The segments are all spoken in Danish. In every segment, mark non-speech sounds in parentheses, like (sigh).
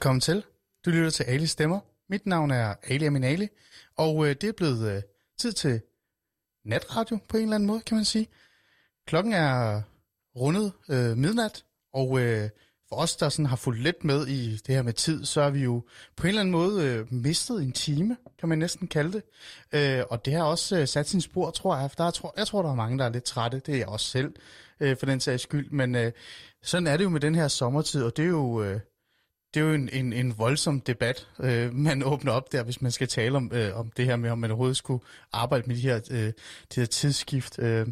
Velkommen til. Du lytter til Ali Stemmer. Mit navn er Ali Aminali, og øh, det er blevet øh, tid til natradio på en eller anden måde, kan man sige. Klokken er rundet øh, midnat, og øh, for os, der sådan har fulgt lidt med i det her med tid, så har vi jo på en eller anden måde øh, mistet en time, kan man næsten kalde det. Øh, og det har også øh, sat sin spor, tror jeg. Der er, tror, jeg tror, der er mange, der er lidt trætte. Det er jeg også selv, øh, for den sags skyld. Men øh, sådan er det jo med den her sommertid, og det er jo... Øh, det er jo en, en, en voldsom debat, øh, man åbner op der, hvis man skal tale om, øh, om det her med, om man overhovedet skulle arbejde med de her, øh, de her tidsskift. Øh,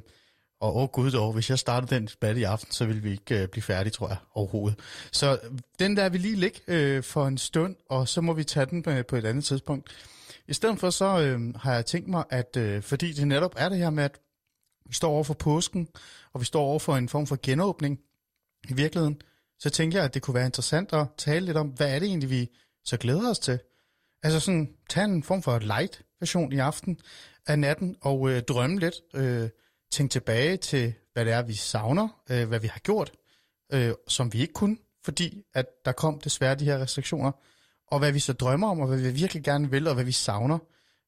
og åh oh, gud dog, hvis jeg startede den debat i aften, så ville vi ikke øh, blive færdige, tror jeg, overhovedet. Så den der vil lige ligge øh, for en stund, og så må vi tage den på, på et andet tidspunkt. I stedet for så øh, har jeg tænkt mig, at øh, fordi det netop er det her med, at vi står over for påsken, og vi står over for en form for genåbning i virkeligheden, så tænker jeg, at det kunne være interessant at tale lidt om, hvad er det egentlig, vi så glæder os til? Altså sådan, tage en form for light version i aften af natten, og øh, drømme lidt, øh, tænke tilbage til, hvad det er, vi savner, øh, hvad vi har gjort, øh, som vi ikke kunne, fordi at der kom desværre de her restriktioner, og hvad vi så drømmer om, og hvad vi virkelig gerne vil, og hvad vi savner,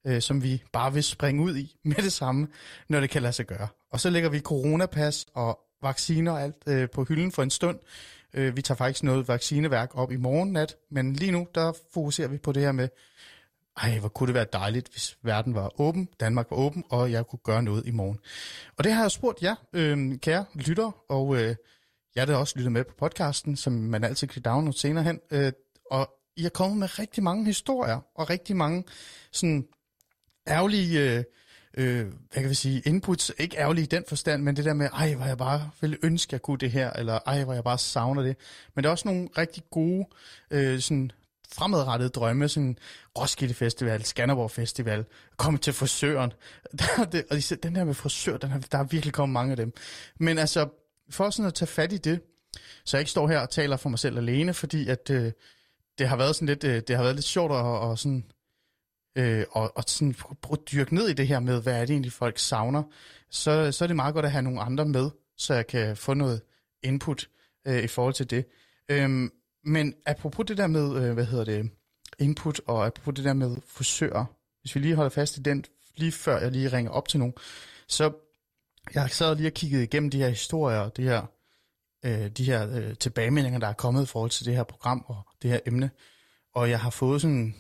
øh, som vi bare vil springe ud i (laughs) med det samme, når det kan lade sig gøre. Og så lægger vi coronapas og vacciner og alt øh, på hylden for en stund, Øh, vi tager faktisk noget vaccineværk op i morgen nat, men lige nu, der fokuserer vi på det her med, ej, hvor kunne det være dejligt, hvis verden var åben, Danmark var åben, og jeg kunne gøre noget i morgen. Og det har jeg spurgt jer, øh, kære lytter, og øh, jeg der også lyttet med på podcasten, som man altid kan downloade senere hen, øh, og I har kommet med rigtig mange historier, og rigtig mange sådan ærgerlige øh, øh, hvad kan vi sige, inputs, ikke ærgerlige i den forstand, men det der med, ej, hvor jeg bare ville ønske, jeg kunne det her, eller ej, hvor jeg bare savner det. Men der er også nogle rigtig gode, øh, sådan fremadrettede drømme, sådan Roskilde Festival, Skanderborg Festival, komme til frisøren. (laughs) Der, det, og den der med frisør, den har, der er virkelig kommet mange af dem. Men altså, for sådan at tage fat i det, så jeg ikke står her og taler for mig selv alene, fordi at øh, det har været sådan lidt, øh, det har været lidt sjovt at, og sådan øh, og, og sådan prøve at dyrke ned i det her med, hvad er det egentlig folk savner, så, så er det meget godt at have nogle andre med, så jeg kan få noget input øh, i forhold til det. Øhm, men apropos det der med, øh, hvad hedder det, input, og apropos det der med frisører, hvis vi lige holder fast i den, lige før jeg lige ringer op til nogen, så jeg sad lige og kiggede igennem de her historier, de her, øh, de her øh, tilbagemeldinger, der er kommet i forhold til det her program og det her emne, og jeg har fået sådan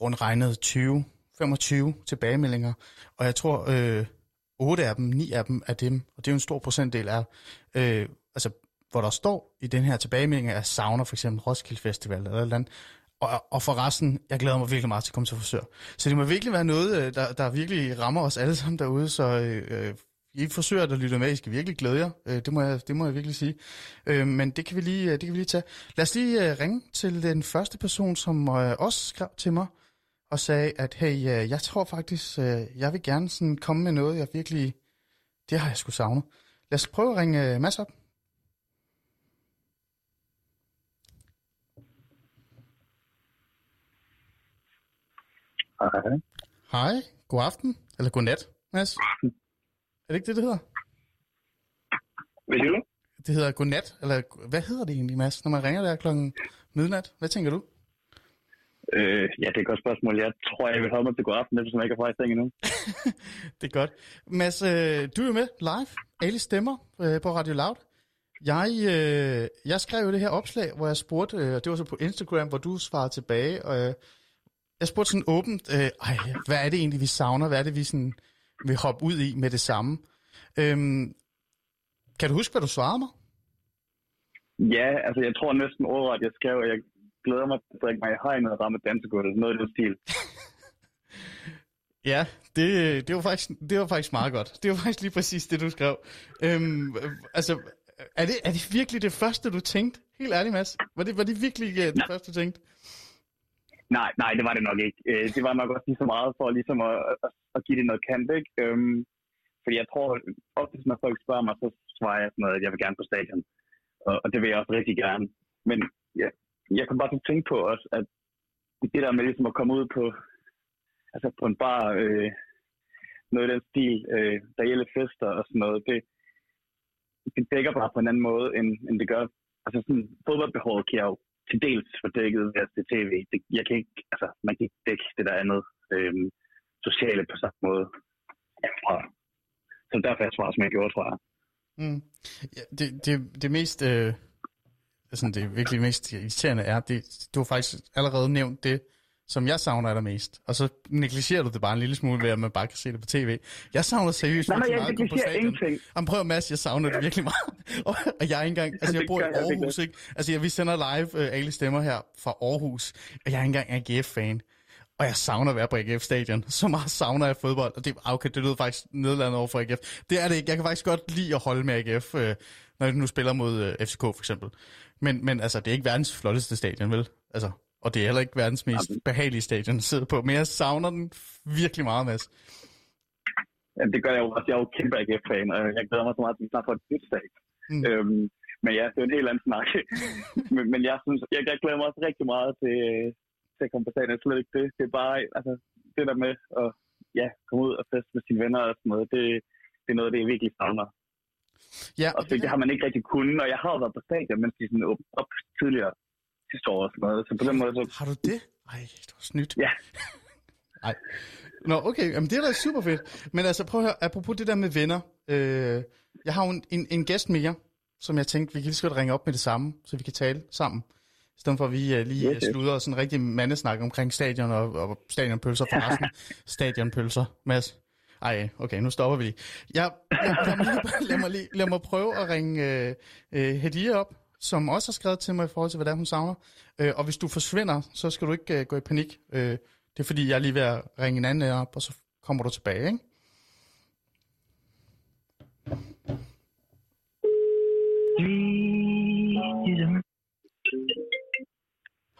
rundt regnet 20, 25 tilbagemeldinger, og jeg tror, øh, 8 af dem, 9 af dem er dem, og det er jo en stor procentdel af, øh, altså, hvor der står i den her tilbagemelding, at savner for eksempel Roskilde Festival eller eller andet, og, og for resten, jeg glæder mig virkelig meget til at komme til forsør. Så det må virkelig være noget, øh, der, der virkelig rammer os alle sammen derude, så øh, øh I forsøger, der lytter med, I skal virkelig glæde jer. Øh, det, må jeg, det må jeg virkelig sige. Øh, men det kan, vi lige, øh, det kan vi lige tage. Lad os lige øh, ringe til den første person, som øh, også skrev til mig og sagde, at hey, øh, jeg tror faktisk, øh, jeg vil gerne sådan komme med noget, jeg virkelig, det har jeg sgu savnet. Lad os prøve at ringe øh, Mads op. Hej. Hej, god aften, eller god nat, Mads. Er det ikke det, det hedder? Hvad siger du? Det hedder godnat, eller hvad hedder det egentlig, Mads, når man ringer der klokken midnat? Hvad tænker du? Øh, ja, det er et godt spørgsmål. Jeg tror, jeg vil holde mig til god aften, eftersom jeg ikke har fra i seng endnu. (laughs) det er godt. Mads, øh, du er jo med live. Ali Stemmer øh, på Radio Loud. Jeg, øh, jeg skrev jo det her opslag, hvor jeg spurgte, øh, det var så på Instagram, hvor du svarede tilbage, og øh, jeg spurgte sådan åbent, øh, ej, hvad er det egentlig, vi savner? Hvad er det, vi sådan vil hoppe ud i med det samme? Øhm, kan du huske, hvad du svarede mig? Ja, altså jeg tror næsten overret, jeg skrev, at jeg glæder mig til at drikke mig i hegnet og ramme dansegulvet. Noget i den stil. (laughs) ja, det, det, var faktisk, det var faktisk meget godt. Det var faktisk lige præcis det, du skrev. Øhm, altså, er det, er det virkelig det første, du tænkte? Helt ærligt, Mads. Var det, var det virkelig uh, det Nej. første, du tænkte? Nej, nej, det var det nok ikke. Øh, det var nok også lige så meget for ligesom at, at, at give det noget kant, ikke? Øhm, fordi jeg tror, ofte når folk spørger mig, så svarer jeg sådan noget, at jeg vil gerne på stadion. Og, og det vil jeg også rigtig gerne. Men jeg kan bare tænke på også, at det der med ligesom at komme ud på, altså på en bar, øh, noget i den stil, øh, der gælder fester og sådan noget, det, det dækker bare på en anden måde, end, end det gør. Altså sådan, fodboldbehovet kan jeg jo til dels for dækket ved at se tv. Det, jeg kan ikke, altså, man kan ikke dække det der andet øh, sociale på samme måde. Ja, så derfor jeg svaret, som jeg gjorde, tror jeg. Mm. Ja, det, det, det mest, øh, sådan det virkelig mest irriterende er, det, du har faktisk allerede nævnt det, som jeg savner allermest. Og så negligerer du det bare en lille smule ved, at man bare kan se det på tv. Jeg savner seriøst Nej, nej, jeg negligerer ingenting. Jamen prøv Mads, jeg savner det virkelig meget. og, jeg er ikke engang, altså jeg bor i. Aarhus, ikke? Altså jeg, vi sender live uh, alle stemmer her fra Aarhus, og jeg er ikke engang AGF-fan. Og jeg savner at være på AGF Stadion. Så meget savner jeg fodbold. Og det, okay, det lyder faktisk nedlandet over for AGF. Det er det ikke. Jeg kan faktisk godt lide at holde med AGF, øh, når de nu spiller mod øh, FCK for eksempel. Men, men altså, det er ikke verdens flotteste stadion, vel? Altså, og det er heller ikke verdens mest behagelige stadion at sidde på. Men jeg savner den virkelig meget, Mads. Ja, det gør jeg jo også. Jeg er jo kæmpe AGF-fan, og jeg glæder mig så meget at vi snart får et nyt stadion. Mm. Øhm, men ja, det er en helt anden snak. (laughs) men, men jeg, synes, jeg, jeg glæder mig også rigtig meget til, til at komme på stadion. Slet ikke det. Det er bare altså, det der med at ja, komme ud og feste med sine venner og sådan noget. Det, det er noget, det jeg virkelig savner. Ja, Og det, det har man ikke rigtig kunnet, og jeg har været på stadion, mens de sådan åbnede op tidligere sidste år og sådan noget. Så på den måde, så Har du det? Ej, du har snydt. Ja. (laughs) Ej. Nå, okay. Jamen, det er da super fedt. Men altså, prøv at høre. Apropos det der med venner. Øh, jeg har jo en, en, en gæst mere, som jeg tænkte, vi kan lige så godt ringe op med det samme, så vi kan tale sammen. I stedet for, at vi uh, lige Yes, yes. slutter sådan en rigtig mandesnak omkring stadion og, og stadionpølser forresten. (laughs) stadionpølser, Mads. Ej, okay, nu stopper vi lige. Jeg, jeg, lad, mig lige, (laughs) lad, mig lige, lad mig prøve at ringe øh, øh, Hediye op, som også har skrevet til mig i forhold til, hvad det er, hun savner. Øh, og hvis du forsvinder, så skal du ikke øh, gå i panik. Øh, det er fordi, jeg er lige ved at ringe en anden op, og så kommer du tilbage, ikke?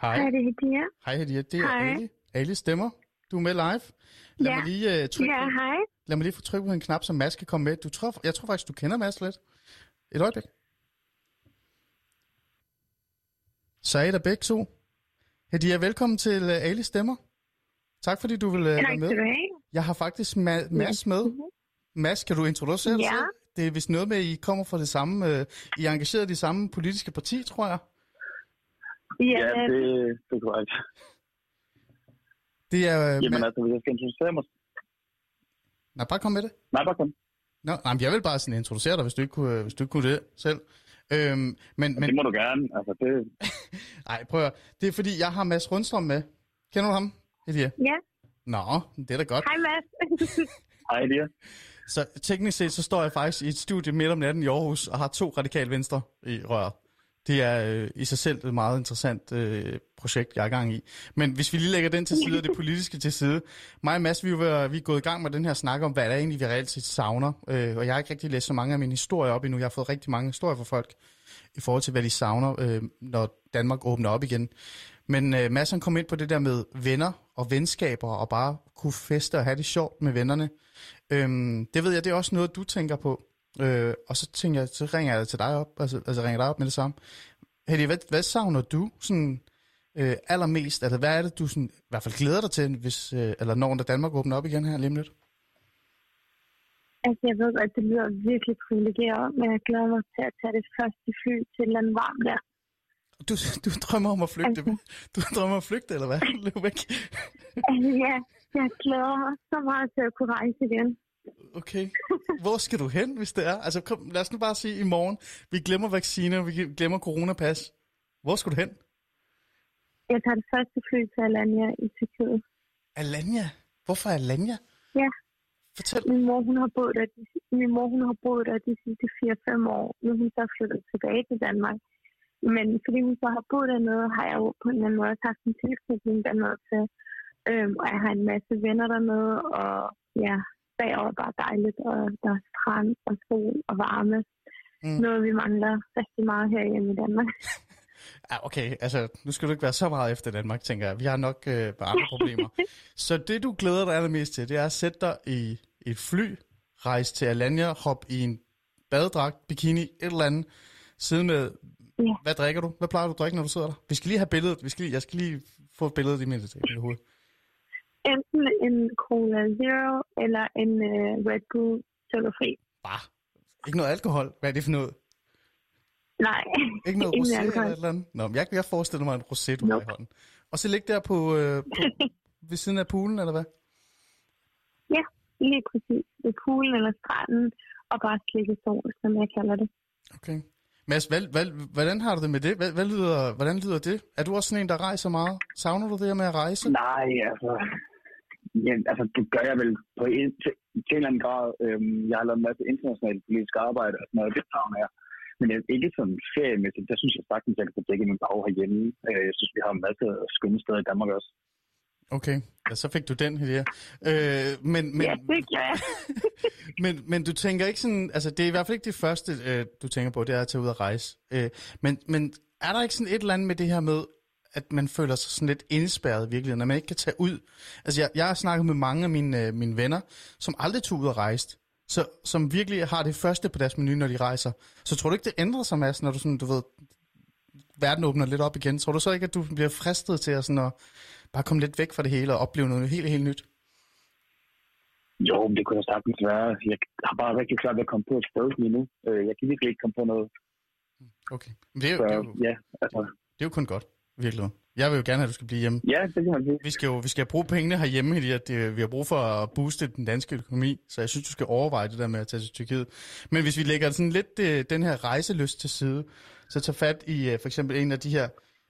Hej. Hej, det er Hediya. Hej Hediye, det er Hej. Ali. Ali stemmer. Du er med live. Lad Ja. mig lige uh, trykke Ja, på, hej. lad mig lige få trykket på en knap, så Mads kan komme med. Du tror, jeg tror faktisk, du kender Mads lidt. Et øjeblik. Så er I der begge to. Hediye, velkommen til uh, Ali Stemmer. Tak fordi du vil uh, være med. Jeg har faktisk Ma- Mads med. Mads, kan du introducere dig Ja. selv? Det er vist noget med, at I kommer fra det samme, uh, I er engageret i det samme politiske parti, tror jeg. Ja, ja, det, det er korrekt. Det er... Uh, Jamen Ma- altså, hvis jeg skal introducere mig... Nej, bare kom med det. Nej, bare kom. Nå, nej, men jeg vil bare sådan introducere dig, hvis du ikke kunne, hvis du ikke kunne det selv. Øhm, men, Men... men Det må du gerne. Altså, det... (laughs) ej, prøv at. Det er fordi, jeg har Mads Rundstrøm med. Kender du ham, Elia? ja. Nå, det er da godt. Hej, Mads. (laughs) Hej, Elia. Så teknisk set, så står jeg faktisk i et studie midt om natten i Aarhus, og har to radikal venstre i røret. Det er øh, i sig selv et meget interessant øh, projekt, jeg er i gang i. Men hvis vi lige lægger den til side, og det politiske til side. Mig og Mads, vi er, vi er gået i gang med den her snak om, hvad der egentlig vi reelt set savner. Øh, og jeg har ikke rigtig læst så mange af mine historier op endnu. Jeg har fået rigtig mange historier fra folk i forhold til, hvad de savner, øh, når Danmark åbner op igen. Men øh, Mads han kom ind på det der med venner og venskaber, og bare kunne feste og have det sjovt med vennerne. Øhm, det ved jeg, det er også noget, du tænker på. Øh, og så tænker jeg, så ringer jeg til dig op, altså, altså ringer dig op med det samme. Hedy, hvad, hvad savner du sådan, øh, allermest? Altså, hvad er det, du sådan, i hvert fald glæder dig til, hvis, øh, eller når da Danmark åbner op igen her lige lidt? altså, jeg ved godt, det lyder virkelig privilegeret, men jeg glæder mig til at tage det første fly til et eller andet varmt der. Du, du drømmer om at flygte. Altså. (laughs) Du drømmer om at flygte, eller hvad? Løb væk. Altså, (laughs) ja, jeg glæder mig så meget til at kunne rejse igen. Okay. Hvor skal du hen, hvis det er? Altså, kom, lad os nu bare sige i morgen, vi glemmer vacciner, vi glemmer coronapas. Hvor skal du hen? Jeg tager det første fly til Alanya i Tyrkiet. Alanya. Hvorfor Alanya? Ja. Fortæl. Min mor, hun har boet der de, min mor, hun har boet der de sidste 4-5 år. Nu hun så flyttet tilbage til Danmark. Men fordi hun så har boet dernede, har jeg jo på en eller anden måde haft en tilknytning dernede til. Øhm, og jeg har en masse venner dernede, og ja, derovre er bare dejligt, og der er strand og sol og varme. Mm. Noget, vi mangler rigtig meget herhjemme i Danmark. (laughs) Ja, okay, altså, nu skal du ikke være så meget efter Danmark, tænker jeg. Vi har nok øh, bare andre problemer. (laughs) Så det, du glæder dig allermest til, det er at sætte dig i et fly, rejse til Alanya, hoppe i en badedragt, bikini, et eller andet, sidde med... Ja. Hvad drikker du? Hvad plejer du at drikke, når du sidder der? Vi skal lige have billedet. Vi skal lige, jeg skal lige få billedet i mit, i mit hoved. Enten en Cola Zero eller en uh, Red Bull sukkerfri. Bare. Ikke noget alkohol. Hvad er det for noget? Nej. Ikke noget (laughs) rosé eller alkohol. et eller andet? Nå, men jeg, jeg forestiller mig en rosé, du har Nope. i hånden. Og så ligge der på, øh, på (laughs) ved siden af poolen, eller hvad? Ja, lige præcis. Ved poolen eller stranden, og bare slikke sol, som jeg kalder det. Okay. Mads, hvad, hvad, hvordan har du det med det? Hvad, hvad lyder, hvordan lyder det? Er du også sådan en, der rejser meget? Savner du det her med at rejse? Nej, altså... Ja, altså, det gør jeg vel på en, til, til en eller anden grad. Øhm, jeg har lavet en masse internationalt politisk arbejde og sådan noget, det savner jeg. Men jeg, ikke sådan feriemæssigt, der synes jeg sagtens, jeg kan få dækket min bag herhjemme. Øh, Jeg synes, vi har en masse skønne steder i Danmark også. Okay, ja, så fik du den her. Øh, men, men, Ja, det gør jeg. (laughs) men, men du tænker ikke sådan, altså det er i hvert fald ikke det første, øh, du tænker på, det er at tage ud og rejse. Øh, men, men er der ikke sådan et eller andet med det her med, at man føler sig sådan lidt indespærret i virkeligheden, at man ikke kan tage ud? Altså jeg, jeg har snakket med mange af mine, øh, mine venner, som aldrig tog ud og rejste, så, som virkelig har det første på deres menu, når de rejser. Så tror du ikke, det ændrer sig, Mads, når du sådan, du ved, verden åbner lidt op igen? Tror du så ikke, at du bliver fristet til at, sådan at bare komme lidt væk fra det hele og opleve noget helt, helt nyt? Jo, men det kunne da sagtens være. Jeg har bare rigtig svært ved at komme på et sted lige nu. Øh, Jeg kan virkelig ikke komme på noget. Okay. Men det er, jo, Så det, er jo, ja, altså... det er jo kun godt, virkelig. Jeg vil jo gerne have, at du skal blive hjemme. Ja, det kan man sige. Vi skal jo vi skal bruge pengene herhjemme, fordi at det, vi har brug for at booste den danske økonomi, så jeg synes, du skal overveje det der med at tage til Tyrkiet. Men hvis vi lægger sådan lidt øh, den her rejselyst til side, så tag fat i øh, for eksempel en af de her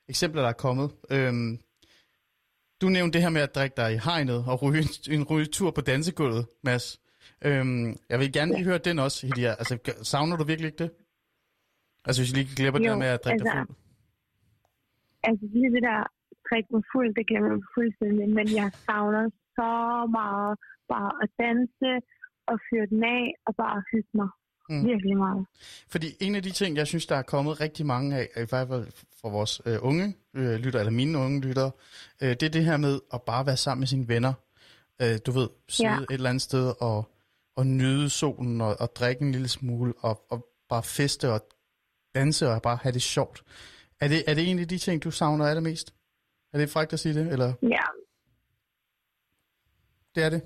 eksempler, der er kommet. Øhm, du nævnte det her med at drikke dig i hegnet og ryge en, en rygetur på dansegulvet, Mads. Øhm, jeg vil gerne lige høre den også, Hidia. Altså, savner du virkelig ikke det? Altså, hvis vi lige glipper det der med at drikke dig altså, fuld. Altså lige det der drikke mig fuld, det glemmer jeg fuldstændig, men jeg savner så meget bare at danse og fyre den af og bare hygge mig. Mm. Virkelig meget. Fordi en af de ting, jeg synes, der er kommet rigtig mange af, i hvert fald fra vores øh, unge øh, lytter, eller mine unge lyttere, øh, det er det her med at bare være sammen med sine venner. Øh, du ved, sidde Ja. et eller andet sted og, og nyde solen og, og drikke en lille smule og, og bare feste og danse og bare have det sjovt. Er det, er det en af de ting, du savner allermest? Er det frækt at sige det, eller Ja, det er det?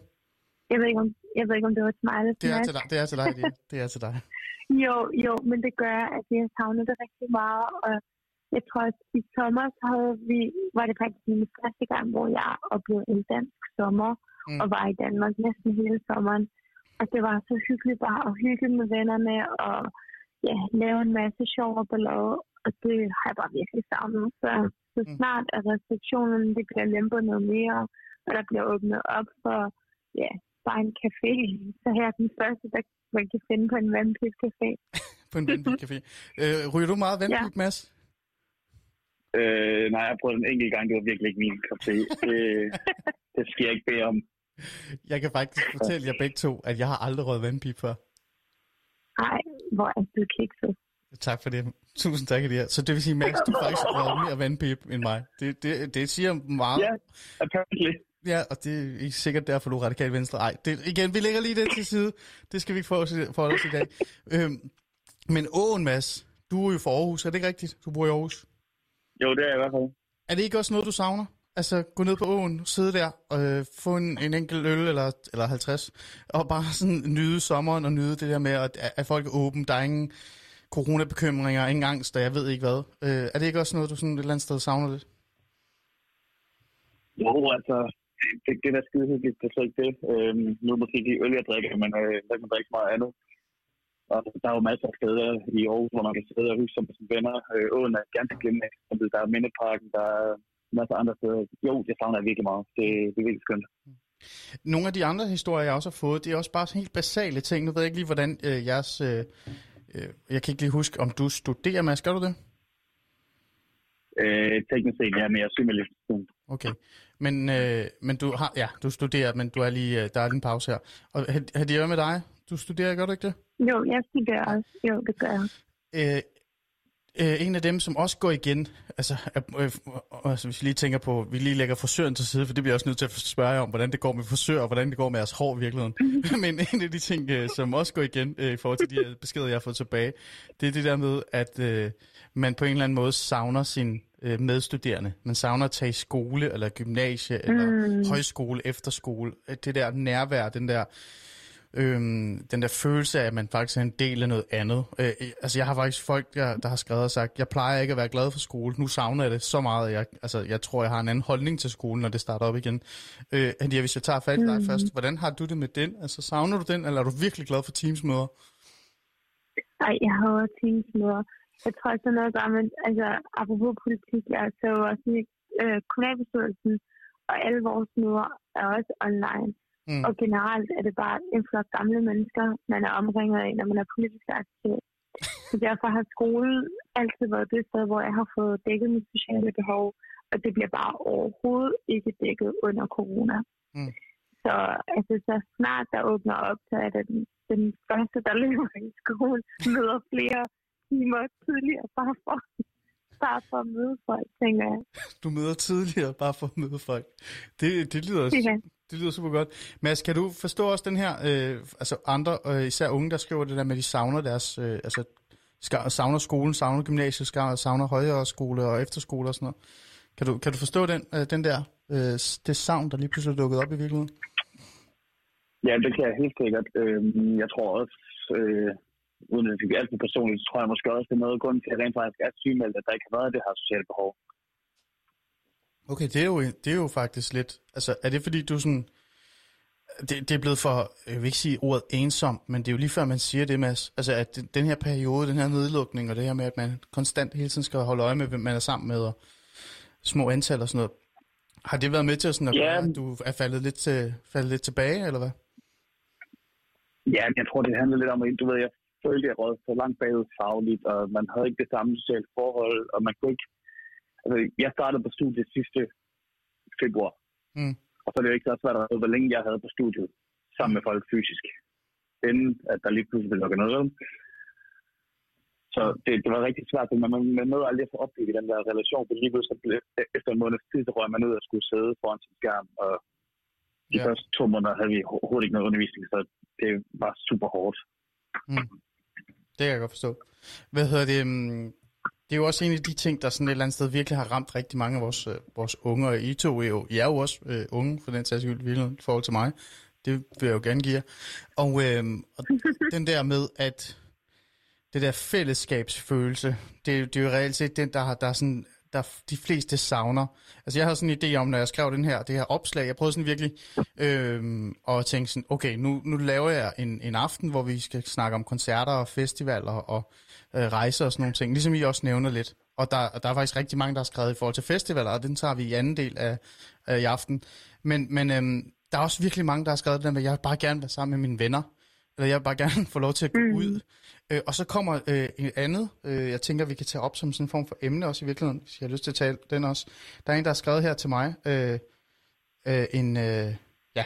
jeg ved ikke, om, jeg ved ikke, om det var smile. Det er til dig, det er til dig, det, er- (laughs) det er til dig. Jo, jo, men det gør, at jeg savner det rigtig meget. Og jeg tror, at i sommer så havde vi, var det faktisk min første gang, hvor jeg oplevede en dansk sommer Mm. mm. og var i Danmark næsten hele sommeren. Og det var så hyggeligt bare at hygge med vennerne og ja, lave en masse sjov og ballade. Og det har jeg bare virkelig savnet. Så, så Mm. snart at restriktionerne de bliver lempet noget mere, og der bliver åbnet op for ja, bare en café, så her er den første, der man kan finde på en vandpip-café. (laughs) På en vandpibcafé. Øh, ryger du meget vandpip, Mads? Øh, nej, jeg har prøvet en enkelt gang, det var virkelig ikke min te. Det, (laughs) det skal jeg ikke bede om. Jeg kan faktisk fortælle jer begge to, at jeg har aldrig røget vandpip før. Ej, hvor er du kikset. Tak for det. Tusind tak, det Så det vil sige, Max, du har faktisk røget mere vandpip end mig. Det, det, det siger meget. Ja, apparently. Ja, og det er ikke sikkert derfor, du er radikal venstre. Ej, det, igen, vi lægger lige det til side. Det skal vi ikke få for os i dag. Øhm, men åen, Mads, du er jo fra Aarhus, er det ikke rigtigt? Du bor i Aarhus. Jo, det er jeg i hvert fald. Er det ikke også noget, du savner? Altså, gå ned på åen, sidde der, og øh, få en, en enkelt øl, eller, eller 50, og bare sådan nyde sommeren, og nyde det der med, at, at folk er åbne, der er ingen coronabekymringer, ingen angst, og jeg ved ikke hvad. Øh, er det ikke også noget, du sådan et eller andet sted savner lidt? Jo, altså, det, det er da skide hyggeligt, det er slet ikke det. Øhm, nu er det måske ikke øl, jeg drikker, men øh, der kan man drikke meget andet. Og der er jo masser af steder i Aarhus, hvor man kan sidde og hygge sig med sine venner. Øh, åen er ganske glemmende. Der er Mindeparken, der er masser af andre steder. Jo, det savner jeg virkelig meget. Det, det er virkelig skønt. Nogle af de andre historier, jeg også har fået, det er også bare sådan helt basale ting. Nu ved jeg ikke lige, hvordan øh, jeres... Øh, jeg kan ikke lige huske, om du studerer, Mads. Gør du det? Øh, teknisk set, ja, men jeg er syg med lidt. Okay. Men, øh, men du har, ja, du studerer, men du er lige, øh, der er lige en pause her. Og har de med dig? Du studerer, gør du ikke det? Jo, jeg studerer også. Jo, det gør jeg. Øh, øh, en af dem, som også går igen, altså, øh, øh, altså hvis vi lige tænker på, vi lige lægger frisøren til side, for det bliver jeg også nødt til at spørge jer om, hvordan det går med frisør, og hvordan det går med jeres hår i virkeligheden. (laughs) Men en af de ting, øh, som også går igen øh, i forhold til de beskeder, jeg har fået tilbage, det er det der med, at øh, man på en eller anden måde savner sin øh, medstuderende. Man savner at tage i skole, eller gymnasie, eller Mm. højskole, efterskole. Det der nærvær, den der øhm, den der følelse af, at man faktisk er en del af noget andet. Øh, altså jeg har faktisk folk, der, der har skrevet og sagt, jeg plejer ikke at være glad for skole, nu savner jeg det så meget, at jeg, altså, jeg tror, jeg har en anden holdning til skolen, når det starter op igen. Øh, Andia, hvis jeg tager fat i dig mm. først, hvordan har du det med den? Altså savner du den, eller er du virkelig glad for Teams-møder? Nej, jeg har Teams-møder. Jeg tror sådan noget gør, men altså apropos politik, jeg så også i øh, kommunalbestyrelsen, og alle vores møder er også online. Mm. Og generelt er det bare en flok gamle mennesker, man er omringet af, når man er politisk aktiv. Så derfor har skolen altid været det sted, hvor jeg har fået dækket mit sociale behov, og det bliver bare overhovedet ikke dækket under corona. Mm. Så altså, så snart der åbner op, så er det den, den første, der lever i skolen, møder flere timer tidligere, bare for, bare for at møde folk, tænker jeg. Du møder tidligere, bare for at møde folk. Det, det lyder ja. Det lyder super godt. Mads, kan du forstå også den her, øh, altså andre, øh, især unge, der skriver det der med, at de savner deres, øh, altså savner skolen, savner gymnasiet, savner højere skole og efterskole og sådan noget. Kan du, kan du forstå den, øh, den der, øh, det savn, der lige pludselig er dukket op i virkeligheden? Ja, det kan jeg helt sikkert. Øh, jeg tror også, øh, uden at det bliver alt for personligt, så tror jeg måske også, det er noget grund til, at rent faktisk er sygemeldt, at der ikke har været det her sociale behov. Okay, det er, jo, det er jo faktisk lidt... Altså, er det fordi, du sådan... Det, det er blevet for, jeg vil ikke sige ordet ensom, men det er jo lige før, man siger det, Mads. Altså, at den her periode, den her nedlukning, og det her med, at man konstant hele tiden skal holde øje med, hvem man er sammen med, og små antal og sådan noget. Har det været med til sådan at, ja. at du er faldet lidt, til, faldet lidt tilbage, eller hvad? Ja, jeg tror, det handler lidt om, at du ved, jeg følte, jeg råd så langt bagud fagligt, og man havde ikke det samme sociale forhold, og man kunne ikke altså, jeg startede på studiet sidste februar. Mm. Og så er det jo ikke så svært at vide, hvor længe jeg havde på studiet sammen med folk fysisk. Inden at der lige pludselig blev lukket noget. Så det, det var rigtig svært, men man, man nåede aldrig at få opbygget den der relation, for lige pludselig efter en måneds tid, så røg man ud og skulle sidde foran sin skærm, og de ja. første to måneder havde vi overhovedet ikke noget undervisning, så det var super hårdt. Mm. Det kan jeg godt forstå. Hvad hedder det? Det er jo også en af de ting, der sådan et eller andet sted virkelig har ramt rigtig mange af vores, øh, vores unge, og I to er jo, I er jo også øh, unge, for den sags skyld, i forhold til mig. Det vil jeg jo gerne give jer. Og, øh, og (laughs) den der med, at det der fællesskabsfølelse, det, det er jo reelt set den, der har der er sådan, der de fleste savner. Altså jeg har sådan en idé om, når jeg skrev den her, det her opslag, jeg prøvede sådan virkelig øh, at tænke sådan, okay, nu, nu laver jeg en, en aften, hvor vi skal snakke om koncerter og festivaler og øh, rejser og sådan nogle ting, ligesom I også nævner lidt. Og der, der er faktisk rigtig mange, der har skrevet i forhold til festivaler, og den tager vi i anden del af, af i aften. Men, men øh, der er også virkelig mange, der har skrevet det der med, at jeg vil bare gerne være sammen med mine venner, eller jeg vil bare gerne (laughs) få lov til at gå mm. ud. Øh, og så kommer øh, et andet, øh, jeg tænker, vi kan tage op som sådan en form for emne også i virkeligheden, hvis jeg har lyst til at tale den også. Der er en, der har skrevet her til mig, øh, øh, en, øh, ja,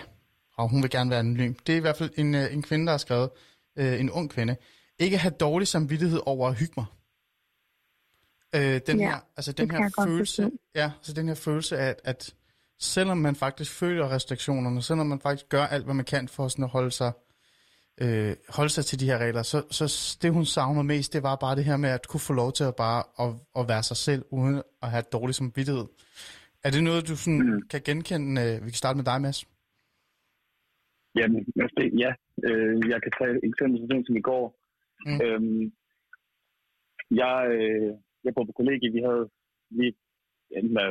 og hun vil gerne være anonym. Det er i hvert fald en, øh, en kvinde, der har skrevet, øh, en ung kvinde, ikke have dårlig samvittighed over at hygge mig. Øh, den ja, her, altså den her følelse, ja, altså den her følelse af, at, at selvom man faktisk føler restriktionerne, selvom man faktisk gør alt, hvad man kan for sådan at holde sig, øh, holde sig til de her regler, så, så det hun savner mest, det var bare det her med at kunne få lov til at bare at, at være sig selv, uden at have dårlig samvittighed. Er det noget, du sådan mm. kan genkende? Øh, vi kan starte med dig, Mads. Jamen, altså, ja. Øh, jeg kan tage et eksempel som i går. Mm. Øhm, jeg, øh, jeg bor på kollegie, vi havde lige endte med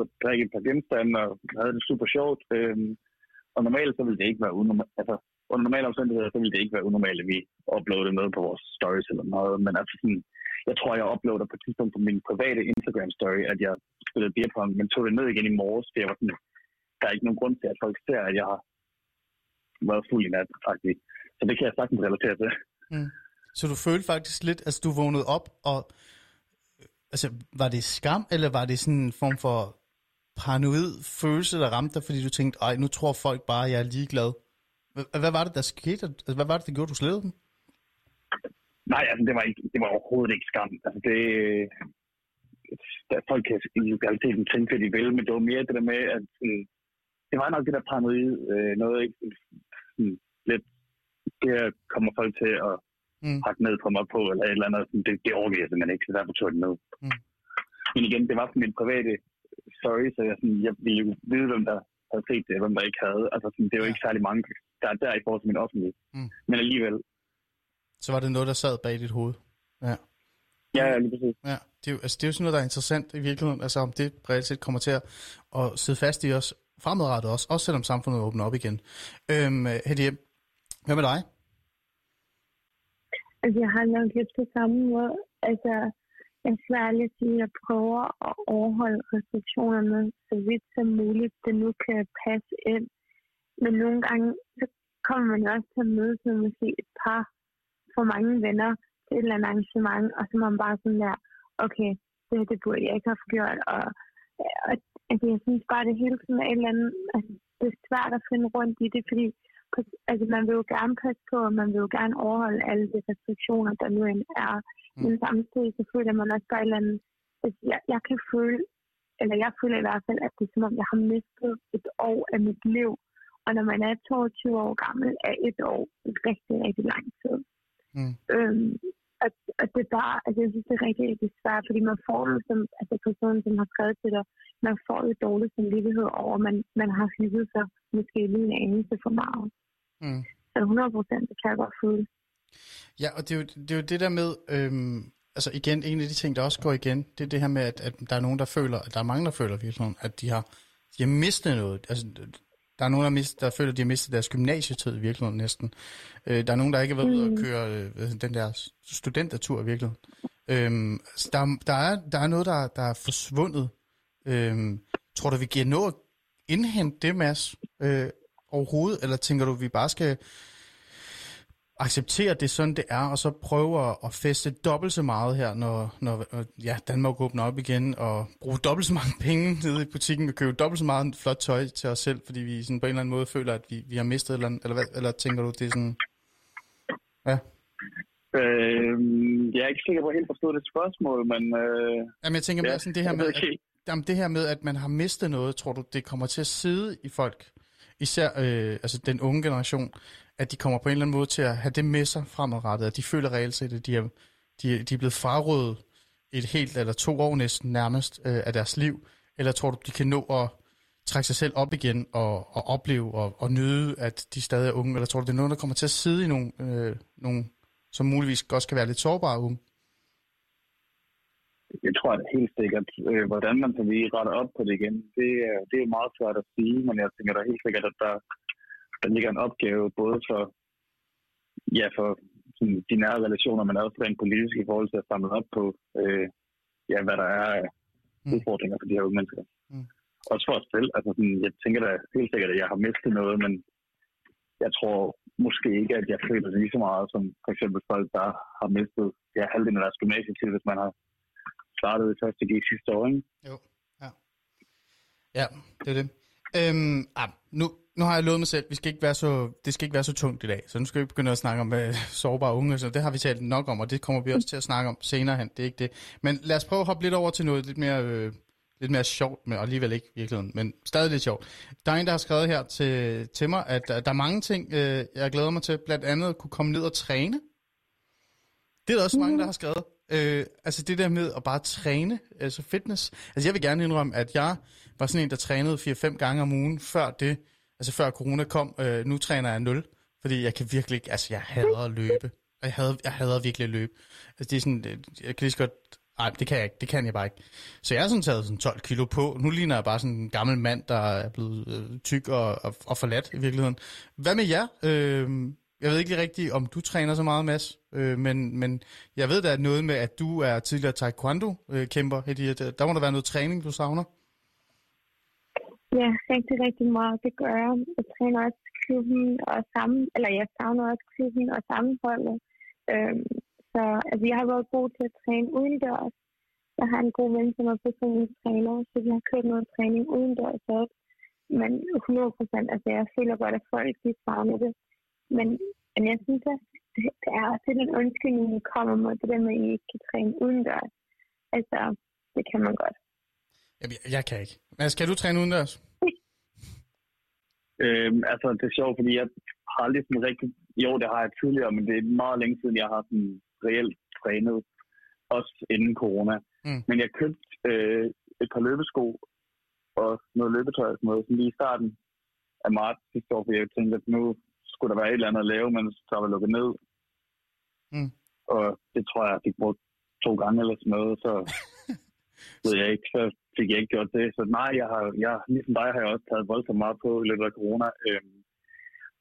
at drikke et par genstande og havde det super sjovt. Øhm, og normalt så ville det ikke være unormalt. Altså, under normale omstændigheder, så ville det ikke være unormalt, at vi uploadede noget på vores stories eller noget. Men altså sådan, jeg tror, jeg uploader på et tidspunkt på min private Instagram-story, at jeg spillede beerpong, men tog det ned igen i morges, for jeg var sådan, der er ikke nogen grund til, at folk ser, at jeg har været fuld i nat, faktisk. Så det kan jeg sagtens relatere til. Mm. Så du følte faktisk lidt, altså du vågnede op, og altså, var det skam, eller var det sådan en form for paranoid følelse, der ramte dig, fordi du tænkte, ej, nu tror folk bare, at jeg er ligeglad? Hvad, var det, der skete? Altså, hvad var det, der gjorde, du slædede dem? Nej, altså, det var, ikke, det var overhovedet ikke skam. Altså, det, der, folk kan i realiteten tænke, hvad de vil, men det var mere det der med, at sådan, det var nok det der paranoid, øh, noget, ikke? Sådan, lidt, det her kommer folk til at mm. hakke ned på mig på, eller et eller andet. Det, det overgiver jeg simpelthen ikke, så derfor tog jeg det ned. Mm. Men igen, det var for min private story, så jeg, sådan, jeg ville jo vide, hvem der havde set det, hvem der ikke havde. Altså, sådan, det er jo Ja. ikke særlig mange, der er der i forhold til min offentlige. Mm. Men alligevel, Så var det noget, der sad bag dit hoved. Ja. ja, ja, lige præcis. Ja, det er, jo, altså, det er jo sådan noget, der er interessant i virkeligheden. Altså om det reelt set kommer til at, at sidde fast i os fremadrettet også, også selvom samfundet åbner op igen. Øhm, Hedy, hvad med dig? Altså, jeg har nok lidt på samme måde. Altså, jeg er at sige, at jeg prøver at overholde restriktionerne så vidt som muligt, det nu kan passe ind. Men nogle gange, så kommer man også til at mødes med måske et par for mange venner til et eller andet arrangement, og så er man bare sådan der, okay, det, her, det burde jeg ikke have gjort, og, og altså, jeg synes bare, det hele tiden er et eller andet, altså, det er svært at finde rundt i det, fordi altså, man vil jo gerne passe på, og man vil jo gerne overholde alle de restriktioner, der nu end er. Mm. Men samtidig så føler man også bare et eller andet, altså, jeg, jeg kan føle, eller jeg føler i hvert fald, at det er som om, jeg har mistet et år af mit liv. Og når man er 22 år gammel, er et år rigtig, rigtig lang tid. Mm. Øhm, og, og det er bare, altså jeg synes, det er rigtig, rigtig svært, fordi man får jo som, altså personen, som har skrevet til dig, man får jo dårlig samvittighed over, at man, man har hygget sig måske lige en anelse for meget. Mm. Så 100 procent, det kan jeg godt føle. Ja, og det er jo det, er jo det der med, øhm, altså igen, en af de ting, der også går igen, det er det her med, at, at der er nogen, der føler, at der er mange, der føler virkelig, at de har, de har mistet noget. Altså, der er nogen, der, mist, der føler, at de har mistet deres gymnasietid i virkeligheden næsten. Øh, der er nogen, der ikke har været ude Mm. at køre øh, den der studentertur i virkeligheden. Øhm, altså, der, der, er, der er noget, der, der er forsvundet. Øhm, tror du, vi giver nå at indhente det, Mads, øh, overhovedet? Eller tænker du, vi bare skal acceptere, at det er sådan, det er, og så prøve at- at feste dobbelt så meget her, når, når ja, Danmark åbner op igen, og bruge dobbelt så mange (laughs) penge nede i butikken, og købe dobbelt så meget flot tøj til os selv, fordi vi sådan på en eller anden måde føler, at vi, vi har mistet et eller eller, hvad, eller tænker du, det er sådan... Ja. Øh, jeg er ikke sikker på at helt forstå det spørgsmål, men øh, Jamen, jeg tænker mere Ja, sådan det her jeg med, at, jamen, det her med, at man har mistet noget, tror du, det kommer til at sidde i folk, især øh, altså den unge generation, at de kommer på en eller anden måde til at have det med sig fremadrettet, at de føler reelt set, at de er, de, de er blevet frarådet et helt eller to år næsten nærmest øh, af deres liv, eller tror du, de kan nå at trække sig selv op igen og, og opleve og, og nyde, at de stadig er unge, eller tror du, det er noget, der kommer til at sidde i nogle, øh, nogle som muligvis også kan være lidt sårbare unge? Jeg tror at helt sikkert, øh, hvordan man kan lige rette op på det igen, det, er, det er meget svært at sige, men jeg tænker da helt sikkert, at der, der ligger en opgave både for, ja, for sådan, de nære relationer, men også rent politisk i forhold til at samle op på, øh, ja, hvad der er af Mm. udfordringer for de her unge mennesker. Mm. Også for os selv. Altså, sådan, jeg tænker da helt sikkert, at jeg har mistet noget, men jeg tror måske ikke, at jeg føler lige så meget som for eksempel folk, der har mistet ja, halvdelen af deres gymnasietid, hvis man har startet i de sidste år. Ikke? Jo, ja. Ja, det er det. Øhm, ah, nu, nu har jeg lovet mig selv, vi skal ikke være så, det skal ikke være så tungt i dag, så nu skal vi begynde at snakke om uh, sårbare unge, så det har vi talt nok om, og det kommer vi også til at snakke om senere hen, det er ikke det. Men lad os prøve at hoppe lidt over til noget lidt mere, øh, lidt mere sjovt, men alligevel ikke i virkeligheden, men stadig lidt sjovt. Der er en, der har skrevet her til, til mig, at der, der er mange ting, øh, jeg glæder mig til, blandt andet at kunne komme ned og træne. Det er der også mange, der har skrevet. Øh, altså det der med at bare træne, altså fitness. Altså jeg vil gerne indrømme, at jeg var sådan en, der trænede 4-5 gange om ugen før det, altså før corona kom. Øh, nu træner jeg 0, fordi jeg kan virkelig ikke, altså jeg hader at løbe. Jeg hader, jeg hader virkelig at løbe. Altså det er sådan, øh, jeg kan lige så godt, nej, det kan jeg ikke, det kan jeg bare ikke. Så jeg har sådan taget sådan 12 kilo på. Nu ligner jeg bare sådan en gammel mand, der er blevet øh, tyk og, og, og forladt i virkeligheden. Hvad med jer? Øh, jeg ved ikke lige rigtigt, om du træner så meget, Mads, øh, men, men jeg ved, da noget med, at du er tidligere taekwondo-kæmper. Øh, der må der være noget træning, du savner. Ja, rigtig, rigtig meget. Det gør jeg. Jeg træner også klubben og sammen, eller jeg savner også klubben og sammenholdet. Øhm, så altså, jeg har været god til at træne udendørs. Jeg har en god ven, som er personlig træner, så vi har kørt noget træning udendørs også. Men 100 procent, altså jeg føler godt, at folk de savner det. Men, men jeg synes, at det, det er også den undskyldning, der kommer med det der med, at I ikke kan træne udendørs. Altså, det kan man godt. Jamen, jeg, jeg kan ikke. Men skal du træne udendørs? (laughs) Øhm, altså, det er sjovt, fordi jeg har aldrig sådan rigtig... Jo, det har jeg tidligere, men det er meget længe siden, jeg har sådan reelt trænet. Også inden corona. Mm. Men jeg købte øh, et par løbesko og noget løbetøj og sådan noget, sådan lige i starten af marts sidste år, fordi jeg tænkte, at nu skulle der være et eller andet at lave, men så var lukket ned. Mm. Og det tror jeg, jeg fik brugt to gange eller sådan noget, så (laughs) ved jeg ikke, så fik jeg ikke gjort det. Så nej, jeg har, jeg, ligesom dig har jeg også taget voldsomt meget på i løbet af corona. Øhm,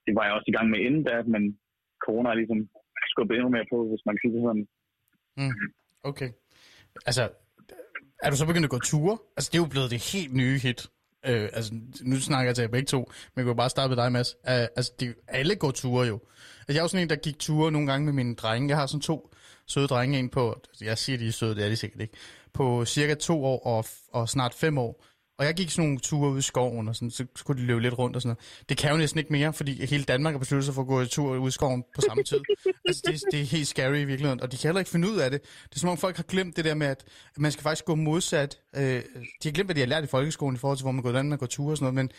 det var jeg også i gang med inden da, men corona er ligesom skubbet endnu mere på, hvis man kan sige det sådan. Mm. Okay. Altså, er du så begyndt at gå ture? Altså, det er jo blevet det helt nye hit. Øh, altså, nu snakker jeg til jer begge to, men jeg kunne bare starte med dig, Mads. Øh, altså, de, alle går ture jo. Altså, jeg er jo sådan en, der gik ture nogle gange med mine drenge. Jeg har sådan to søde drenge, ind på, jeg siger, de er søde, det er de sikkert ikke, på cirka to år og, og snart fem år. Og jeg gik sådan nogle ture ud i skoven, og sådan, så skulle de løbe lidt rundt og sådan noget. Det kan jo næsten ikke mere, fordi hele Danmark har besluttet sig for at gå en tur ud i skoven på samme tid. (laughs) altså, det, det er helt scary i virkeligheden, og de kan heller ikke finde ud af det. Det er som om folk har glemt det der med, at man skal faktisk gå modsat. Øh, de har glemt, hvad de har lært i folkeskolen i forhold til, hvor man går land og går ture og sådan noget, men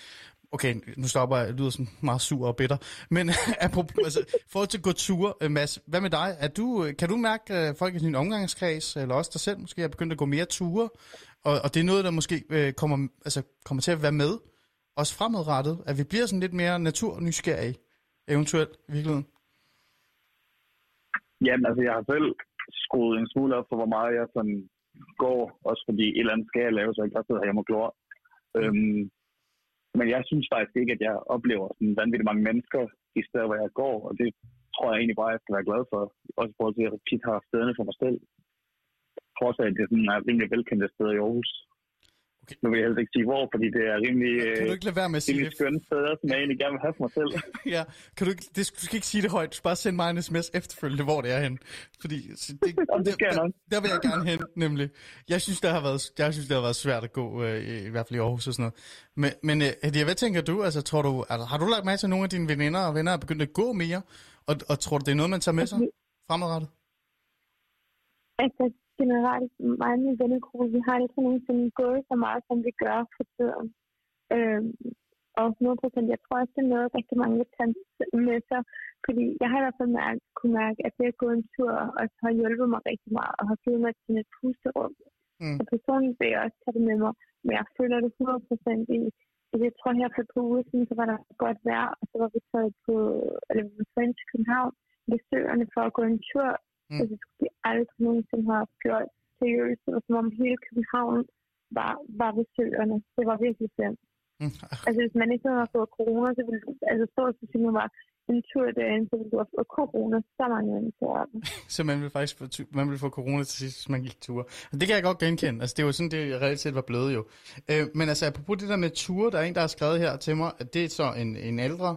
Okay, nu stopper jeg. Jeg lyder sådan meget sur og bitter. Men (laughs) apropos, altså, forhold til at gå ture, øh, Mads, hvad med dig? Er du, kan du mærke, at folk i din omgangskreds, eller også dig selv måske, er begyndt at gå mere ture? Og, og det er noget, der måske øh, kommer, altså, kommer til at være med, også fremadrettet, at vi bliver sådan lidt mere naturnysgerrige, eventuelt i virkeligheden? Jamen, altså, jeg har selv skruet en smule op for, hvor meget jeg sådan går, også fordi et eller andet skal jeg lave, så jeg ikke bare sidder hjemme og glor. Mm. Øhm, men jeg synes faktisk ikke, at jeg oplever sådan vanvittigt mange mennesker i stedet, hvor jeg går, og det tror jeg egentlig bare, jeg skal være glad for. Også i forhold til, at jeg tit har stederne for mig selv. Trods af, at det er sådan en rimelig velkendte sted i Aarhus. Okay. Nu vil jeg helst ikke sige hvor, fordi det er rimelig, kan du ikke lade være med at sige det? skønne steder, som jeg egentlig gerne vil have for mig selv. (laughs) ja, kan du, ikke, det, du skal ikke sige det højt. Du skal bare sende mig en sms efterfølgende, hvor det er hen. Fordi det, (laughs) Jamen, det skal der. Der, der, vil jeg gerne hen, nemlig. Jeg synes, det har været, jeg synes, det har været svært at gå, øh, i hvert fald i Aarhus og sådan noget. Men, men øh, hvad tænker du? Altså, tror du, altså, har du lagt mærke til, at nogle af dine veninder og venner er begyndt at gå mere? Og, og tror du, det er noget, man tager med sig fremadrettet? Altså, generelt mig og min vennegruppe, vi har ikke nogensinde gået så meget, som vi gør for tiden. Øhm, og 100 jeg tror også, det er noget, rigtig mange vil tage med sig. Fordi jeg har i hvert fald mærke, kunne mærke, at det at gå en tur også har hjulpet mig rigtig meget, og har givet mig til et pusterum. Mm. Og personligt vil jeg også tage det med mig, men jeg føler det 100% i, jeg tror her for to uger siden, så var der godt vejr, og så var vi taget på, eller vi var til København, ved søerne for at gå en tur, Mm. Altså, det skulle vi aldrig nogensinde have gjort seriøst. Det var som om hele København var, var ved søerne. Det var virkelig slemt. Mm. Altså, hvis man ikke havde fået corona, så ville altså, stort set var en tur derinde, så ville du have fået corona så mange mennesker. (laughs) så man ville faktisk få, man ville få corona til sidst, hvis man gik tur. Og det kan jeg godt genkende. Altså, det var sådan, det reelt set var blevet jo. Øh, men altså, apropos det der med ture, der er en, der har skrevet her til mig, at det er så en, en ældre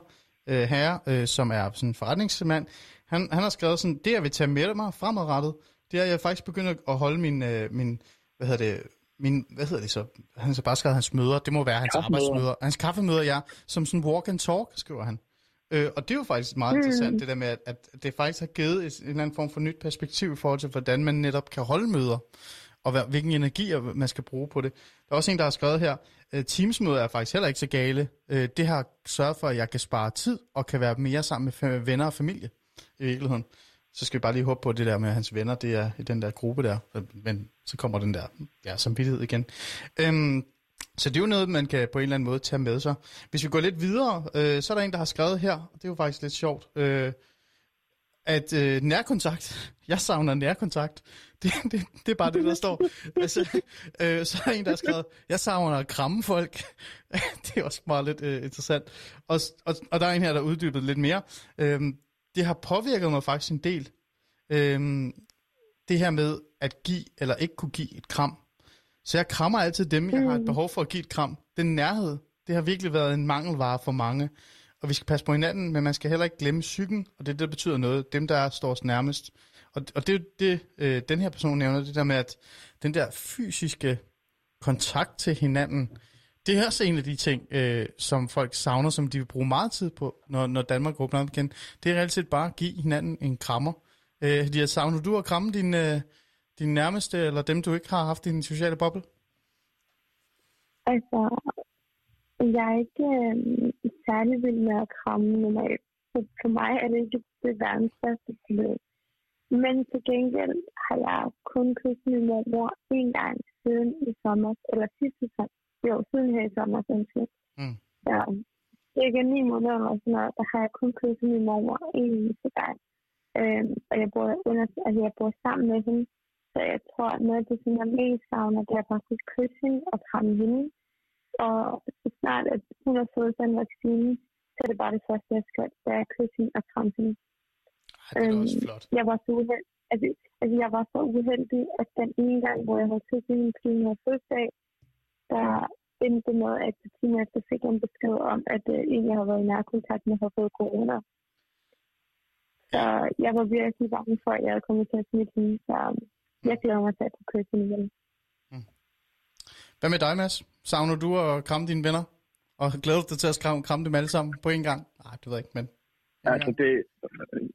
øh, herre, øh, som er sådan en forretningsmand, han, han har skrevet sådan, det jeg vil tage med mig fremadrettet, det er, at jeg faktisk begynder at holde min, øh, min hvad hedder det, min, hvad hedder det så? Han har bare skrevet hans møder. Det må være hans arbejdsmøder. Hans kaffemøder, ja. Som sådan walk and talk, skriver han. Øh, og det er jo faktisk meget mm. interessant, det der med, at, at det faktisk har givet en eller anden form for nyt perspektiv i forhold til, hvordan man netop kan holde møder, og hvad, hvilken energi man skal bruge på det. Der er også en, der har skrevet her, øh, Teams-møder er faktisk heller ikke så gale. Øh, det har sørget for, at jeg kan spare tid, og kan være mere sammen med venner og familie i virkeligheden. Så skal vi bare lige håbe på det der med hans venner, det er i den der gruppe der, men så kommer den der ja, samvittighed igen. Øhm, så det er jo noget, man kan på en eller anden måde tage med sig. Hvis vi går lidt videre, øh, så er der en, der har skrevet her, og det er jo faktisk lidt sjovt, øh, at øh, nærkontakt, jeg savner nærkontakt, (laughs) det, det, det er bare det, der står. altså, øh, så er der en, der har skrevet, jeg savner at kramme folk. (laughs) det er også meget lidt øh, interessant. Og, og, og der er en her, der uddybet lidt mere. Øh, det har påvirket mig faktisk en del. Øhm, det her med at give eller ikke kunne give et kram. Så jeg krammer altid dem, jeg har et mm. behov for at give et kram. Den nærhed, det har virkelig været en mangelvare for mange. Og vi skal passe på hinanden, men man skal heller ikke glemme psyken, og det der betyder noget. Dem, der står os nærmest. Og, og det er det, øh, den her person nævner, det der med, at den der fysiske kontakt til hinanden, det er også en af de ting, øh, som folk savner, som de vil bruge meget tid på, når, når Danmark åbner op igen. Det er reelt set bare at give hinanden en krammer. Øh, de har savnet du at kramme din, øh, din nærmeste, eller dem, du ikke har haft i din sociale boble? Altså, jeg er ikke øh, særlig vild med at kramme normalt. Så for mig er det ikke det verdens største problem. Men til gengæld har jeg kun kysset min mor en gang siden i sommer, eller sidste sommer jo, siden her i sommer, undskyld. Mm. Ja. cirka ni måneder eller sådan noget, der har jeg kun kysset min mor en eneste gang. Øhm, og jeg bor, under, altså jeg bor sammen med hende, så jeg tror, at noget af det, som jeg mest savner, det er faktisk kyssing og kramme hende. Og så snart, at hun har fået den vaccine, så er det bare det første, jeg skal, det er kyssing og kramme hende. Ej, det er Øhm, også flot. Jeg var så uheldig, altså, altså jeg var så uheldig, at den ene gang, hvor jeg havde kysset min pige med fødselsdag, der endte med, at til timer efter fik jeg en besked om, at øh, en, jeg havde været i nærkontakt med, havde fået corona. Så jeg var virkelig bange for, at jeg havde kommet til at smitte hende, så jeg glæder mig til at kunne kysse hende igen. Hvad med dig, Mads? Savner du at kramme dine venner? Og glæder du dig til at kramme, kramme dem alle sammen på en gang? Nej, det ved jeg ikke, men... en Altså gang. det,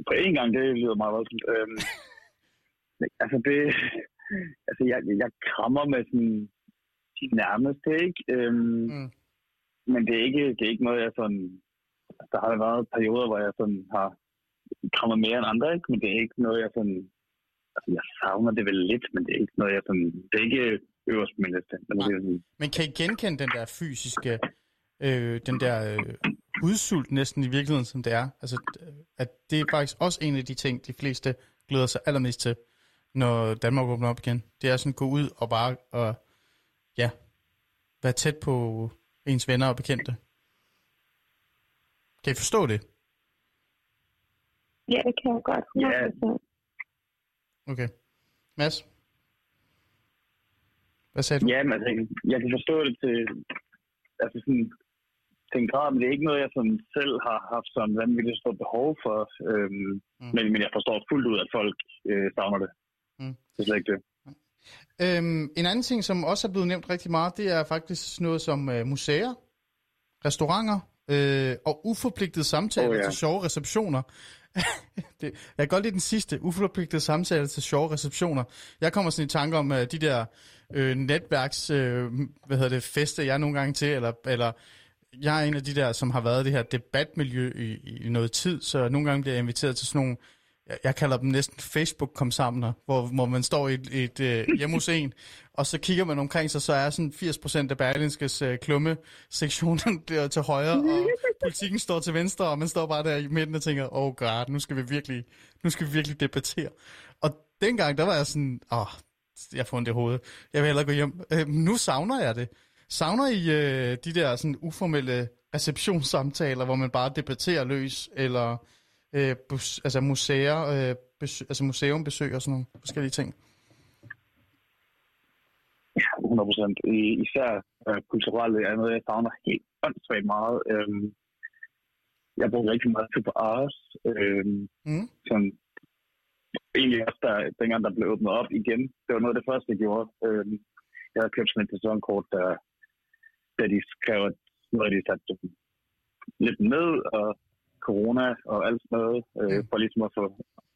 på en gang, det lyder meget voldsomt. Øhm, (laughs) altså det, altså jeg, jeg krammer med sådan de nærmeste, ikke? Øhm, Mm. Men det er ikke, det er ikke noget, jeg sådan, der har været perioder, hvor jeg sådan har krammet mere end andre, ikke? Men det er ikke noget, jeg sådan, altså jeg savner det vel lidt, men det er ikke noget, jeg sådan, det er ikke øverst på min liste. Men det er sådan, Men kan I genkende den der fysiske, øh, den der øh, udsult næsten i virkeligheden, som det er? Altså, at det er faktisk også en af de ting, de fleste glæder sig allermest til, når Danmark åbner op igen. Det er sådan at gå ud og bare, og, ja, være tæt på ens venner og bekendte. Kan I forstå det? Ja, det kan jeg godt. 100%. Okay. Mads? Hvad sagde du? Ja, men altså, jeg kan forstå det til, altså sådan, til en grad, men det er ikke noget, jeg sådan selv har haft sådan vanvittigt stort behov for. Øhm, mm. men, men jeg forstår fuldt ud, at folk øh, savner det. Mm. Det er slet ikke det. Øhm, en anden ting, som også er blevet nævnt rigtig meget, det er faktisk noget som øh, museer, restauranter øh, og uforpligtede samtaler oh, ja. til sjove receptioner. (laughs) det, jeg kan godt lide den sidste, uforpligtede samtaler til sjove receptioner. Jeg kommer sådan i tanke om uh, de der øh, netværks, øh, hvad hedder det, fester, jeg nogle gange til, eller, eller jeg er en af de der, som har været i det her debatmiljø i, i noget tid, så nogle gange bliver jeg inviteret til sådan nogle jeg, jeg kalder dem næsten facebook komsamner hvor, hvor man står i et, et øh, hjemme hos en, og så kigger man omkring sig, så er sådan 80% af Berlinskes øh, klumme sektionen (laughs) der til højre, og politikken står til venstre, og man står bare der i midten og tænker, oh god, nu skal vi virkelig, nu skal vi virkelig debattere. Og dengang, der var jeg sådan, åh, jeg får ondt i hovedet, jeg vil hellere gå hjem. Øh, nu savner jeg det. Savner I øh, de der sådan uformelle receptionssamtaler, hvor man bare debatterer løs, eller øh, bus, altså museer, øh, besøg, altså museumbesøg og sådan nogle forskellige ting? 100 procent. Især øh, kulturelle er noget, jeg savner helt åndssvagt meget. Øhm, jeg bruger rigtig meget tid på Ars, øhm, Mm. som egentlig også, der, dengang der blev åbnet op igen. Det var noget af det første, jeg gjorde. Øhm, jeg havde købt sådan et sæsonkort, der, da de skrev, at nu havde de sat lidt ned, og corona og alt sådan noget, øh, Mm. for ligesom at få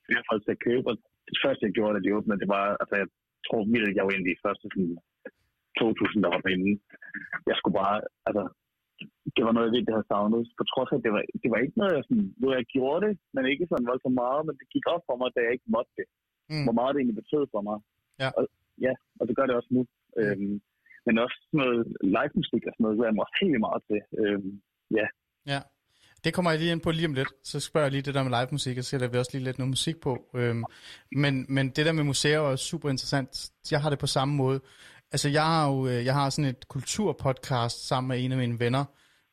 flere folk til at købe. Og det første, jeg gjorde, da de åbnede, det var, altså jeg tror virkelig, jeg var en af de første sådan, 2.000, der var derinde. Jeg skulle bare, altså, det var noget, jeg virkelig havde savnet. På trods af, det var, det var ikke noget, jeg sådan, hvor jeg gjorde det, men ikke sådan voldsomt meget, men det gik op for mig, da jeg ikke måtte det. Mm. Hvor meget det egentlig betød for mig. Ja. Og, ja, og det gør det også nu. Mm. Øhm, men også sådan noget live musik og sådan noget, så jeg mig også helt meget til. Øhm, ja, Ja, det kommer jeg lige ind på lige om lidt. Så spørger jeg lige det der med live musik, og så sætter vi også lige lidt noget musik på. Øhm, men, men det der med museer er super interessant. Jeg har det på samme måde. Altså jeg har jo øh, jeg har sådan et kulturpodcast sammen med en af mine venner,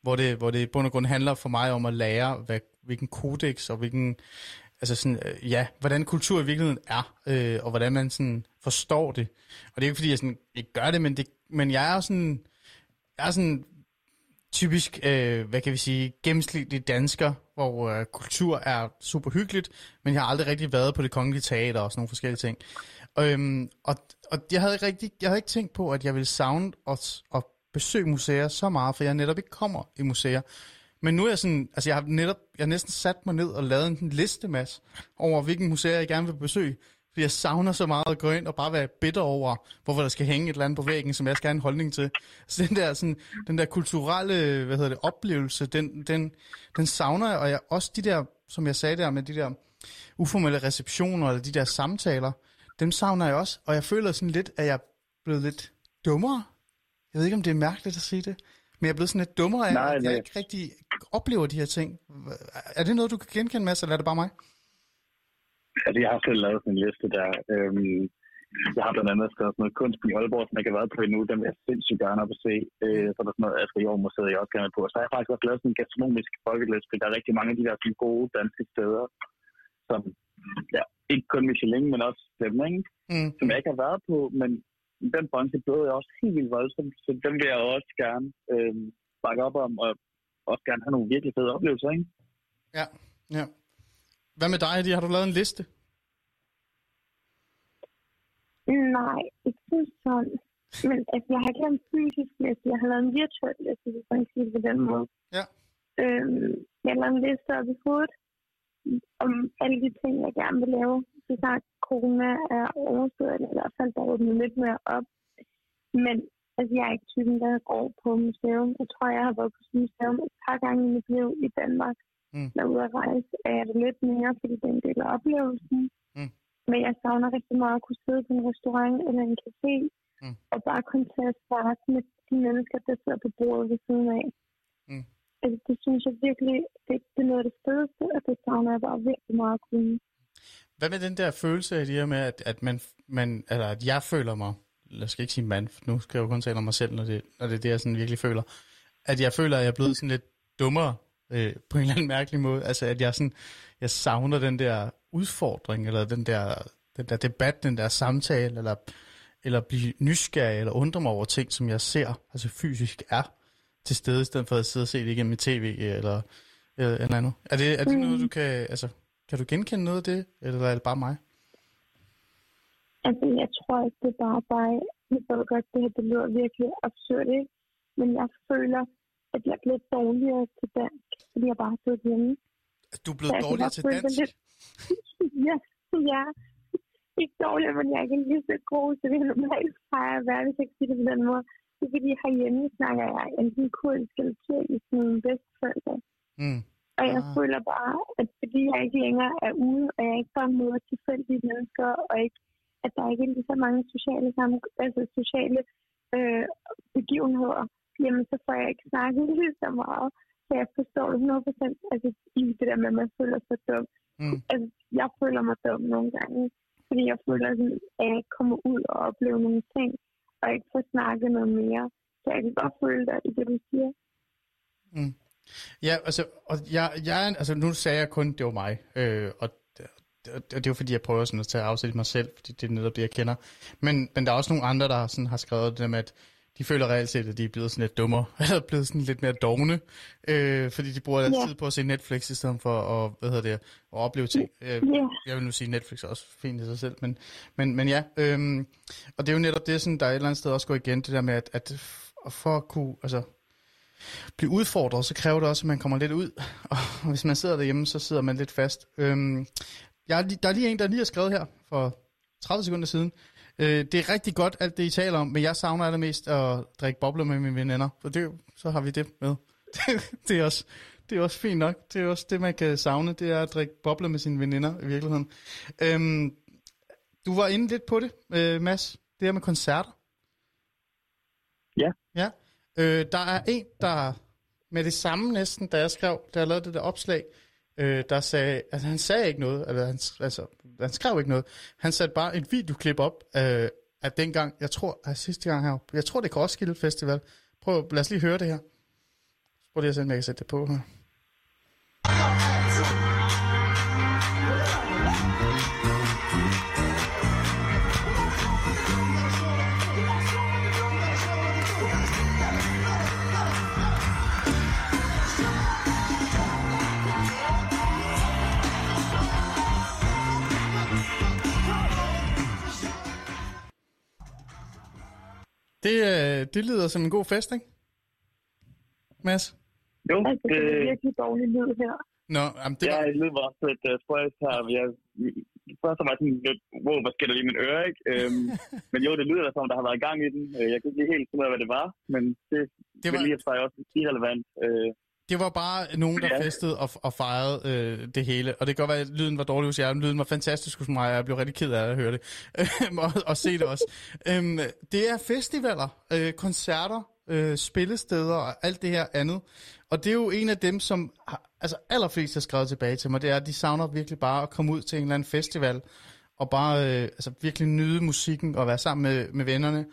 hvor det, hvor det i bund og grund handler for mig om at lære, hvad, hvilken kodex og hvilken, altså sådan, øh, ja, hvordan kultur i virkeligheden er, øh, og hvordan man sådan forstår det. Og det er ikke fordi, jeg sådan ikke gør det, men, det, men jeg er sådan, jeg er sådan typisk, øh, hvad kan vi sige, gennemsnitlig dansker, hvor øh, kultur er super hyggeligt, men jeg har aldrig rigtig været på det kongelige teater og sådan nogle forskellige ting. Øhm, og, og jeg havde ikke rigtig, jeg havde ikke tænkt på, at jeg ville savne at, at besøge museer så meget, for jeg netop ikke kommer i museer. Men nu er jeg sådan, altså jeg har netop, jeg har næsten sat mig ned og lavet en liste, Mads, over hvilken museer jeg gerne vil besøge. Fordi jeg savner så meget at gå ind og bare være bitter over, hvorfor der skal hænge et eller andet på væggen, som jeg skal have en holdning til. Så den der, sådan, den der kulturelle hvad hedder det, oplevelse, den, den, den savner jeg. Og jeg, også de der, som jeg sagde der, med de der uformelle receptioner, eller de der samtaler, dem savner jeg også. Og jeg føler sådan lidt, at jeg er blevet lidt dummere. Jeg ved ikke, om det er mærkeligt at sige det. Men jeg er blevet sådan lidt dummere af, Nej, at jeg nej. ikke rigtig oplever de her ting. Er det noget, du kan genkende, Mads, eller er det bare mig? Altså, jeg har selv lavet sådan en liste der. Øhm, jeg har blandt andet skrevet sådan noget kunst i Aalborg, som jeg ikke har været på endnu. Dem vil jeg sindssygt gerne op at se. Øh, så er der sådan noget Astrid Jormuseet, jeg også gerne på. Så har jeg faktisk også lavet sådan en gastronomisk folkeliste. Der er rigtig mange af de der sådan gode danske steder, som ja, ikke kun Michelin, men også dem, ikke? Mm. som jeg ikke har været på. Men den branche bløder jeg også helt vildt voldsomt, så dem vil jeg også gerne øh, bakke op om, og også gerne have nogle virkelig fede oplevelser. Ikke? Ja, ja. Hvad med dig, Eddie? Har du lavet en liste? Nej, ikke sådan. Men altså, jeg har ikke lavet en fysisk liste. Jeg har lavet en virtuel liste, hvis man kan sige det på den måde. Ja. Øhm, jeg har lavet en liste op i hovedet om alle de ting, jeg gerne vil lave. Så snart corona er overstået, eller i hvert fald der åbnet lidt mere op. Men altså, jeg er ikke typen, der går på museum. Jeg tror, jeg har været på museum et par gange i mit liv i Danmark. Mm. Når ude at rejse er det lidt mere, fordi det er en del af oplevelsen. Mm. Men jeg savner rigtig meget at kunne sidde på en restaurant eller en café, mm. og bare kunne tage at med de mennesker, der sidder på bordet ved siden af. Mm. Altså, det synes jeg virkelig, det, det er noget af det fedeste, og det savner jeg bare virkelig meget at kunne. Hvad med den der følelse af det her med, at, at, man, man, eller at jeg føler mig, jeg skal ikke sige mand, nu skal jeg jo kun tale om mig selv, når det, når det er det, jeg sådan virkelig føler, at jeg føler, at jeg er blevet sådan lidt dummere øh, på en eller anden mærkelig måde. Altså, at jeg, sådan, jeg savner den der udfordring, eller den der, den der debat, den der samtale, eller, eller blive nysgerrig, eller undre mig over ting, som jeg ser, altså fysisk er til stede, i stedet for at sidde og se det igennem tv, eller, eller, eller andet. Er det, er det mm. noget, du kan, altså, kan du genkende noget af det, eller er det bare mig? Altså, jeg tror ikke, det er bare mig. Jeg ved godt, det her det lyder virkelig absurd, ikke? Men jeg føler, at jeg er blevet dårligere til dansk, fordi jeg bare har siddet hjemme. Du er blevet dårligere til dansk? Lidt... (laughs) ja, ja. Ikke dårligere, men jeg er ikke lige så god, så det er normalt plejer at være, hvis jeg ikke siger det på den måde. Det er fordi, herhjemme snakker jeg enten kurdisk eller tyrkisk med mine bedsteforældre. Mm. Og jeg ah. føler bare, at fordi jeg ikke længere er ude, og jeg ikke bare møder tilfældige mennesker, og ikke, at der ikke er lige så mange sociale, sammen, altså sociale øh, begivenheder, jamen så får jeg ikke snakket (laughs) lige så meget. Så jeg forstår det 100% altså, i det der med, at man føler sig dum. Mm. Altså, jeg føler mig dum nogle gange, fordi jeg føler, at jeg ikke kommer ud og oplever nogle ting, og ikke får snakket noget mere. Så jeg kan godt føle dig i det, du siger. Mm. Ja, altså, og jeg, jeg, altså, nu sagde jeg kun, det var mig, øh, og det, det er jo fordi, jeg prøver sådan at tage afsæt i mig selv, fordi det er netop det, jeg kender. Men, men der er også nogle andre, der sådan har skrevet det med, at de føler reelt set, at de er blevet sådan lidt dummere, (laughs) eller blevet sådan lidt mere dogne, øh, fordi de bruger deres tid på at se Netflix i stedet for at, hvad hedder det, at opleve ting. Øh, yeah. Jeg vil nu sige, Netflix er også fint i sig selv, men, men, men ja, øh, og det er jo netop det, sådan, der et eller andet sted også går igen, det der med, at, at for at kunne, altså, blive udfordret, så kræver det også, at man kommer lidt ud. (laughs) Og hvis man sidder derhjemme, så sidder man lidt fast. Øhm, jeg, der er lige en, der lige har skrevet her for 30 sekunder siden. Øh, det er rigtig godt, alt det I taler om, men jeg savner allermest at drikke bobler med mine venner. Så, det, så har vi det med. Det, (laughs) det, er også, det er også fint nok. Det er også det, man kan savne, det er at drikke bobler med sine veninder i virkeligheden. Øhm, du var inde lidt på det, øh, Mads. Det her med koncerter. Ja. Ja. Øh, der er en, der med det samme næsten, da jeg skrev, da jeg lavede det der opslag, øh, der sagde, altså han sagde ikke noget, eller han, altså, han skrev ikke noget. Han satte bare et videoklip op øh, af dengang, jeg tror, at sidste gang her, jeg tror det er Roskilde Festival. Prøv, lad os lige høre det her. Prøv lige at se, om jeg kan sætte det på her. Det, øh, det lyder som en god fest, ikke? Mads? Jo, altså, det er virkelig dårlig lyd her. Nå, jamen, det ja, var... det lyder også lidt uh, spøjst her. Jeg, først var jeg sådan lidt, wow, hvad sker der lige i min øre, ikke? Øhm, (laughs) men jo, det lyder som, der har været gang i den. Øh, jeg kan ikke lige helt finde ud af, hvad det var, men det, det var... vil lige at også irrelevant. Øh, det var bare nogen, der ja. festede og, og fejrede øh, det hele. Og det kan godt være, at lyden var dårlig hos jer, men lyden var fantastisk hos mig, og jeg blev rigtig ked af at høre det. og, og se det også. øhm, det er festivaler, øh, koncerter, øh, spillesteder og alt det her andet. Og det er jo en af dem, som altså allerflest har skrevet tilbage til mig, det er, at de savner virkelig bare at komme ud til en eller anden festival, og bare øh, altså virkelig nyde musikken, og være sammen med, med vennerne,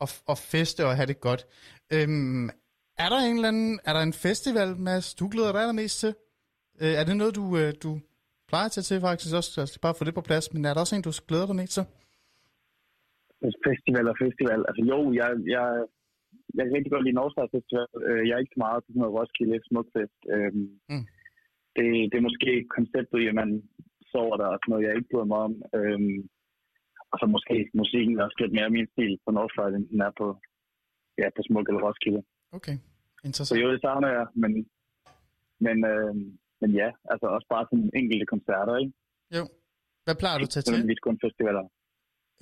og, og feste og have det godt. Øhm, er der en eller anden, er der en festival, Mads, du glæder dig allermest til? Øh, er det noget, du, øh, du plejer til til faktisk også, altså bare få det på plads, men er der også en, du glæder dig mest til? Festival og festival. Altså jo, jeg, jeg, jeg kan rigtig godt lide Northside Festival. Øh, Jeg er ikke så meget til sådan noget Roskilde Smukfest. Øhm, Mm. Det, det er måske konceptet i, at man sover der og sådan noget, jeg ikke bryder mig om. Øhm, og så måske musikken er også lidt mere min stil på Northside, end den er på, ja, på Smuk eller Roskilde. Okay, Så interessant. jo, det savner jeg, men, men, øhm, men ja, altså også bare sådan enkelte koncerter, ikke? Jo. Hvad plejer du at tage til? Nødvendigvis kun festivaler.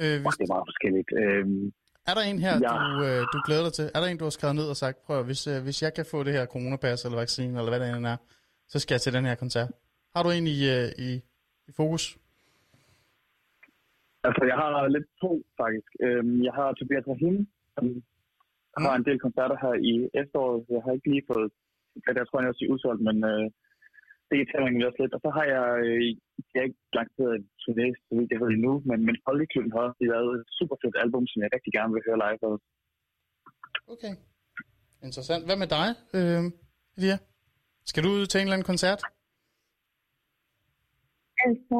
Øh, hvis, det er meget forskelligt. Øhm, er der en her, Ja. du, øh, du glæder dig til? Er der en, du har skrevet ned og sagt, prøv hvis, øh, hvis jeg kan få det her coronapas eller vaccine, eller hvad det end er, så skal jeg til den her koncert. Har du en i, øh, i, i fokus? Altså, jeg har lidt to, faktisk. Øhm, jeg har Tobias Rahim, som har en del koncerter her i efteråret. Jeg har ikke lige fået... Jeg tror, jeg også er udsolgt, men øh, det er tællingen også lidt. Og så har jeg... Øh, jeg har ikke lanceret et turné, så vidt jeg ved endnu, men, men Folkeklubben har også lavet et super fedt album, som jeg rigtig gerne vil høre live. også. Okay. Interessant. Hvad med dig, øh, Elia? Skal du ud til en eller anden koncert? Altså,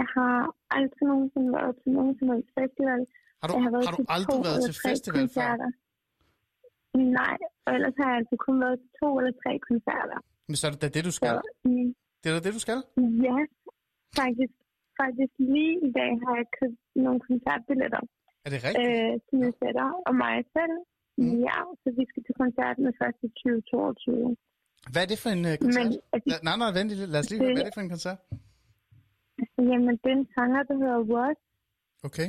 jeg har aldrig nogensinde været til nogen som helst festival. Har du, Jeg har været har du til aldrig været til festival før? koncerter. Nej, og ellers har jeg altså kun været til to eller tre koncerter. Men så er det da det, du Så skal. mm, Det er da det, du skal. ja, faktisk, faktisk lige i dag har jeg købt nogle koncertbilletter Er det rigtigt? øh, til min fætter og mig selv. Mm. Ja, så vi skal til koncerten først i 2022. Hvad er det for en uh, koncert? Men altså, La- Nej, nej, vent lige. Lad os lige Det- Hvad er det for en koncert? jamen, den sanger, der hedder Was, Okay.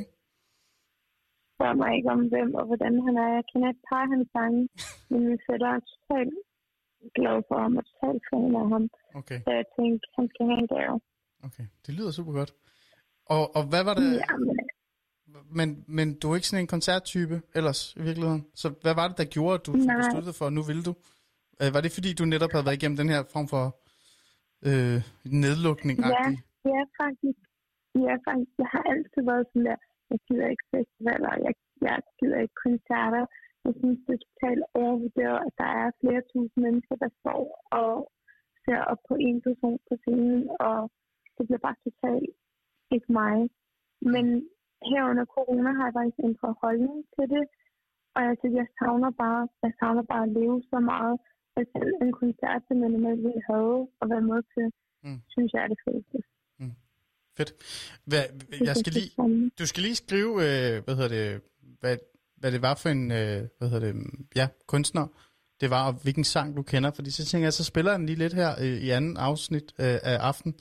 Spørger mig ikke om, hvem og hvordan han er. Jeg kender et par af hans sange, men min fætter er totalt glad for ham og totalt fan af ham. Okay, Så jeg tænkte, han skal have en gave. okay. Det lyder super godt. Og, og hvad var det? Ja, men Men, men du er ikke sådan en koncerttype ellers i virkeligheden. Så hvad var det, der gjorde, at du Nej. besluttede for, at nu ville du? Øh, var det fordi, du netop havde været igennem den her form for øh, nedlukning? Ja. Ja, faktisk. Ja, faktisk. Jeg har altid været sådan der, jeg gider ikke festivaler, jeg, jeg gider ikke koncerter. Jeg synes, det er totalt overvurderet, at der er flere tusind mennesker, der står og ser op på en person på scenen, og det bliver bare totalt ikke mig. Men her under corona har jeg faktisk ændret holdning til det, og jeg synes, jeg savner bare, jeg savner bare at leve så meget. Og selv en koncert, som jeg normalt ville have og være med til, mm. synes jeg er det fedeste. Fedt. Hvad, jeg skal lige, du skal lige skrive, øh, hvad hedder det, hvad, hvad det var for en, øh, hvad hedder det, ja, kunstner, det var, og hvilken sang du kender, fordi så tænker jeg, så spiller den lige lidt her øh, i anden afsnit øh, af aften,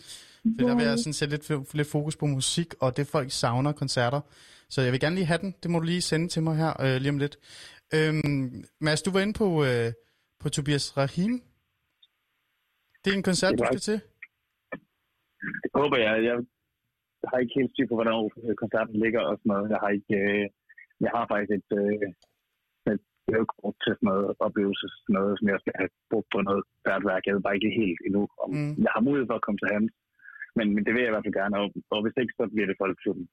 for der vil jeg sådan sætte lidt, lidt fokus på musik, og det folk savner koncerter. Så jeg vil gerne lige have den, det må du lige sende til mig her øh, lige om lidt. Øhm, Mads, du var inde på, øh, på Tobias Rahim. Det er en koncert, Det du skal til? Det håber jeg. Jeg har ikke helt styr på, hvordan koncerten ligger og sådan noget. Jeg har ikke... Øh, jeg har faktisk et, øh, et gavekort til sådan noget oplevelse, sådan noget, som jeg skal have brugt på noget færdigværk. Jeg ved bare ikke helt endnu, om mm. jeg har mulighed for at komme til ham. Men, men det vil jeg i hvert fald gerne, og, og hvis ikke, så bliver det folkeklubben.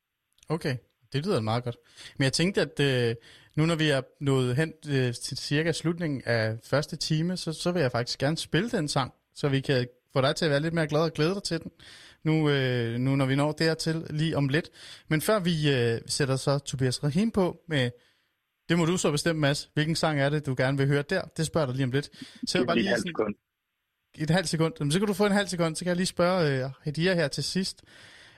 Okay, det lyder meget godt. Men jeg tænkte, at øh, nu når vi er nået hen øh, til cirka slutningen af første time, så, så vil jeg faktisk gerne spille den sang, så vi kan få dig til at være lidt mere glad og glæde dig til den, nu, øh, nu når vi når dertil lige om lidt. Men før vi øh, sætter så Tobias Rahim på med, det må du så bestemme, Mads, hvilken sang er det, du gerne vil høre der? Det spørger dig lige om lidt. Så jeg bare Lige sådan, sekund. et halvt sekund. Jamen, så kan du få en halv sekund, så kan jeg lige spørge øh, Hedia her til sidst.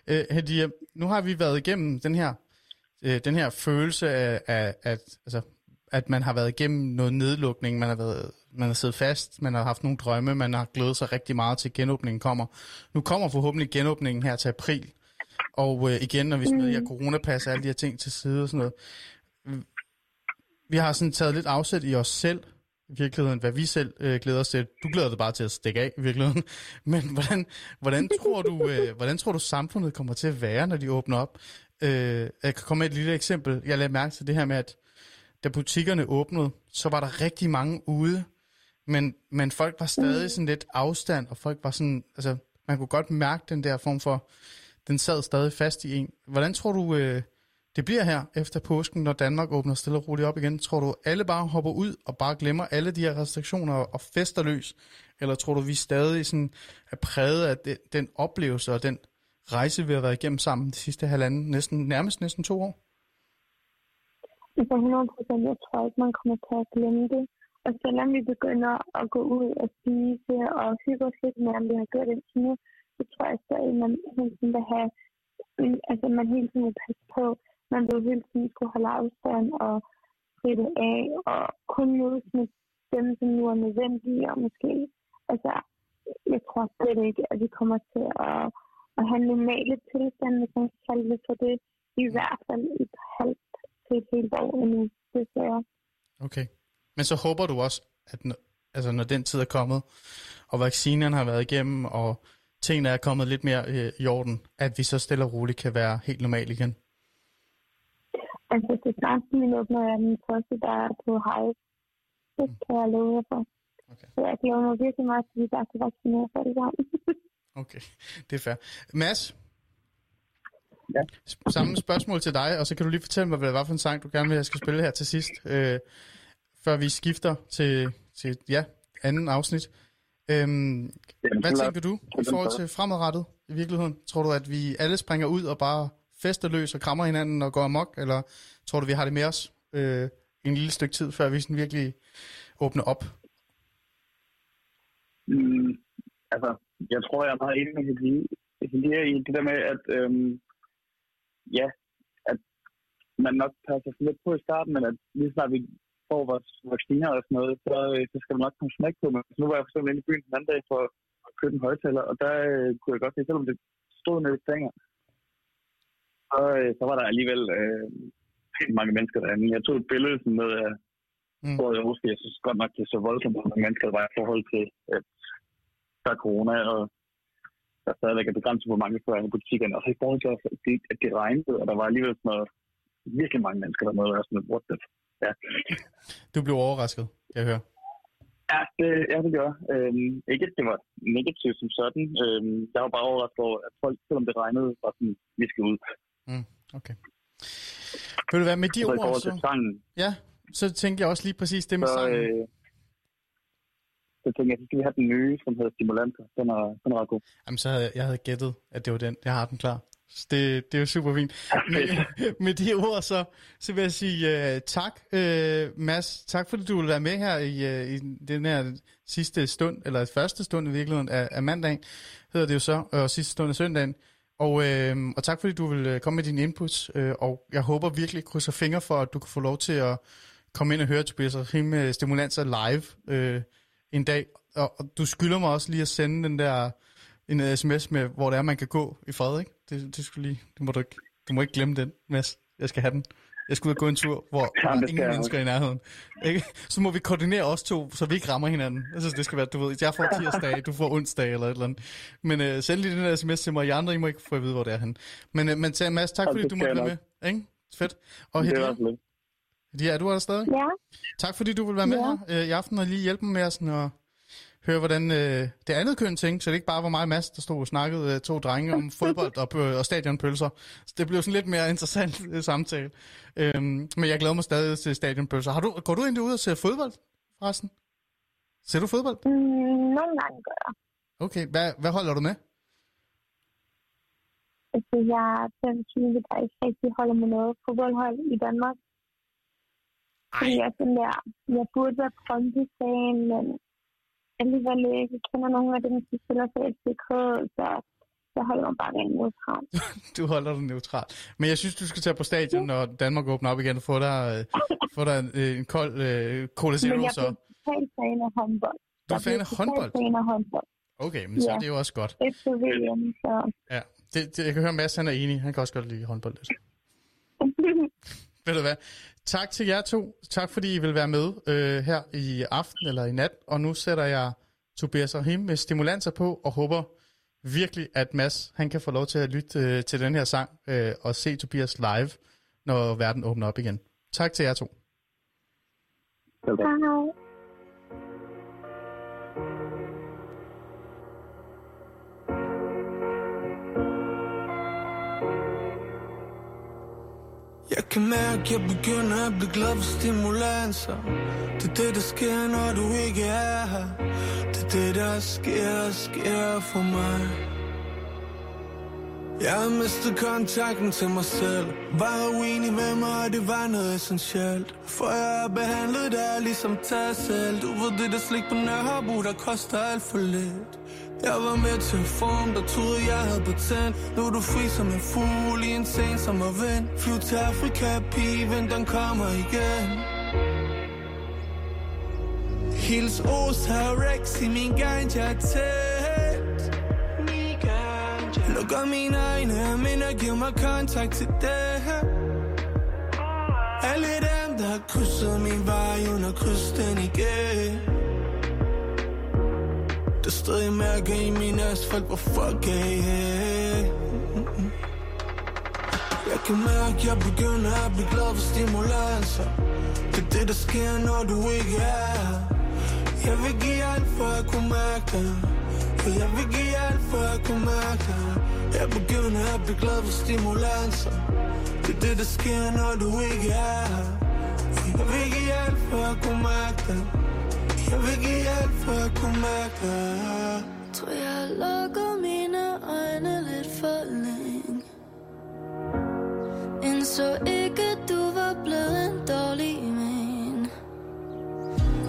Øh, Hedia, nu har vi været igennem den her, øh, den her følelse af, af at, altså, at man har været igennem noget nedlukning, man har, været, man har siddet fast, man har haft nogle drømme, man har glædet sig rigtig meget til, at genåbningen kommer. Nu kommer forhåbentlig genåbningen her til april, og øh, igen, når vi smider de her coronapas og alle de her ting til side og sådan noget, vi har sådan taget lidt afsæt i os selv, i virkeligheden, hvad vi selv øh, glæder os til. Du glæder dig bare til at stikke af, i virkeligheden. (laughs) Men hvordan, hvordan, tror du, øh, hvordan tror du, samfundet kommer til at være, når de åbner op? Øh, jeg kan komme med et lille eksempel. Jeg lagde mærke til det her med, at da butikkerne åbnede, så var der rigtig mange ude men, men folk var stadig mm. sådan lidt afstand, og folk var sådan, altså, man kunne godt mærke den der form for, den sad stadig fast i en. Hvordan tror du, øh, det bliver her efter påsken, når Danmark åbner stille og roligt op igen? Tror du, alle bare hopper ud og bare glemmer alle de her restriktioner og fester løs? Eller tror du, vi stadig sådan er præget af den, den oplevelse og den rejse, vi har været igennem sammen de sidste halvanden, næsten, nærmest næsten to år? Altså 100 procent, jeg tror ikke, man kommer til at glemme det. Og selvom vi begynder at gå ud og spise og hygge os lidt mere, end vi har gjort indtil nu, så tror jeg stadig, at man hele tiden vil have, altså man hele tiden vil passe på, man vil hele tiden skulle holde afstand og spritte af, og kun mødes med dem, som nu er nødvendige, og måske, altså, jeg tror slet ikke, at vi kommer til at, at have normale tilstande, hvis man kalde det for det, i hvert fald et halvt til et helt år endnu, desværre. Okay. Men så håber du også, at når, altså når den tid er kommet, og vaccinerne har været igennem, og tingene er kommet lidt mere øh, i orden, at vi så stille og roligt kan være helt normale igen? Altså, det snart lige åbner jeg den første, der er på hej. Det kan jeg love jer for. Okay. Så jeg glæder mig virkelig meget at vi bare kan vaccinere for det sammen. (laughs) okay, det er fair. Mads, Ja. Samme spørgsmål til dig, og så kan du lige fortælle mig, hvad det var for en sang, du gerne vil, at jeg skal spille her til sidst, øh, før vi skifter til, til ja, anden afsnit. Øhm, hvad tænker du i forhold til fremadrettet i virkeligheden? Tror du, at vi alle springer ud og bare fester løs og krammer hinanden og går amok, eller tror du, vi har det med os øh, en lille stykke tid, før vi sådan virkelig åbner op? Mm, altså, jeg tror, jeg er meget enig med Helia i det der med, at øhm, ja, at man nok passer sig lidt på i starten, men at lige snart vi får vores vacciner og sådan noget, så, øh, så skal man nok komme smæk på. Men nu var jeg for eksempel inde i byen den anden dag for at købe en højtaler, og der øh, kunne jeg godt se, selvom det stod nede i stænger, så, øh, så var der alligevel øh, helt mange mennesker derinde. Jeg tog et billede sådan med af mm. hvor jeg husker, jeg synes godt nok, det er så voldsomt, mange mennesker der var i forhold til, at der er corona, og der stadigvæk er begrænset, hvor mange får i butikkerne. Og så i forhold til, at det, at det regnede, og der var alligevel sådan noget, virkelig mange mennesker, der nåede at være sådan, what the Ja. Du blev overrasket, jeg hører. Ja, det, ja, det gør. Øhm, ikke, det var negativt som sådan. Øhm, jeg var bare overrasket over, at folk, selvom det regnede, var sådan, vi skal ud. Mm, okay. Vil du være med de så ord, så... Sangen, ja, så tænkte jeg også lige præcis det med så, sangen. Øh, så tænkte jeg, så skal vi have den nye, som hedder Stimulanter. Den er, den er ret god. Jamen, så havde jeg, jeg havde gættet, at det var den. Jeg har den klar. Så det, det er jo super fint. Med, (laughs) med de ord, så, så vil jeg sige uh, tak, uh, Mads. Tak fordi du vil være med her i, uh, i den her sidste stund, eller første stund i virkeligheden af, af mandagen, hedder det jo så, og sidste stund af søndagen. Og, uh, og tak fordi du vil komme med dine inputs, uh, og jeg håber virkelig, krydser fingre for, at du kan få lov til at komme ind og høre Tobias Rahim Stimulanser live uh, en dag. Og, og du skylder mig også lige at sende den der en sms med, hvor det er, man kan gå i fred, ikke? Det, det, skulle lige, det må du, ikke, du må ikke glemme den, Mads. Jeg skal have den. Jeg skal ud og gå en tur, hvor ja, der er ingen mennesker i nærheden. Ikke? Så må vi koordinere os to, så vi ikke rammer hinanden. Jeg synes, det skal være, du ved, jeg får tirsdag, du får onsdag eller et eller andet. Men uh, send lige den der sms til mig, I andre, I må ikke få at vide, hvor det er han. Men, uh, men Mads, tak fordi du måtte være med. Ikke? Fedt. Og Hedia, Hedia, er du der stadig? Ja. Tak fordi du vil være med ja. her uh, i aften og lige hjælpe mig med sådan, at høre, hvordan øh, det andet køn tænkte, så det ikke bare var mig og Mads, der stod og snakkede øh, to drenge om (laughs) fodbold og, øh, og stadionpølser. Så det blev sådan lidt mere interessant (laughs) øh, samtale. Øhm, men jeg glæder mig stadig til stadionpølser. Har du, går du egentlig ud og ser fodbold, forresten? Ser du fodbold? Mm, nogle gange gør jeg. Okay, hvad, hvad holder du med? Altså, jeg er den type, der ikke rigtig holder med noget fodboldhold i Danmark. Ej. Jeg sådan der, jeg burde være Brøndby-fan, men alligevel ikke kender nogen af dem, der spiller for FCK, så jeg holder mig bare rent neutral. (laughs) du holder dig neutral. Men jeg synes, du skal tage på stadion, når Danmark åbner op igen, og få dig, øh, få dig en, en kold uh, Cola Zero. Men jeg er totalt fan af håndbold. Du er fan af håndbold? fan af håndbold. Okay, men så ja. er det jo også godt. Efter VM, så... Ja, det, det, jeg kan høre, Mads han er enig. Han kan også godt lide håndbold lidt. (laughs) Ved du hvad? Tak til jer to. Tak fordi I vil være med øh, her i aften eller i nat. Og nu sætter jeg Tobias Rahim med stimulanser på og håber virkelig, at Mads han kan få lov til at lytte øh, til den her sang øh, og se Tobias live, når verden åbner op igen. Tak til jer to. Hej. Jeg kan mærke, jeg begynder at blive glad for stimulanser Det er det, der sker, når du ikke er her. Det er det, der sker, sker for mig. Jeg har mistet kontakten til mig selv. Var uenig med mig, og det var noget essentielt. For jeg har behandlet dig ligesom tag selv. Du ved det, der slik på Nørrebro, der koster alt for lidt jeg var med til at form, der troede jeg havde patent Nu er du fri som en fugl i en sen som er vind. Flyv til Afrika, pige, den kommer igen. Hils Os her Rex i min ganja tæt. Lukker mine egne minder, jeg giver mig kontakt til det Alle dem, der har krydset min vej, hun har krydset den igen stadig mærke i min asfalt, hvor fuck er jeg? Jeg kan mærke, jeg begynder at blive glad for stimulanser Det er det, der sker, når du ikke er Jeg vil give alt, for at kunne mærke det For jeg vil give alt, for at kunne mærke det Jeg begynder at blive glad for stimulanser Det er det, der sker, når du ikke er jeg vil give alt, for at kunne mærke det jeg vil give alt for at kunne mærke dig Tror jeg lukker mine øjne lidt for længe. Indså ikke du var blevet en dårlig men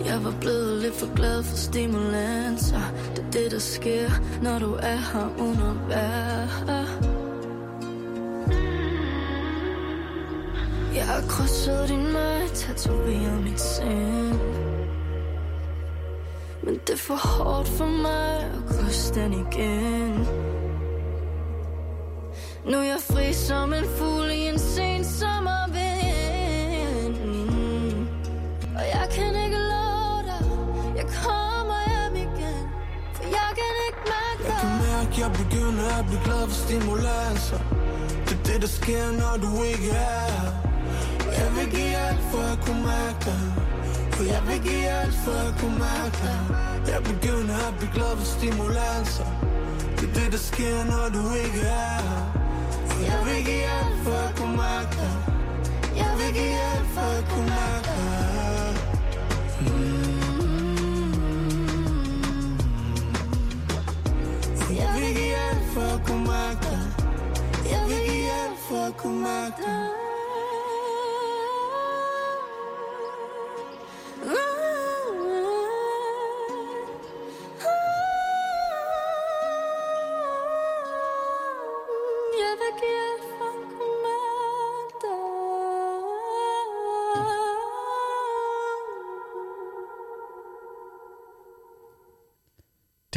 Jeg var blevet lidt for glad for stimulanser Det er det der sker når du er her uden at være her Jeg har krydset din vej, tatoveret mit sind men det er for hårdt for mig at krydse den igen. Nu er jeg fri som en fugl i en sen sommervind. Og jeg kan ikke love dig Jeg kommer hjem igen. For jeg kan ikke mærke dig Jeg kan mærke, jeg begynder at blive glad for stimulanser Det er det, der sker, når du ikke er Jeg vil give alt for at kunne mærke dig for jeg vil give alt for at kunne mærke dig Jeg begynder at blive glad for stimulanser Det er det, der sker, når du ikke er her. For jeg vil give alt for at kunne mærke dig Jeg vil give alt for at kunne mærke dig mm. jeg vil give alt for at kunne mærke dig Jeg vil give alt for at kunne mærke dig Det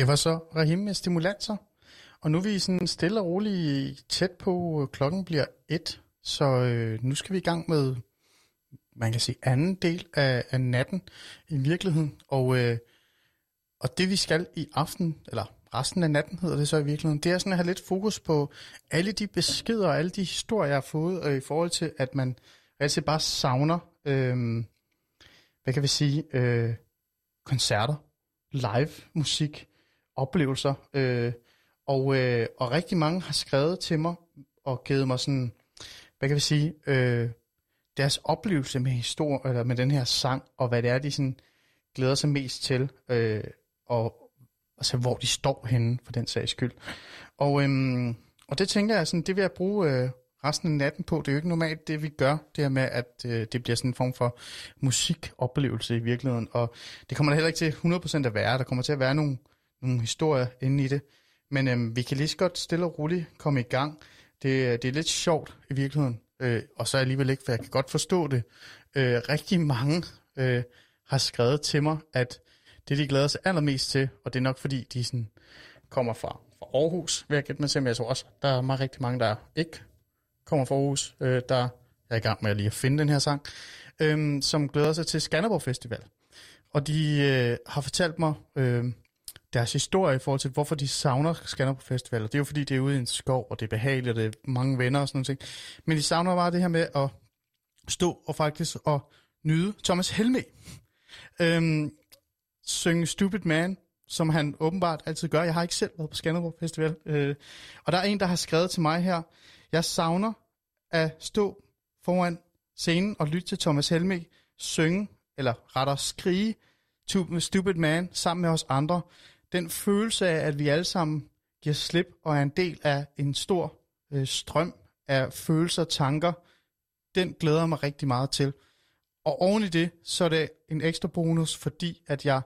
var så Rahim med stimulanser. Og nu er vi sådan stille og roligt tæt på, øh, klokken bliver et, så øh, nu skal vi i gang med, man kan sige, anden del af, af natten i virkeligheden. Og, øh, og det vi skal i aften, eller resten af natten hedder det så i virkeligheden, det er sådan at have lidt fokus på alle de beskeder og alle de historier, jeg har fået øh, i forhold til, at man altid bare savner, øh, hvad kan vi sige, øh, koncerter, live musik, oplevelser. Øh, og, øh, og rigtig mange har skrevet til mig og givet mig sådan, hvad kan vi sige, øh, deres oplevelse med historie, eller med den her sang, og hvad det er, de sådan glæder sig mest til, øh, og altså, hvor de står henne, for den sags skyld. Og, øhm, og det tænker jeg, sådan, det vil jeg bruge øh, resten af natten på. Det er jo ikke normalt det, vi gør, det her med, at øh, det bliver sådan en form for musikoplevelse i virkeligheden. Og det kommer der heller ikke til 100% at være. Der kommer til at være nogle, nogle historier inde i det. Men øhm, vi kan lige så godt stille og roligt komme i gang. Det, øh, det er lidt sjovt i virkeligheden. Øh, og så alligevel ikke, for jeg kan godt forstå det. Øh, rigtig mange øh, har skrevet til mig, at det de glæder sig allermest til, og det er nok fordi, de sådan kommer fra, fra Aarhus, vil jeg gætte mig til, men jeg tror også, der er meget rigtig mange, der ikke kommer fra Aarhus, øh, der er i gang med at lige at finde den her sang, øh, som glæder sig til Skanderborg Festival. Og de øh, har fortalt mig øh, deres historie i forhold til, hvorfor de savner Skanderborg Festival. Og det er jo fordi, det er ude i en skov, og det er behageligt, og det er mange venner og sådan noget. Men de savner bare det her med at stå og faktisk og nyde Thomas Helme. Øhm, synge Stupid Man, som han åbenbart altid gør. Jeg har ikke selv været på Skanderborg Festival. Øh, og der er en, der har skrevet til mig her, jeg savner at stå foran scenen og lytte til Thomas Helmig synge, eller rettere skrige, Stupid Man sammen med os andre. Den følelse af, at vi alle sammen giver slip og er en del af en stor øh, strøm af følelser og tanker, den glæder jeg mig rigtig meget til. Og oven i det, så er det en ekstra bonus, fordi at jeg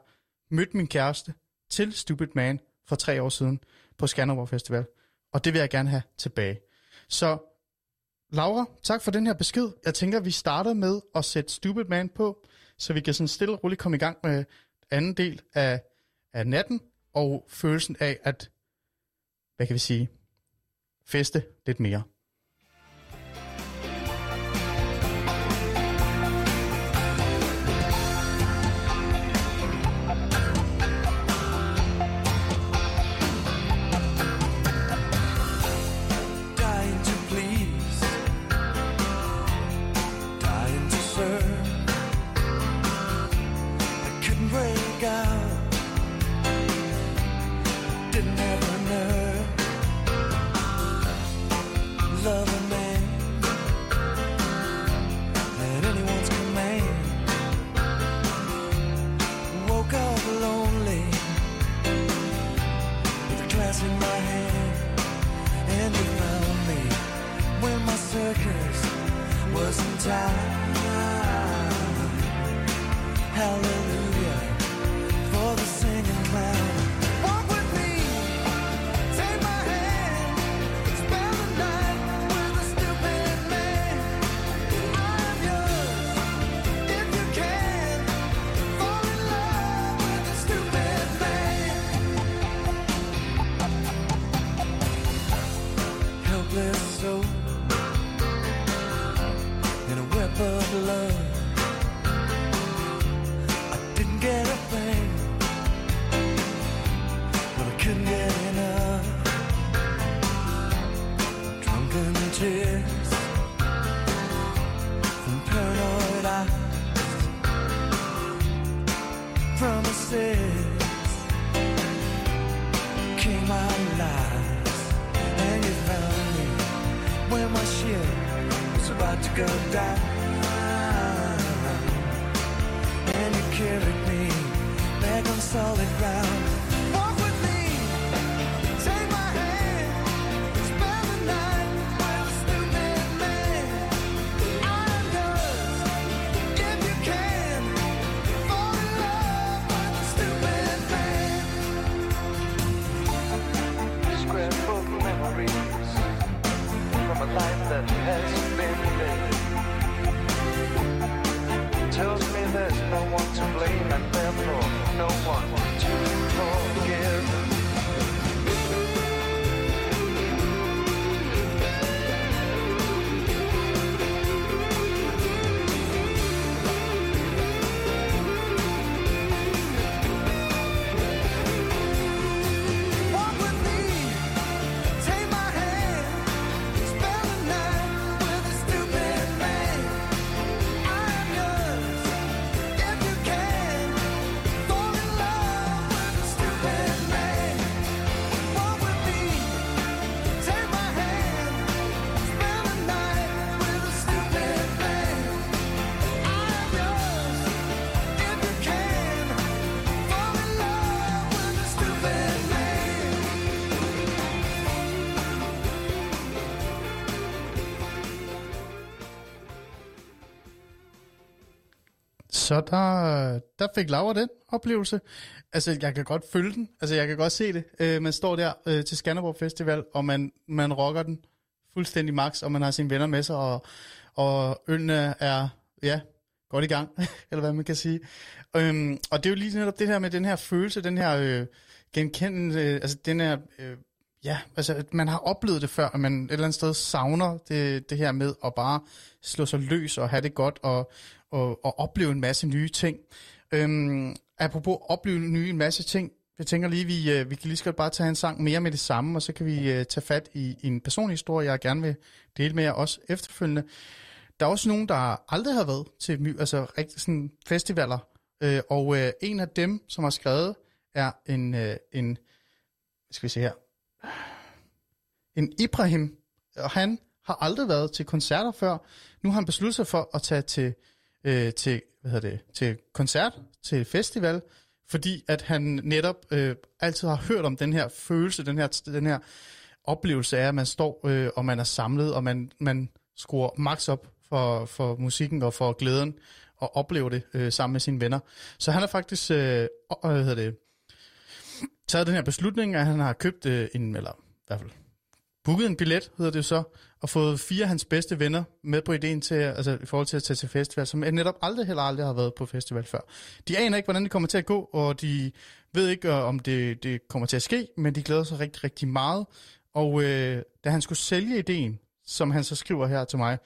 mødte min kæreste til Stupid Man for tre år siden på Skanderborg Festival. Og det vil jeg gerne have tilbage. Så Laura, tak for den her besked. Jeg tænker, at vi starter med at sætte Stupid Man på, så vi kan sådan stille og roligt komme i gang med anden del af, af natten, og følelsen af at, hvad kan vi sige, feste lidt mere. Så der, der fik Laura den oplevelse. Altså, jeg kan godt følge den. Altså, jeg kan godt se det. Øh, man står der øh, til Skanderborg Festival, og man, man rocker den fuldstændig max, og man har sine venner med sig, og, og ølene er, ja, godt i gang, (laughs) eller hvad man kan sige. Øhm, og det er jo lige netop det her med den her følelse, den her øh, genkendelse, øh, altså den her, øh, ja, altså at man har oplevet det før, at man et eller andet sted savner det, det her med at bare slå sig løs og have det godt, og, og, og opleve en masse nye ting. Øhm, apropos opleve nye en masse ting, jeg tænker lige, vi, øh, vi kan lige skal bare tage en sang mere med det samme, og så kan vi øh, tage fat i, i en personlig historie, jeg gerne vil dele med jer også efterfølgende. Der er også nogen, der aldrig har været til altså, rigtig sådan festivaler, øh, og øh, en af dem, som har skrevet, er en, øh, en skal vi se her, en Ibrahim, og han har aldrig været til koncerter før. Nu har han besluttet sig for at tage til, øh, til, hvad hedder det, til koncert, til festival, fordi at han netop øh, altid har hørt om den her følelse, den her, den her oplevelse af, at man står øh, og man er samlet, og man, man skruer max op for, for musikken og for glæden, og oplever det øh, sammen med sine venner. Så han har faktisk øh, hvad hedder det, taget den her beslutning, at han har købt øh, en, eller i hvert fald booket en billet, hedder det så, og fået fire af hans bedste venner med på ideen til, altså i forhold til at tage til festival, som netop aldrig heller aldrig har været på festival før. De aner ikke, hvordan det kommer til at gå, og de ved ikke, øh, om det, det kommer til at ske, men de glæder sig rigtig, rigtig meget. Og øh, da han skulle sælge ideen, som han så skriver her til mig,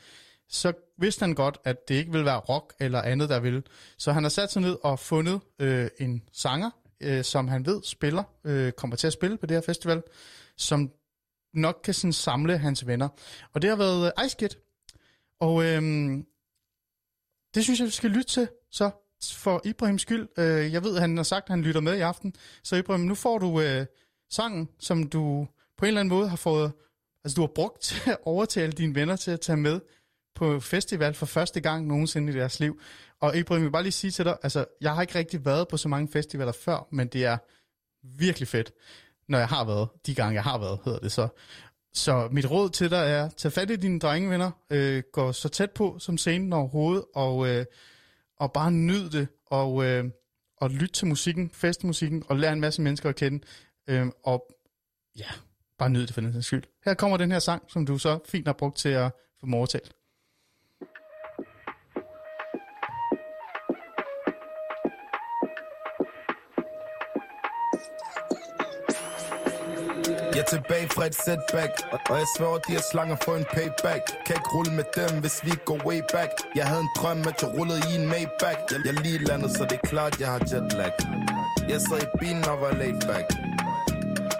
så vidste han godt, at det ikke ville være rock eller andet, der ville. Så han har sat sig ned og fundet øh, en sanger, øh, som han ved spiller, øh, kommer til at spille på det her festival, som nok kan sådan samle hans venner. Og det har været øh, Ice Kid. Og øhm, det synes jeg, vi skal lytte til, så for Ibrahims skyld. Øh, jeg ved, at han har sagt, at han lytter med i aften. Så Ibrahim, nu får du øh, sangen, som du på en eller anden måde har fået, altså du har brugt (laughs) til at overtale dine venner til at tage med på festival for første gang nogensinde i deres liv. Og Ibrahim, jeg vil bare lige sige til dig, altså jeg har ikke rigtig været på så mange festivaler før, men det er virkelig fedt når jeg har været, de gange jeg har været, hedder det så. Så mit råd til dig er, tag fat i dine drengevenner, øh, gå så tæt på som scenen overhovedet, og, øh, og bare nyd det, og, øh, og lyt til musikken, festmusikken, og lær en masse mennesker at kende, øh, og ja, bare nyd det for den skyld. Her kommer den her sang, som du så fint har brugt til at få mortalt. Jeg er tilbage fra et setback Og jeg svær de her slanger for en payback. Kan ikke rulle med dem, hvis vi går way back. Jeg havde en drøm, at jeg rullede i en Maybach. Jeg, jeg lige landet, så det er klart, jeg har jetlag. Jeg sad i bilen og var laid back.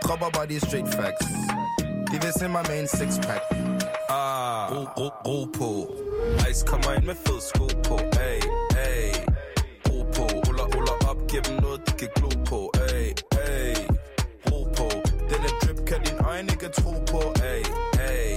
Dropper bare de straight facts. De vil se mig med en sixpack. Ah, ro, ro, ro på Ice kommer ind med fed sko på Ay, ay Ro på, ruller, ruller op Giv dem noget, de kan glo på ikke tro på. Ay, ay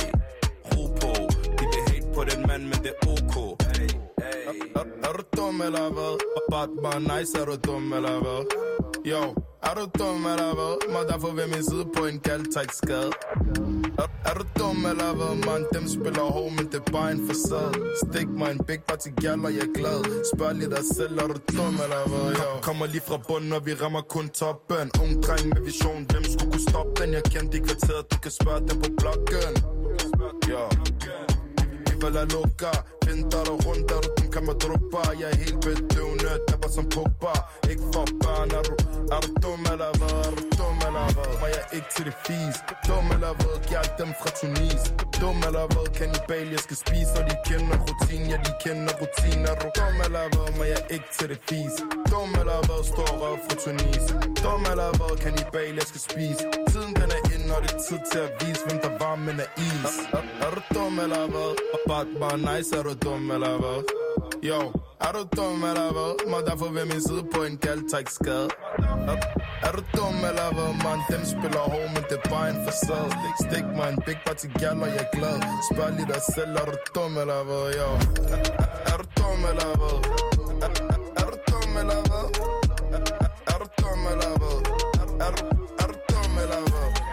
Ro på. De vil hate på den mand, men det er ok. Ay, ay Er, er du dum eller nice, er du dum eller? Yo, er du dum eller hvad? Må derfor vil min side på en tight skade er, er du dum eller hvad, man? Dem spiller hård, men det er bare en facade Stik mig en big party gal, og jeg er glad Spørg lige dig selv, er du dum eller hvad, yo? Kommer lige fra bunden, og vi rammer kun toppen Ung dreng med vision, hvem skulle kunne stoppe den? Jeg kendte i kvarteret, du kan spørge dem på blokken Yo falder lukker Vinter og rundt, er du kan man droppe Jeg er helt bedøvende, der var som Pogba Ikke for børn, er du, er du dum eller hvad? Er du dum? Eller hvad? Var jeg ikke til det fis? Dum eller hvad? Giv dem fra Tunis Dum eller hvad? Kanibal, jeg skal spise Og de kender rutin, ja de kender rutiner du dum eller hvad? Var jeg ikke til det fis? Dum eller hvad? Står røv fra Tunis Dum eller hvad? Kanibal, jeg skal spise Tiden den er ind, og det er tid til at vise Hvem der var, men er is Er, er, er du dum eller hvad? Bare, bare nice, er du dum eller hvad? Yo, er du dum eller hvad? Må derfor vil min side på en kald tak skade er, er du dum eller hvad, man? Dem spiller hård, men det er bare en facade Stik stik mig en big party gal, og jeg er glad Spørg lige dig selv, er du dum eller hvad? Yo, er, er, er du dum eller hvad? Er, du dum eller hvad? Er, du dum eller hvad? Er du dum eller hvad?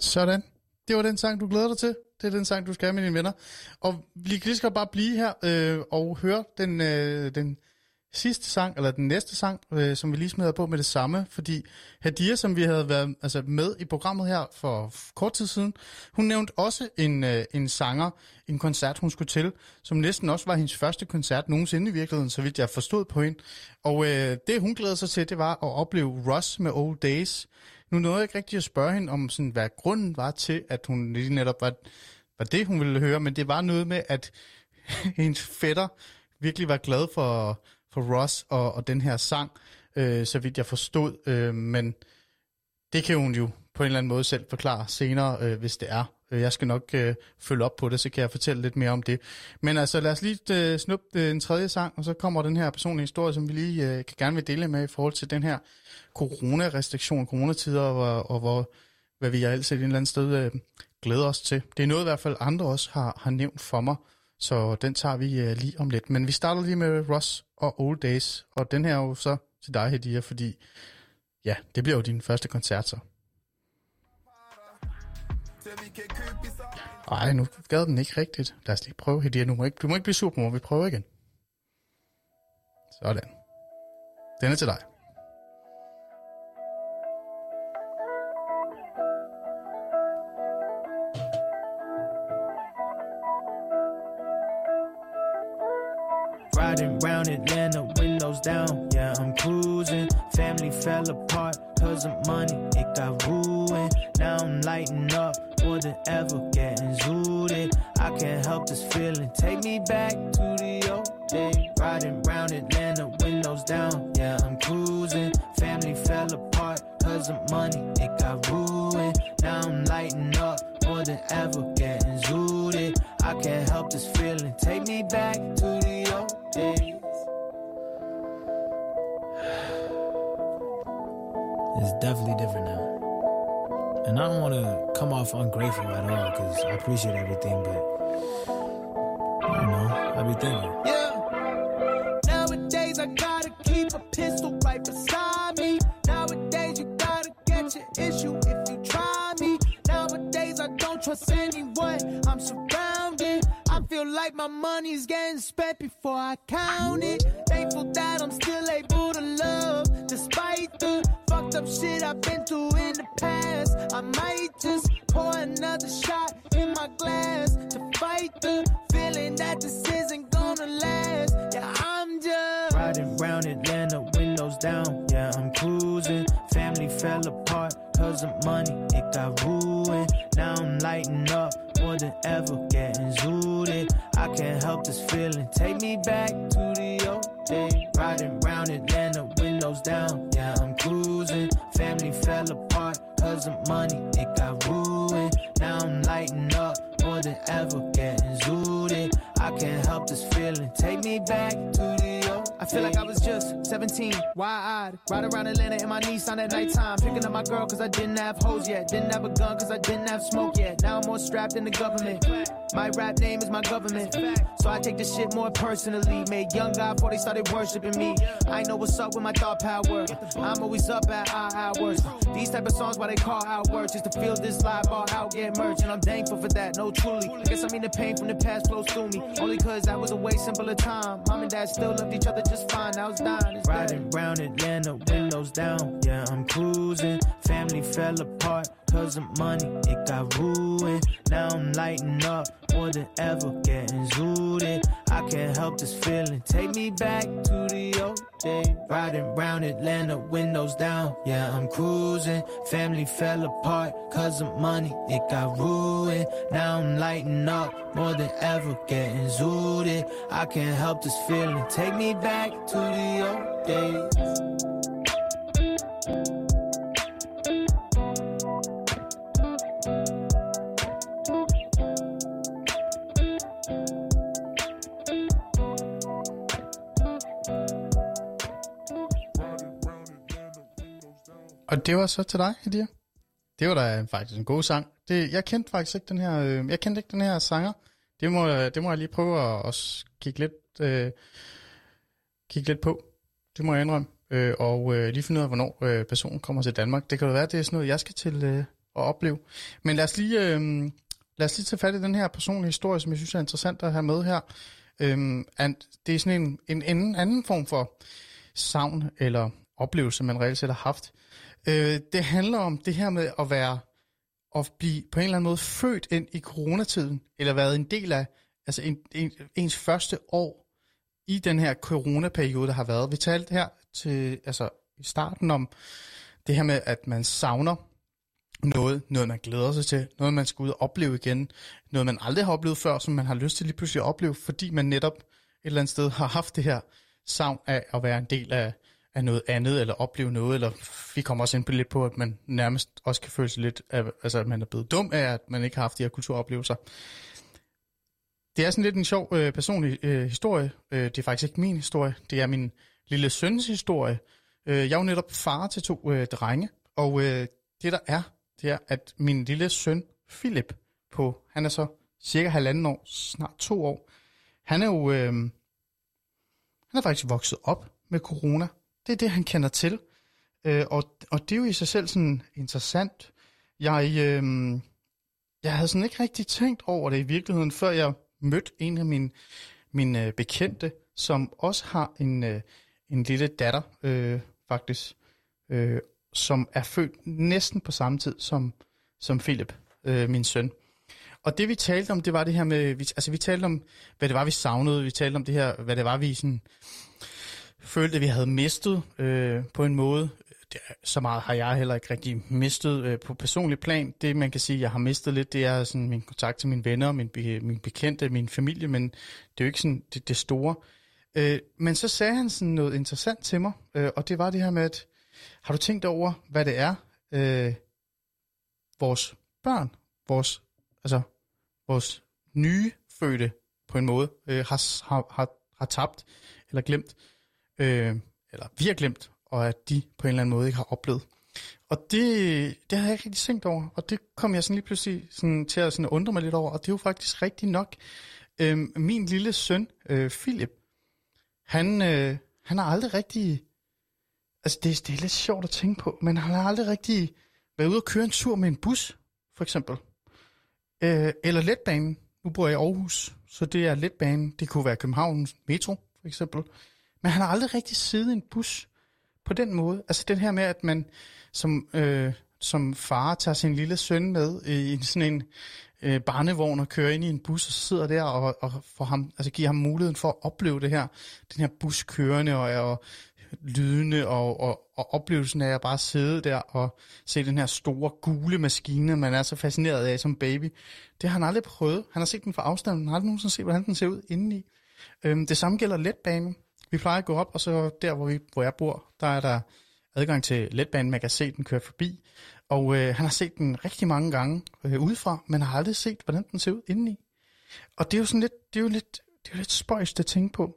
Sådan. Det var den sang, du glæder dig til. Det er den sang, du skal have med dine venner. Og vi kan lige skal bare blive her øh, og høre den, øh, den sidste sang, eller den næste sang, øh, som vi lige smider på med det samme. Fordi Hadia, som vi havde været altså, med i programmet her for kort tid siden, hun nævnte også en, øh, en sanger, en koncert, hun skulle til, som næsten også var hendes første koncert nogensinde i virkeligheden, så vidt jeg forstod på hende. Og øh, det, hun glæder sig til, det var at opleve Ross med Old Days. Nu nåede jeg ikke rigtig at spørge hende om, sådan, hvad grunden var til, at hun lige netop var, var det, hun ville høre, men det var noget med, at (laughs) hendes fætter virkelig var glad for, for Ross og, og den her sang, øh, så vidt jeg forstod. Øh, men det kan hun jo på en eller anden måde selv forklare senere, øh, hvis det er. Øh, jeg skal nok øh, følge op på det, så kan jeg fortælle lidt mere om det. Men altså, lad os lige øh, snuppe øh, en tredje sang, og så kommer den her personlige historie, som vi lige øh, kan gerne vil dele med i forhold til den her coronarestriktion, coronatider, og, og hvor, hvad vi altid et eller andet sted øh, glæder os til. Det er noget i hvert fald andre også har, har nævnt for mig, så den tager vi øh, lige om lidt. Men vi starter lige med Ross og Old Days, og den her er jo så til dig, Hedia, fordi ja, det bliver jo din første koncert så. Ej, nu gad den ikke rigtigt. Lad os lige prøve, Hedia. Du må ikke, du må ikke blive sur på mig, vi prøver igen. Sådan. Den er til dig. Riding round Atlanta, windows down, yeah, I'm cruising. Family fell apart cause of money, it got rude. Now I'm lighting up more than ever, getting zooted. I can't help this feeling, take me back to the old days. Riding round Atlanta, windows down, yeah, I'm cruising. Family fell apart cause of money, it got ruined. Now I'm lighting up more than ever, getting zooted. I can't help this feeling, take me back to the old days. (sighs) It's definitely different now. And I don't want to come off ungrateful at all because I appreciate everything, but you know, I be thinking. Yeah. Nowadays I gotta keep a pistol right beside me. Nowadays you gotta get your issue if you try me. Nowadays I don't trust anyone. I'm surrounded. I feel like my money's getting spent before I count it. Thankful that I'm still able to love despite the fucked up shit I've been through in the past. I might just pour another shot in my glass to fight the feeling that this isn't gonna last. Yeah, I'm just riding round Atlanta, windows down. Yeah, I'm cruising. Family fell apart cause of money, it got ruined. Now I'm lighting up more than ever, getting zooted. I can't help this feeling, take me back to the old days. Riding round Atlanta, windows down. Fell apart cause of money, it got ruined. Now I'm lighting up more than ever, getting zooted. I can't help this feeling, take me back to the old I feel like I was just 17, wide-eyed. Ride around Atlanta in my Nissan at nighttime. Picking up my girl cause I didn't have hoes yet. Didn't have a gun cause I didn't have smoke yet. Now I'm more strapped than the government My rap name is my government. So I take this shit more personally Made young guy before they started worshiping me. I know what's up with my thought power. I'm always up at our hours. These type of songs why they call out words Just to feel this live ball out get merged And I'm thankful for that, no truly. Guess I mean the pain from the past flows through me. Only cause that was a way simpler time. Mom and dad still loved each other just fine. I was dying it's Riding round Atlanta, windows down. Yeah, I'm cruising. Family fell apart cause of money It got ruined. Now I'm lighting up more than ever Getting zooted. I can't help this feeling. Take me back to the old days. Riding round Atlanta, windows down Yeah, I'm cruising. Family fell apart cause of money It got ruined. Now I'm lighting up more than ever Getting zooted. I can't help this feeling. Take me back to the old days Og det var så til dig, Hedia. Det var da faktisk en god sang. Det, jeg kendte faktisk ikke den her, øh, jeg kendte ikke den her sanger. Det må, øh, det må jeg lige prøve at, at kigge, lidt, øh, kigge lidt på. Det må jeg indrømme. Øh, og øh, lige finde ud af, hvornår øh, personen kommer til Danmark. Det kan jo være, at det er sådan noget, jeg skal til øh, at opleve. Men lad os lige, øh, lad os lige tage fat i den her personlige historie, som jeg synes er interessant at have med her. Øh, and, det er sådan en, en, en anden form for savn eller oplevelse, man reelt set har haft. Øh, det handler om det her med at være at blive på en eller anden måde født ind i coronatiden, eller været en del af altså en, en, ens første år i den her coronaperiode, der har været. Vi talte her til, altså i starten om det her med, at man savner noget, noget man glæder sig til, noget man skal ud og opleve igen, noget man aldrig har oplevet før, som man har lyst til lige pludselig at opleve, fordi man netop et eller andet sted har haft det her savn af at være en del af, af noget andet, eller opleve noget, eller vi kommer også ind på lidt på, at man nærmest også kan føle sig lidt, af, altså at man er blevet dum af, at man ikke har haft de her kulturoplevelser. Det er sådan lidt en sjov øh, personlig øh, historie. Øh, det er faktisk ikke min historie. Det er min lille søns historie. Øh, jeg er jo netop far til to øh, drenge, og øh, det der er, det er, at min lille søn, Philip, på, han er så cirka halvanden år, snart to år, han er jo, øh, han er faktisk vokset op med corona. Det er det, han kender til. Øh, og, og det er jo i sig selv sådan interessant. Jeg, øh, jeg havde sådan ikke rigtig tænkt over det i virkeligheden, før jeg mødte en af mine, mine øh, bekendte, som også har en, øh, en lille datter, øh, faktisk, øh, som er født næsten på samme tid som, som Philip, øh, min søn. Og det vi talte om, det var det her med, vi, altså vi talte om, hvad det var, vi savnede, vi talte om det her, hvad det var, vi sådan, følte, at vi havde mistet øh, på en måde. Det, så meget har jeg heller ikke rigtig mistet øh, på personlig plan. Det, man kan sige, jeg har mistet lidt, det er sådan min kontakt til mine venner, min, be, min bekendte, min familie, men det er jo ikke sådan det, det store. Øh, men så sagde han sådan noget interessant til mig, øh, og det var det her med, at har du tænkt over, hvad det er, øh, vores børn, vores, altså vores nye fødte på en måde, øh, har, har, har, har tabt eller glemt, øh, eller vi har glemt, og at de på en eller anden måde ikke har oplevet. Og det, det har jeg ikke rigtig tænkt over, og det kom jeg sådan lige pludselig sådan til at sådan undre mig lidt over, og det er jo faktisk rigtigt nok. Øh, min lille søn, øh, Philip, han, øh, han har aldrig rigtig, altså det, det er lidt sjovt at tænke på, men han har aldrig rigtig været ude og køre en tur med en bus, for eksempel. Øh, eller letbanen. Nu bor jeg i Aarhus, så det er letbanen. Det kunne være Københavns Metro, for eksempel. Men han har aldrig rigtig siddet i en bus på den måde. Altså den her med, at man som, øh, som far tager sin lille søn med i sådan en øh, barnevogn og kører ind i en bus og sidder der og, og får ham, altså giver ham muligheden for at opleve det her, den her bus kørende og, og lydende og, og, og oplevelsen af at bare sidde der og se den her store gule maskine, man er så fascineret af som baby. Det har han aldrig prøvet. Han har set den fra afstand, han har aldrig nogensinde set, hvordan den ser ud indeni. Øhm, det samme gælder letbanen. Vi plejer at gå op, og så der, hvor, vi, hvor jeg bor, der er der adgang til letbanen. Man kan se den køre forbi. Og øh, han har set den rigtig mange gange øh, udefra, men har aldrig set, hvordan den ser ud indeni. Og det er jo sådan lidt, det er jo lidt, det er jo lidt spøjst at tænke på.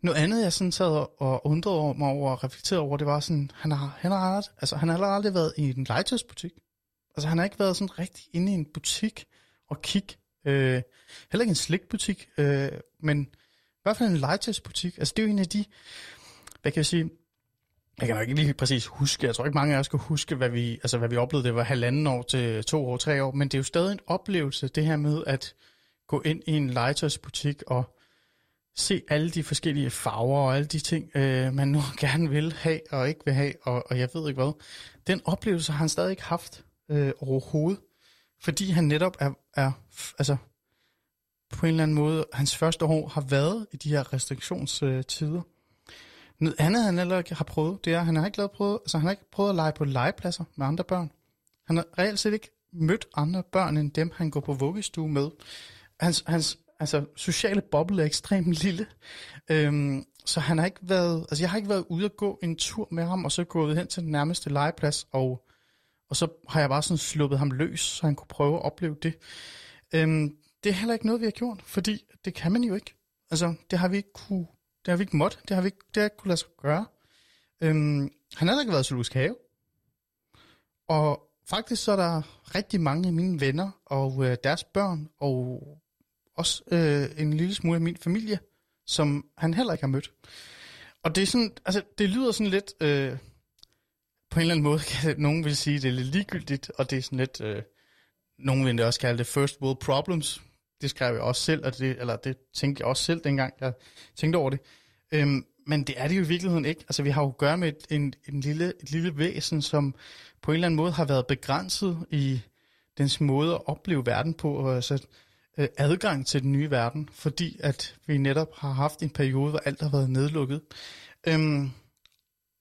Noget andet, jeg sådan sad og undrede mig over og reflekterede over, det var sådan, han har, han har, aldrig, altså, han har aldrig været i en legetøjsbutik. Altså han har ikke været sådan rigtig inde i en butik og kigge. Øh, heller ikke en slikbutik, øh, men hvert fald en legetøjsbutik. Altså det er jo en af de, hvad kan jeg sige, jeg kan nok ikke lige præcis huske, jeg tror ikke mange af os kan huske, hvad vi, altså, hvad vi oplevede. Det var halvanden år til to år, tre år, men det er jo stadig en oplevelse, det her med at gå ind i en legetøjsbutik og se alle de forskellige farver og alle de ting, øh, man nu (laughs) gerne vil have og ikke vil have, og, og jeg ved ikke hvad. Den oplevelse har han stadig ikke haft øh, overhovedet, fordi han netop er, er altså, på en eller anden måde, hans første år har været i de her restriktionstider. Noget andet, han heller ikke har prøvet, det er, at han har ikke lavet prøvet, altså han har ikke prøvet at lege på legepladser med andre børn. Han har reelt set ikke mødt andre børn, end dem, han går på vuggestue med. Hans, hans altså, sociale boble er ekstremt (laughs) lille. Øhm, så han har ikke været, altså jeg har ikke været ude at gå en tur med ham, og så gået hen til den nærmeste legeplads, og, og så har jeg bare sådan sluppet ham løs, så han kunne prøve at opleve det. Øhm, det er heller ikke noget, vi har gjort, fordi det kan man jo ikke. Altså, det har vi ikke kunne, det har vi ikke måttet, det har vi ikke, det har ikke kunne lade sig gøre. Øhm, han har ikke været i zoologisk have. Og faktisk så er der rigtig mange af mine venner og øh, deres børn og også øh, en lille smule af min familie, som han heller ikke har mødt. Og det er sådan, altså det lyder sådan lidt, øh, på en eller anden måde kan nogen vil sige, det er lidt ligegyldigt, og det er sådan lidt, øh, nogen vil også kalde det first world problems. Det skrev jeg også selv, og det, eller det tænkte jeg også selv, dengang jeg tænkte over det. Øhm, men det er det jo i virkeligheden ikke. Altså vi har jo at gøre med et, en, en lille, et lille væsen, som på en eller anden måde har været begrænset i dens måde at opleve verden på. Altså, øh, adgang til den nye verden, fordi at vi netop har haft en periode, hvor alt har været nedlukket. Øhm,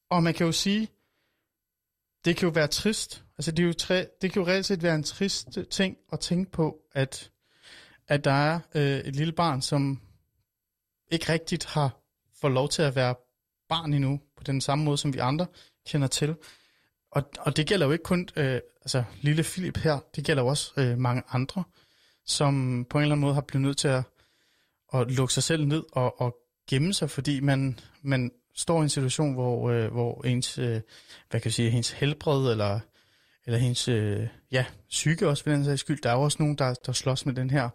og man kan jo sige, det kan jo være trist. Altså det, er jo tre, det kan jo reelt set være en trist ting at tænke på, at, at der er øh, et lille barn, som ikke rigtigt har fået lov til at være barn endnu, på på den samme måde, som vi andre kender til. Og, og det gælder jo ikke kun øh, altså, lille Philip her, det gælder jo også øh, mange andre, som på en eller anden måde har blevet nødt til at, at lukke sig selv ned og, og gemme sig, fordi man, man står i en situation, hvor, øh, hvor ens, øh, hvad kan jeg sige, ens helbred eller eller hendes øh, ja, psyke også for den sags skyld. Der er jo også nogen, der, der slås med den her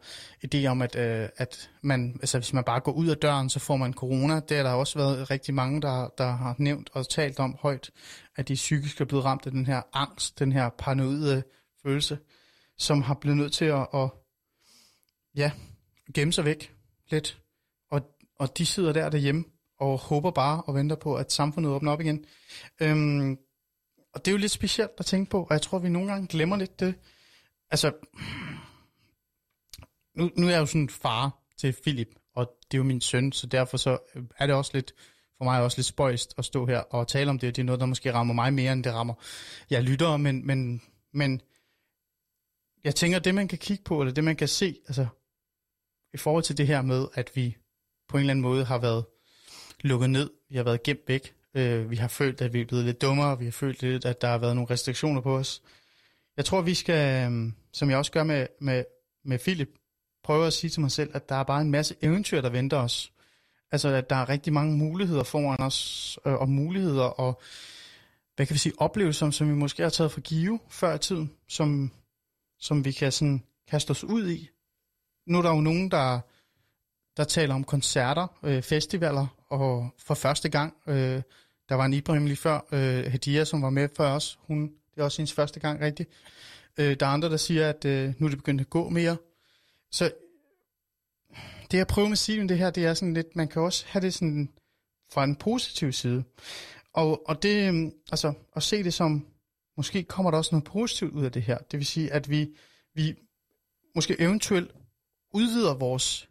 idé om, at, øh, at man, altså, hvis man bare går ud af døren, så får man corona. Det har der også været rigtig mange, der, der har nævnt og talt om højt, at de psykisk er blevet ramt af den her angst, den her paranoide følelse, som har blevet nødt til at, at ja, gemme sig væk lidt. Og, og de sidder der derhjemme og håber bare og venter på, at samfundet åbner op igen. Øhm, og det er jo lidt specielt at tænke på, og jeg tror, vi nogle gange glemmer lidt det. Altså, nu, nu er jeg jo sådan far til Philip, og det er jo min søn, så derfor så er det også lidt, for mig også lidt spøjst at stå her og tale om det. Det er noget, der måske rammer mig mere, end det rammer jeg lytter, men, men, men jeg tænker, det man kan kigge på, eller det man kan se, altså i forhold til det her med, at vi på en eller anden måde har været lukket ned, vi har været gemt væk, Øh, vi har følt, at vi er blevet lidt dummere. Vi har følt lidt, at der har været nogle restriktioner på os. Jeg tror, vi skal, øhm, som jeg også gør med, med, med Philip, prøve at sige til mig selv, at der er bare en masse eventyr, der venter os. Altså, at der er rigtig mange muligheder foran os, øh, og muligheder og, hvad kan vi sige, oplevelser, som vi måske har taget for give før i tiden, som, som vi kan sådan kaste os ud i. Nu er der jo nogen, der, der taler om koncerter, øh, festivaler, og for første gang, øh, der var en Ibrahim lige før, øh, Hadia, som var med før os, hun, det er også hendes første gang rigtigt. Øh, der er andre, der siger, at øh, nu er det begyndt at gå mere. Så det jeg prøver med at sige det her, det er sådan lidt, man kan også have det sådan fra en positiv side. Og, og det, øhm, altså, at se det som, måske kommer der også noget positivt ud af det her. Det vil sige, at vi, vi måske eventuelt udvider vores,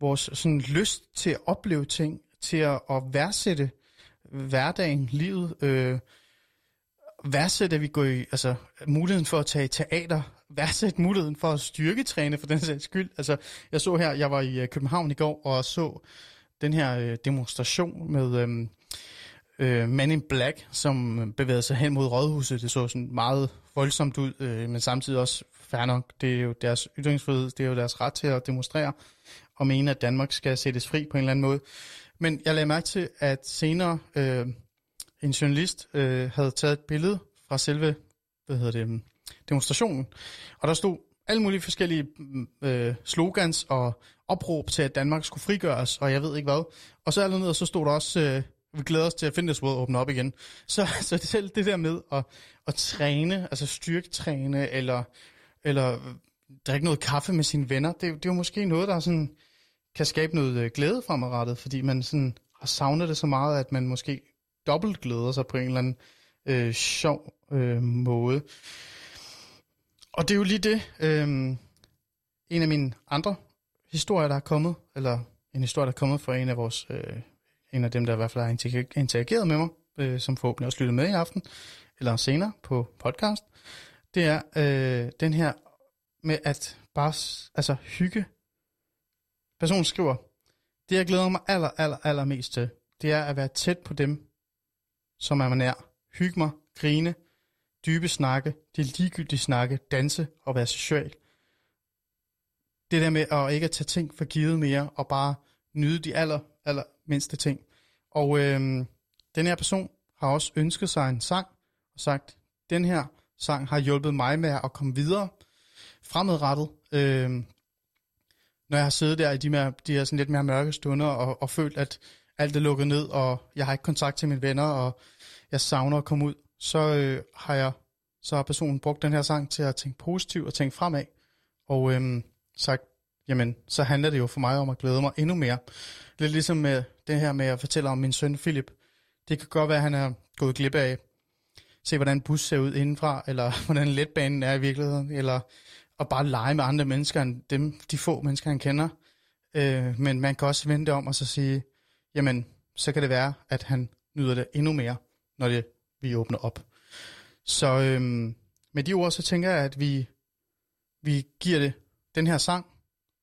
vores sådan lyst til at opleve ting, til at, at værdsætte hverdagen, livet, øh, værdsætte, at vi går i, altså muligheden for at tage teater, (laughs) værdsætte muligheden for at styrketræne for den sags skyld. Altså, jeg så her, jeg var i øh, København i går og så den her øh, demonstration med øh, øh, Man in Black, som bevægede sig hen mod rådhuset. Det så sådan meget voldsomt ud, øh, men samtidig også fair nok. Det er jo deres ytringsfrihed, det er jo deres ret til at demonstrere og mene, at Danmark skal sættes fri på en eller anden måde. Men jeg lagde mærke til, at senere øh, en journalist øh, havde taget et billede fra selve hvad hedder det, demonstrationen, og der stod alle mulige forskellige mm, øh, slogans og opråb til, at Danmark skulle frigøres, og jeg ved ikke hvad. Og så ned, og så stod der også, øh, vi glæder os til at Fitness World åbne op igen. Så, (laughs) så det selv det der med at, at træne, altså styrketræne, eller, eller drikke noget kaffe med sine venner, det, det er jo måske noget, der sådan kan skabe noget øh, glæde fremadrettet, fordi man sådan har savnet det så meget, at man måske dobbelt glæder sig på en eller anden øh, sjov øh, måde. Og det er jo lige det. Øh, en af mine andre historier, der er kommet, eller en historie, der er kommet fra en af vores, øh, en af dem, der i hvert fald har interageret med mig, øh, som forhåbentlig også lytter med i aften, eller senere på podcast, det er øh, den her med at bare altså, hygge Personen skriver, det jeg glæder mig aller, aller, aller mest til, det er at være tæt på dem, som er man nær. Hygge mig, grine, dybe snakke, det ligegyldige snakke, danse og være social. Det der med at ikke at tage ting for givet mere, og bare nyde de aller, aller mindste ting. Og øhm, den her person har også ønsket sig en sang, og sagt, den her sang har hjulpet mig med at komme videre fremadrettet. Øhm, når jeg har siddet der i de, mere, de her sådan lidt mere mørke stunder og, og følt, at alt er lukket ned, og jeg har ikke kontakt til mine venner, og jeg savner at komme ud, så øh, har jeg så har personen brugt den her sang til at tænke positivt og tænke fremad, og øh, sagt, jamen, så handler det jo for mig om at glæde mig endnu mere. Lidt ligesom med det her med at fortælle om min søn Philip. Det kan godt være, at han er gået glip af se, hvordan bus ser ud indenfra, eller (laughs) hvordan letbanen er i virkeligheden, eller at bare lege med andre mennesker end dem, de få mennesker, han kender. Øh, men man kan også vente om og så sige, jamen, så kan det være, at han nyder det endnu mere, når det, vi åbner op. Så øh, med de ord, så tænker jeg, at vi, vi giver det den her sang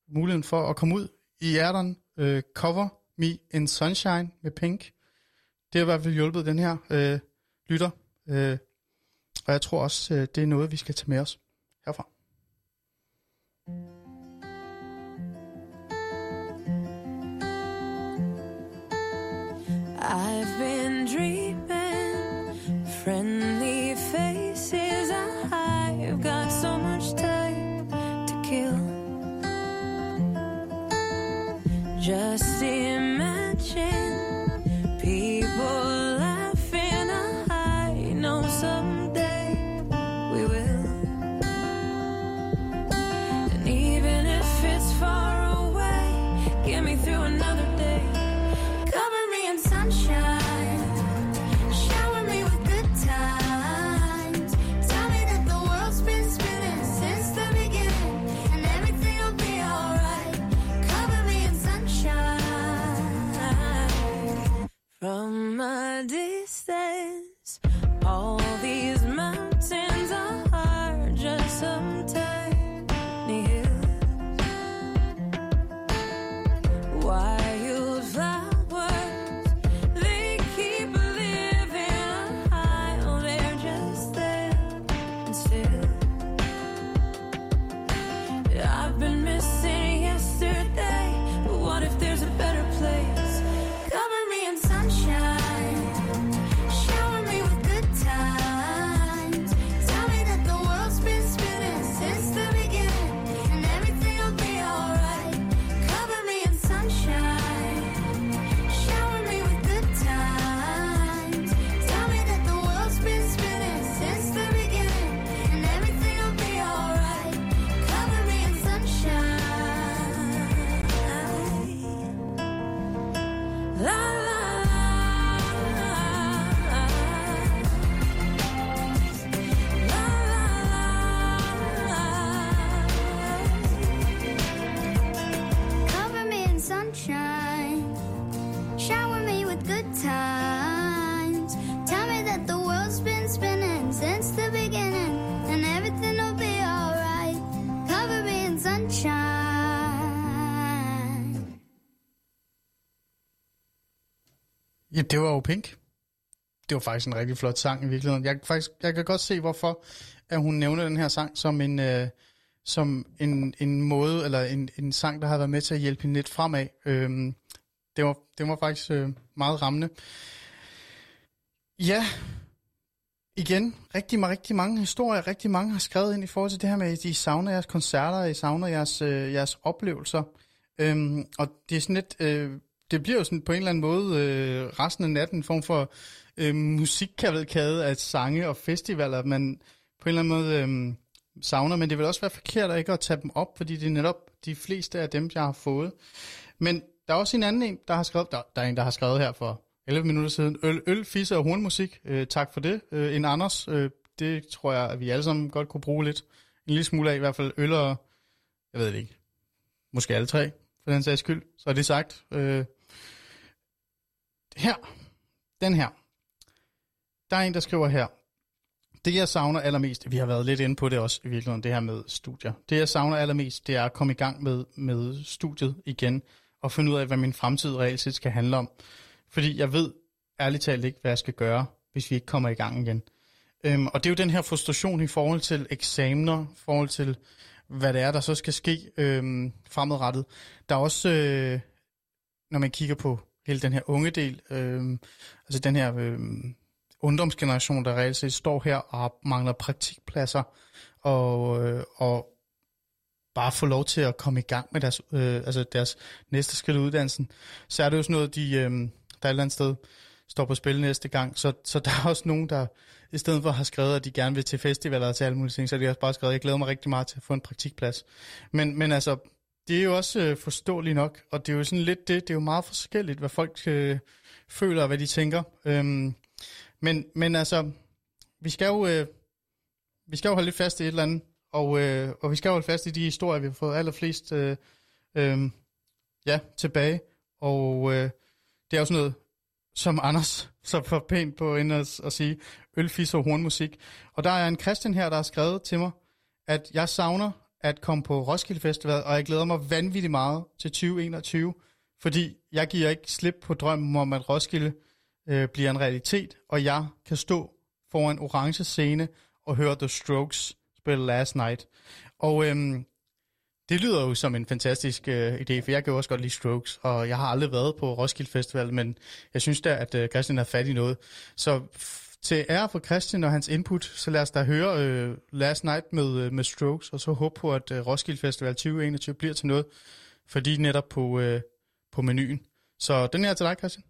muligheden for at komme ud i hjerteren. Øh, cover Me in Sunshine med Pink. det har i hvert fald hjulpet den her øh, lytter. Øh, og jeg tror også, øh, det er noget, vi skal tage med os herfra. I've said det var jo Pink. Det var faktisk en rigtig flot sang i virkeligheden. Jeg, kan faktisk, jeg kan godt se, hvorfor at hun nævner den her sang som en, øh, som en, en måde, eller en, en sang, der har været med til at hjælpe hende lidt fremad. Øhm, det, var, det var faktisk øh, meget rammende. Ja, igen, rigtig, rigtig mange historier, rigtig mange har skrevet ind i forhold til det her med, at I savner jeres koncerter, I savner jeres, øh, jeres oplevelser. Øhm, og det er sådan lidt, øh, det bliver jo sådan på en eller anden måde øh, resten af natten en form for øh, musikkavalkade af sange og festivaler, man på en eller anden måde øh, savner, men det vil også være forkert at ikke at tage dem op, fordi det er netop de fleste af dem, jeg har fået. Men der er også en anden en, der har skrevet, der, der er en, der har skrevet her for 11 minutter siden, øl, øl fisse og hornmusik, øh, tak for det. Øh, en Anders, øh, det tror jeg, at vi alle sammen godt kunne bruge lidt. En lille smule af i hvert fald øl og, jeg ved det ikke, måske alle tre, for den sags skyld. Så er det sagt. Øh, her, den her. Der er en, der skriver her. Det, jeg savner allermest, vi har været lidt inde på det også i virkeligheden, det her med studier. Det, jeg savner allermest, det er at komme i gang med, med studiet igen, og finde ud af, hvad min fremtid reelt set skal handle om. Fordi jeg ved ærligt talt ikke, hvad jeg skal gøre, hvis vi ikke kommer i gang igen. Øhm, og det er jo den her frustration i forhold til eksamener, i forhold til, hvad det er, der så skal ske øhm, fremadrettet. Der er også, øh, når man kigger på hele den her unge del, øh, altså den her øh, ungdomsgeneration, der reelt set står her og mangler praktikpladser, og, øh, og bare få lov til at komme i gang med deres, øh, altså deres næste skridt i uddannelsen, så er det jo sådan noget, de, øh, der et eller andet sted står på spil næste gang. Så, så der er også nogen, der i stedet for har skrevet, at de gerne vil til festivaler og til alle mulige ting, så de har også bare skrevet, at jeg glæder mig rigtig meget til at få en praktikplads. Men, men altså, det er jo også øh, forståeligt nok, og det er jo sådan lidt det, det er jo meget forskelligt, hvad folk øh, føler og hvad de tænker. Øhm, men, men altså, vi skal jo, øh, vi skal jo holde lidt fast i et eller andet, og, øh, og vi skal jo holde fast i de historier, vi har fået allerflest øh, øh, ja, tilbage. Og øh, det er jo sådan noget, som Anders (laughs) så for pænt på ind at, at sige, ølfis og hornmusik. Og der er en Christian her, der har skrevet til mig, at jeg savner at komme på Roskilde Festival, og jeg glæder mig vanvittigt meget til 2021, fordi jeg giver ikke slip på drømmen om, at Roskilde øh, bliver en realitet, og jeg kan stå foran orange scene og høre The Strokes spille Last Night. Og øhm, det lyder jo som en fantastisk øh, idé, for jeg kan jo også godt lide Strokes, og jeg har aldrig været på Roskilde Festival, men jeg synes da, at øh, Christian har fat i noget. Så til ære for Christian og hans input, så lad os da høre øh, Last Night med, øh, med Strokes, og så håbe på, at øh, Roskilde Festival 2021 bliver til noget, fordi netop på, øh, på menuen. Så den her til dig, Christian.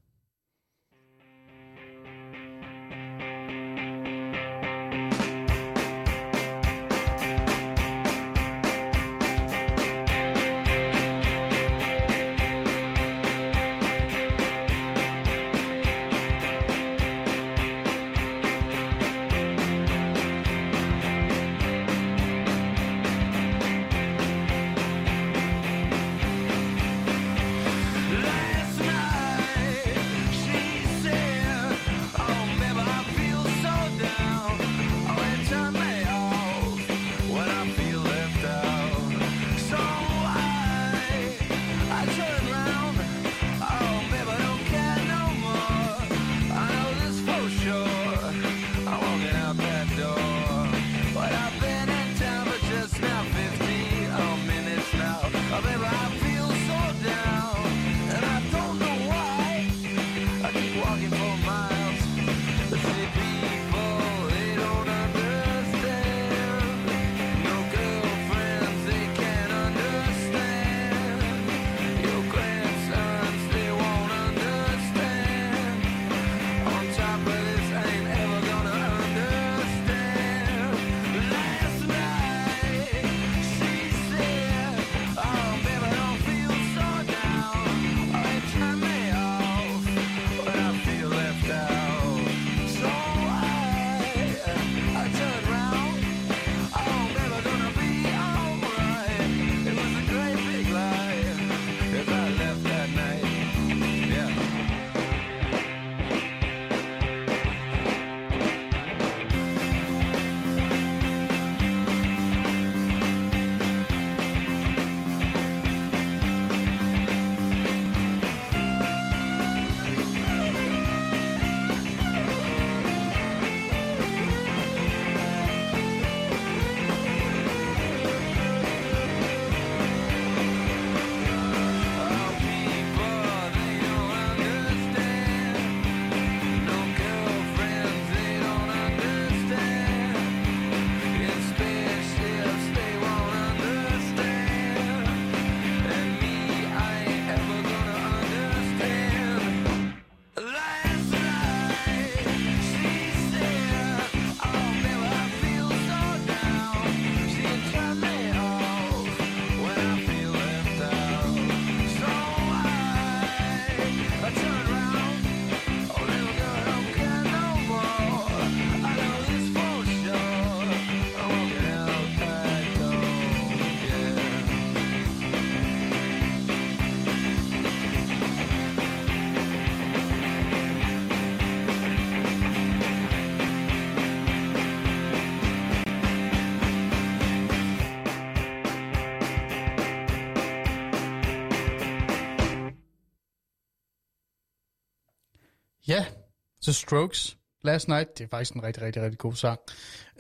The Strokes, Last Night, det er faktisk en rigtig, rigtig, rigtig god sang.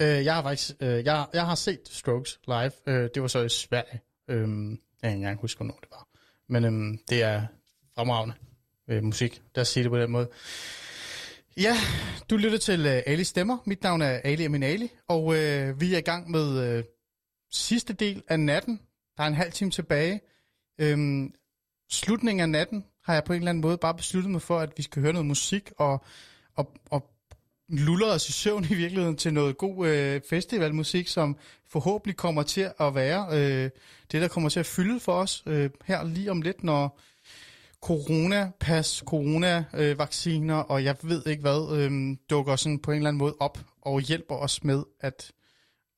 Øh, jeg har faktisk, øh, jeg, jeg har set Strokes live, Øh, det var så i Sverige. Øh, jeg kan ikke engang huske, hvornår det var. Men øh, det er fremragende øh, musik, der siger det på den måde. Ja, du lytter til øh, Ali Stemmer. Mit navn er Ali Amin Ali, og øh, vi er i gang med øh, sidste del af natten. Der er en halv time tilbage. Øhm, slutningen af natten har jeg på en eller anden måde bare besluttet mig for, at vi skal høre noget musik og, og, og luller os i søvn i virkeligheden til noget god øh, festivalmusik, som forhåbentlig kommer til at være øh, det, der kommer til at fylde for os øh, her lige om lidt, når coronapas, coronavacciner øh, og jeg ved ikke hvad, øh, dukker sådan på en eller anden måde op og hjælper os med at,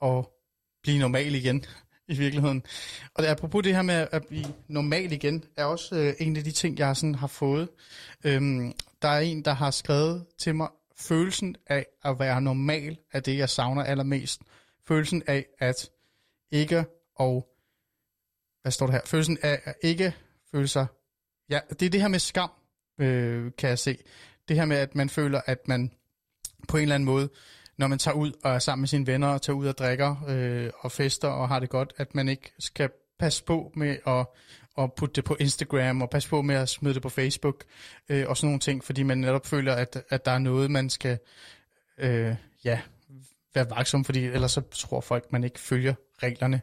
at blive normal igen i virkeligheden. Og apropos det her med at blive normal igen, er også øh, en af de ting, jeg sådan har fået. Øhm, der er en, der har skrevet til mig, følelsen af at være normal er det, jeg savner allermest. Følelsen af at ikke og... Hvad står der her? Følelsen af at ikke føle sig... Ja, det er det her med skam, øh, kan jeg se. Det her med, at man føler, at man på en eller anden måde, når man tager ud og er sammen med sine venner, og tager ud og drikker øh, og fester og har det godt, at man ikke skal passe på med at, at putte det på Instagram, og passe på med at smide det på Facebook, øh, og sådan nogle ting, fordi man netop føler, at, at der er noget, man skal øh, ja, være vaksom, fordi ellers så tror folk, man ikke følger reglerne.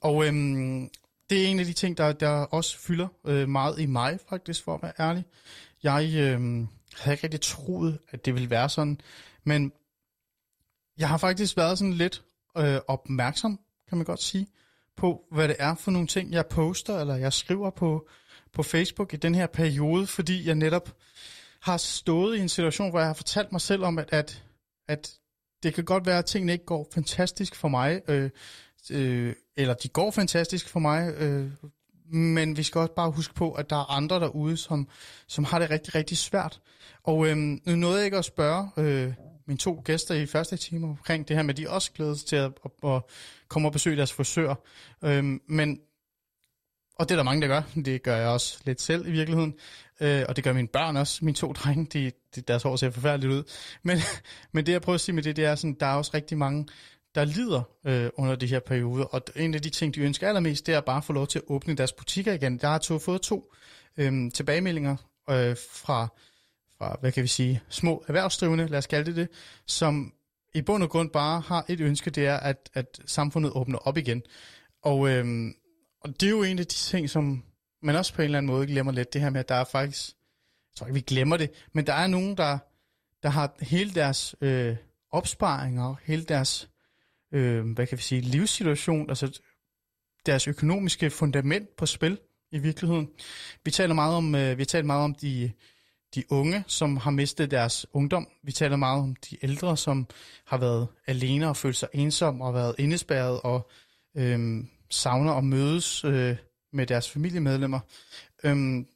Og øhm, det er en af de ting, der, der også fylder øh, meget i mig, faktisk, for at være ærlig. Jeg øh, havde ikke rigtig troet, at det ville være sådan, men jeg har faktisk været sådan lidt øh, opmærksom, kan man godt sige, på, hvad det er for nogle ting, jeg poster, eller jeg skriver på, på Facebook i den her periode, fordi jeg netop har stået i en situation, hvor jeg har fortalt mig selv om, at, at, at det kan godt være, at tingene ikke går fantastisk for mig, øh, øh, eller de går fantastisk for mig, øh, men vi skal også bare huske på, at der er andre derude, som, som har det rigtig, rigtig svært. Og øh, nu nåede jeg ikke at spørge øh, mine to gæster i første time omkring det her med, at de også glæder sig til at, at, at komme og besøge deres frisør. Øhm, men, og det er der mange, der gør. Det gør jeg også lidt selv i virkeligheden. Øh, og det gør mine børn også. Mine to drenge, de, de, deres hår ser forfærdeligt ud. Men, (laughs) men det jeg prøver at sige med det, det er sådan, der er også rigtig mange, der lider øh, under de her perioder. Og en af de ting, de ønsker allermest, det er bare at få lov til at åbne deres butikker igen. Der har to fået to øh, tilbagemeldinger øh, fra, fra, hvad kan vi sige, små erhvervsdrivende, lad os kalde det det, som i bund og grund bare har et ønske, det er, at, at samfundet åbner op igen. Og, øhm, og det er jo en af de ting, som man også på en eller anden måde glemmer lidt, det her med, at der er faktisk, jeg tror ikke, vi glemmer det, men der er nogen, der, der har hele deres øh, opsparinger, hele deres øh, hvad kan vi sige, livssituation, altså deres økonomiske fundament på spil i virkeligheden. Vi taler meget om, øh, vi taler meget om de, de unge, som har mistet deres ungdom. Vi taler meget om de ældre, som har været alene og følt sig ensom og været indespærret og øhm, savner at mødes øh, med deres familiemedlemmer. Øhm,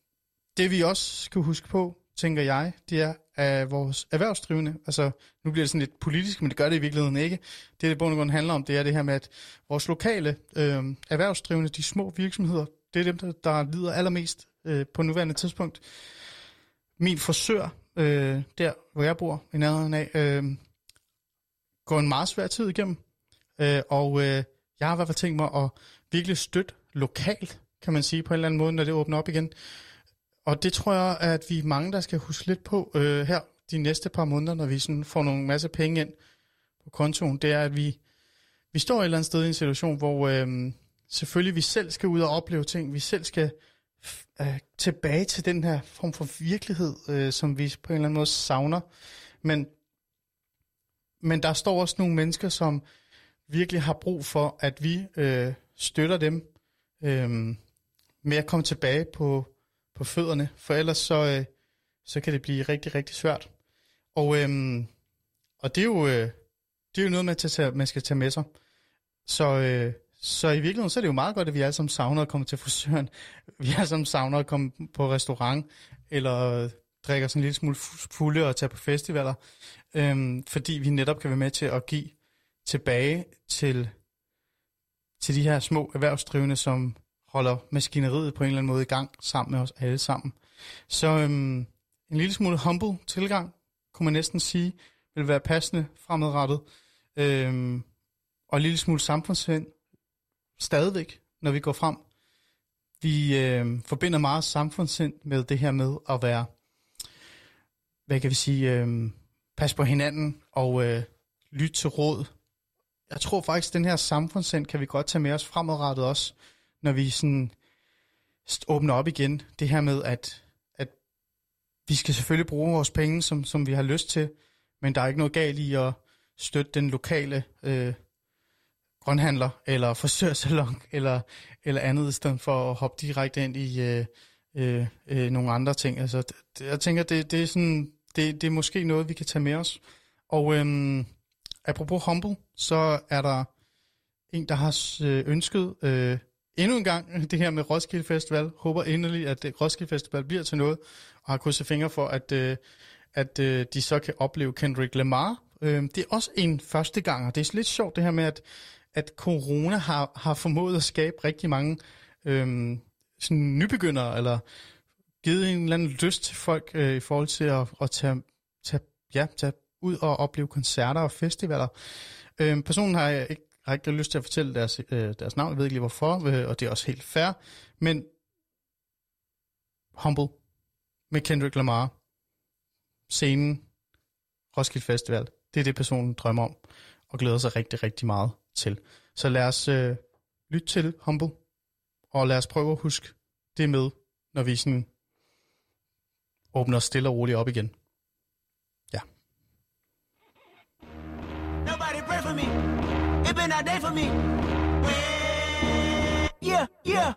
det vi også skal huske på, tænker jeg, det er, at vores erhvervsdrivende, altså nu bliver det sådan lidt politisk, men det gør det i virkeligheden ikke. Det, det bund og grund handler om, det er det her med, at vores lokale øh, erhvervsdrivende, de små virksomheder, det er dem, der, der lider allermest øh, på nuværende tidspunkt. Min forsør, øh, der hvor jeg bor i nærheden af, øh, går en meget svær tid igennem, øh, og øh, jeg har i hvert fald tænkt mig at virkelig støtte lokalt, kan man sige på en eller anden måde, når det åbner op igen. Og det tror jeg, at vi er mange, der skal huske lidt på øh, her de næste par måneder, når vi sådan får nogle masse penge ind på kontoen, det er, at vi, vi står et eller andet sted i en situation, hvor øh, selvfølgelig vi selv skal ud og opleve ting, vi selv skal øh, tilbage til den her form for virkelighed, øh, som vi på en eller anden måde savner. Men, men der står også nogle mennesker, som virkelig har brug for, at vi øh, støtter dem øh, med at komme tilbage på på fødderne, for ellers så, øh, så kan det blive rigtig, rigtig svært. Og, øh, og det, er jo, øh, det er jo noget, man, tage, man skal tage med sig. Så, øh, så i virkeligheden så er det jo meget godt, at vi alle sammen savner at komme til frisøren. (laughs) Vi alle sammen savner at komme på restaurant, eller drikker sådan en lille smule fulde og tage på festivaler. Øhm, fordi vi netop kan være med til at give tilbage til, til de her små erhvervsdrivende, som holder maskineriet på en eller anden måde i gang sammen med os alle sammen. Så øhm, en lille smule humble tilgang, kunne man næsten sige, vil være passende fremadrettet. Øhm, og en lille smule samfundssind stadigvæk, når vi går frem. Vi øh, forbinder meget samfundssind med det her med at være, hvad kan vi sige, øh, pas på hinanden og øh, lytte til råd. Jeg tror faktisk, at den her samfundssind kan vi godt tage med os fremadrettet også når vi sådan åbner op igen, det her med, at, at vi skal selvfølgelig bruge vores penge, som, som vi har lyst til, men der er ikke noget galt i at støtte den lokale øh, grønhandler, eller frisørsalon, eller, eller andet, i stedet for at hoppe direkte ind i øh, øh, øh, nogle andre ting. Altså, det, jeg tænker, det, det, er sådan, det, det er måske noget, vi kan tage med os. Og øhm, apropos humble, så er der en, der har øh, ønsket øh, endnu en gang (laughs) det her med Roskilde Festival. Håber endelig, at øh, Roskilde Festival bliver til noget, og har krydset fingre for, at, øh, at øh, de så kan opleve Kendrick Lamar. Øh, det er også en første gang, og det er lidt sjovt det her med, at, at corona har, har formået at skabe rigtig mange øhm, sådan nybegyndere, eller givet en eller anden lyst til folk øh, i forhold til at, at tage, tage, ja, tage ud og opleve koncerter og festivaler. Øhm, personen har jeg ikke, har ikke lyst til at fortælle deres, øh, deres navn, jeg ved ikke lige hvorfor, øh, og det er også helt fair, men Humble med Kendrick Lamar, scenen, Roskilde Festival, det er det, personen drømmer om, og glæder sig rigtig, rigtig meget til. Så lad os øh, lytte til Humble, og lad os prøve at huske det med, når vi sådan åbner stille og roligt op igen. Ja. Nobody pray for me. It been a day for me. Yeah, yeah.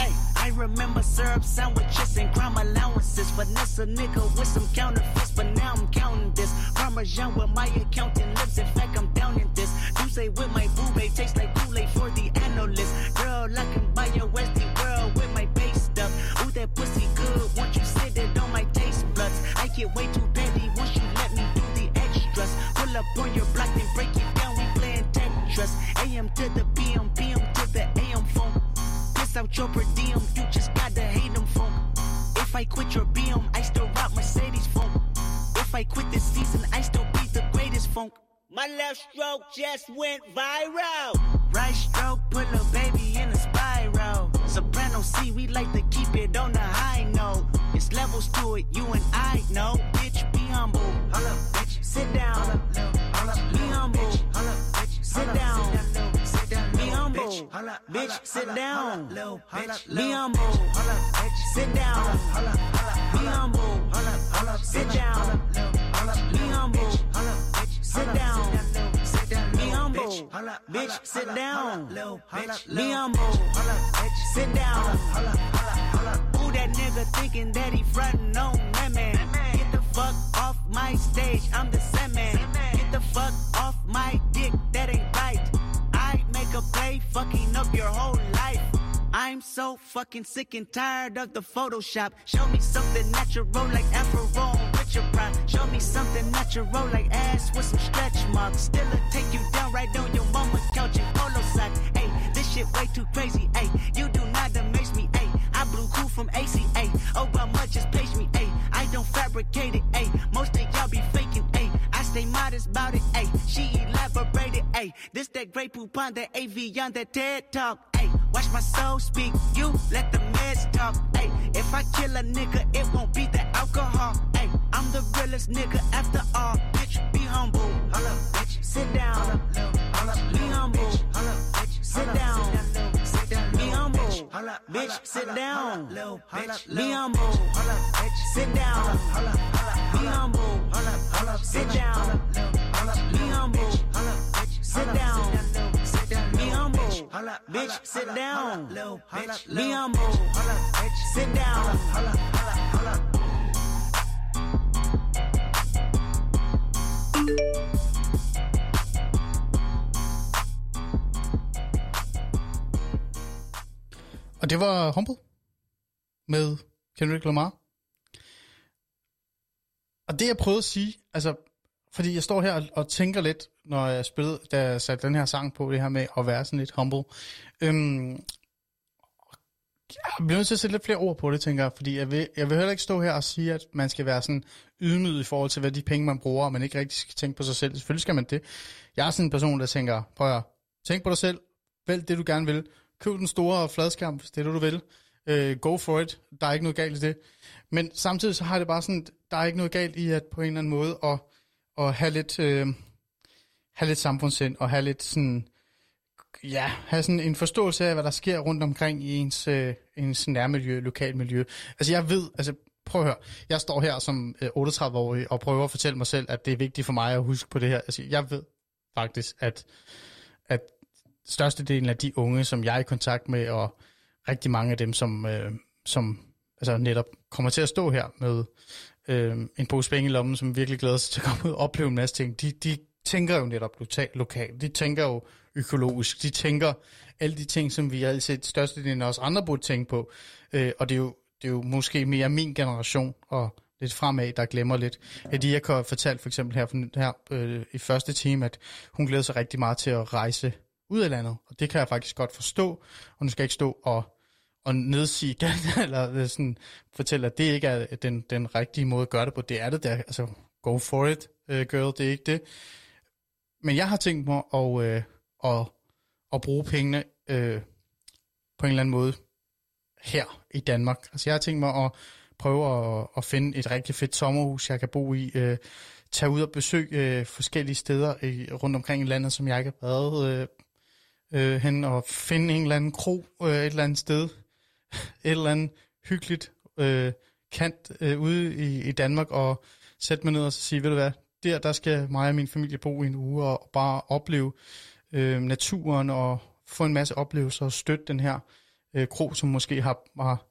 Hey, I remember syrup sandwiches and crime allowances. Finesse a nigga with some counterfeits, but now I'm counting this. Parmesan where my accountant lives. In fact, I'm down in this. Say with my boo babe tastes like Kool-Aid for the analyst. Girl, I can buy your Westie world with my base stuff. Ooh, that pussy good. Once you sit it on my taste buds, I get way too petty once you let me do the extras. Pull up on your block and break it down. We playing Tetris. AM to the PM, PM to the AM phone. Piss out your per diem, you just gotta hate them funk. If I quit your BM, I still rock Mercedes funk. If I quit this season, I still be the greatest funk. My left stroke just went viral. Right stroke put a baby in a spiral. Soprano C, we like to keep it on the high note. It's levels to it, you and I know. Bitch, be humble. Hold up, bitch. Sit down. Be humble. Sit down. Be humble. Bitch, sit down. Be humble. Sit down. Be humble. Sit down. Be humble. Sit down. Be humble. Bitch, sit down. Be humble. Bitch. Sit down. Who that nigga thinking that he frontin' on man? Get the fuck off my stage, I'm the same man. Get the fuck off my dick, that ain't right. I make a play, fucking up your whole life. I'm so fucking sick and tired of the Photoshop. Show me something natural like Afro Show me something natural like ass with some stretch marks. Still take you down right on your mama's couch in polo socks. Hey, this shit way too crazy. Hey, you do not amaze me. Hey, I blew cool from ACA. Obama just page me. Hey, I don't fabricate it. Hey, most of y'all be faking. Hey, I stay modest about it. Hey, she elaborated. Hey, this that great poop on that AV on that TED talk. Hey, watch my soul speak. You let the meds talk. Hey, if I kill a nigga, it won't be the alcohol. I'm the realest nigga after all. Bitch, be humble. Holla, bitch. Sit down. Be humble. Holla, bitch. Sit down. Sit down be humble. Bitch, sit down. Be humble. Holla, bitch. Sit down. Be humble. Sit down. Be humble. Holla, bitch. Sit down. Sit down Be humble. Bitch, sit down. Be humble. Sit down. Og det var Humble med Kendrick Lamar. Og det jeg prøvede at sige, altså, fordi jeg står her og, og tænker lidt, når jeg spillede, da jeg satte den her sang på, det her med at være sådan lidt humble. Øhm, jeg bliver nødt til at sætte lidt flere ord på det, tænker jeg, fordi jeg vil, jeg vil heller ikke stå her og sige, at man skal være sådan ydmyg i forhold til, hvad de penge, man bruger, og man ikke rigtig skal tænke på sig selv. Selvfølgelig skal man det. Jeg er sådan en person, der tænker, prøv at tænk på dig selv, vælg det, du gerne vil, køb den store fladskærm, hvis det er det, du vil. øh, go for it. Der er ikke noget galt i det. Men samtidig så har det bare sådan, der er ikke noget galt i at på en eller anden måde at, at have lidt, Øh, have lidt samfundssind og have lidt sådan, ja, have sådan en forståelse af, hvad der sker rundt omkring i ens, øh, ens nærmiljø, lokalmiljø. Altså jeg ved, altså prøv at høre, jeg står her som øh, 38-årig og prøver at fortælle mig selv, at det er vigtigt for mig at huske på det her. Altså jeg ved faktisk, at, at størstedelen af de unge, som jeg er i kontakt med, og rigtig mange af dem, som, øh, som altså netop kommer til at stå her med øh, en pose penge i lommen, som virkelig glæder sig til at komme ud og opleve en masse ting, de, de tænker jo netop lokalt, de tænker jo økologisk, de tænker alle de ting, som vi altid størstedelen af os andre burde tænke på, øh, og det er, jo, det er jo måske mere min generation, og lidt fremad, der glemmer lidt. Fordi jeg kan fortælle for eksempel her, her øh, i første time, at hun glæder sig rigtig meget til at rejse ud af landet, og det kan jeg faktisk godt forstå, og nu skal jeg ikke stå og, og nedsige den, (laughs) eller øh, sådan fortælle, at det ikke er den, den rigtige måde at gøre det på. Det er det der, altså go for it, uh, girl, det er ikke det. Men jeg har tænkt mig at, øh, at, at bruge pengene øh, på en eller anden måde her i Danmark. Altså jeg har tænkt mig at prøve at, at finde et rigtig fedt sommerhus, jeg kan bo i. Øh, tage ud og besøge øh, forskellige steder i, rundt omkring i landet, som jeg ikke har været øh, øh, hen, og finde en eller anden kro øh, et eller andet sted, (laughs) et eller andet hyggeligt øh, kant øh, ude i, i Danmark, og sætte mig ned og sige, ved du hvad, der, der skal mig og min familie bo i en uge, og bare opleve øh, naturen, og få en masse oplevelser, og støtte den her øh, krog, som måske har, har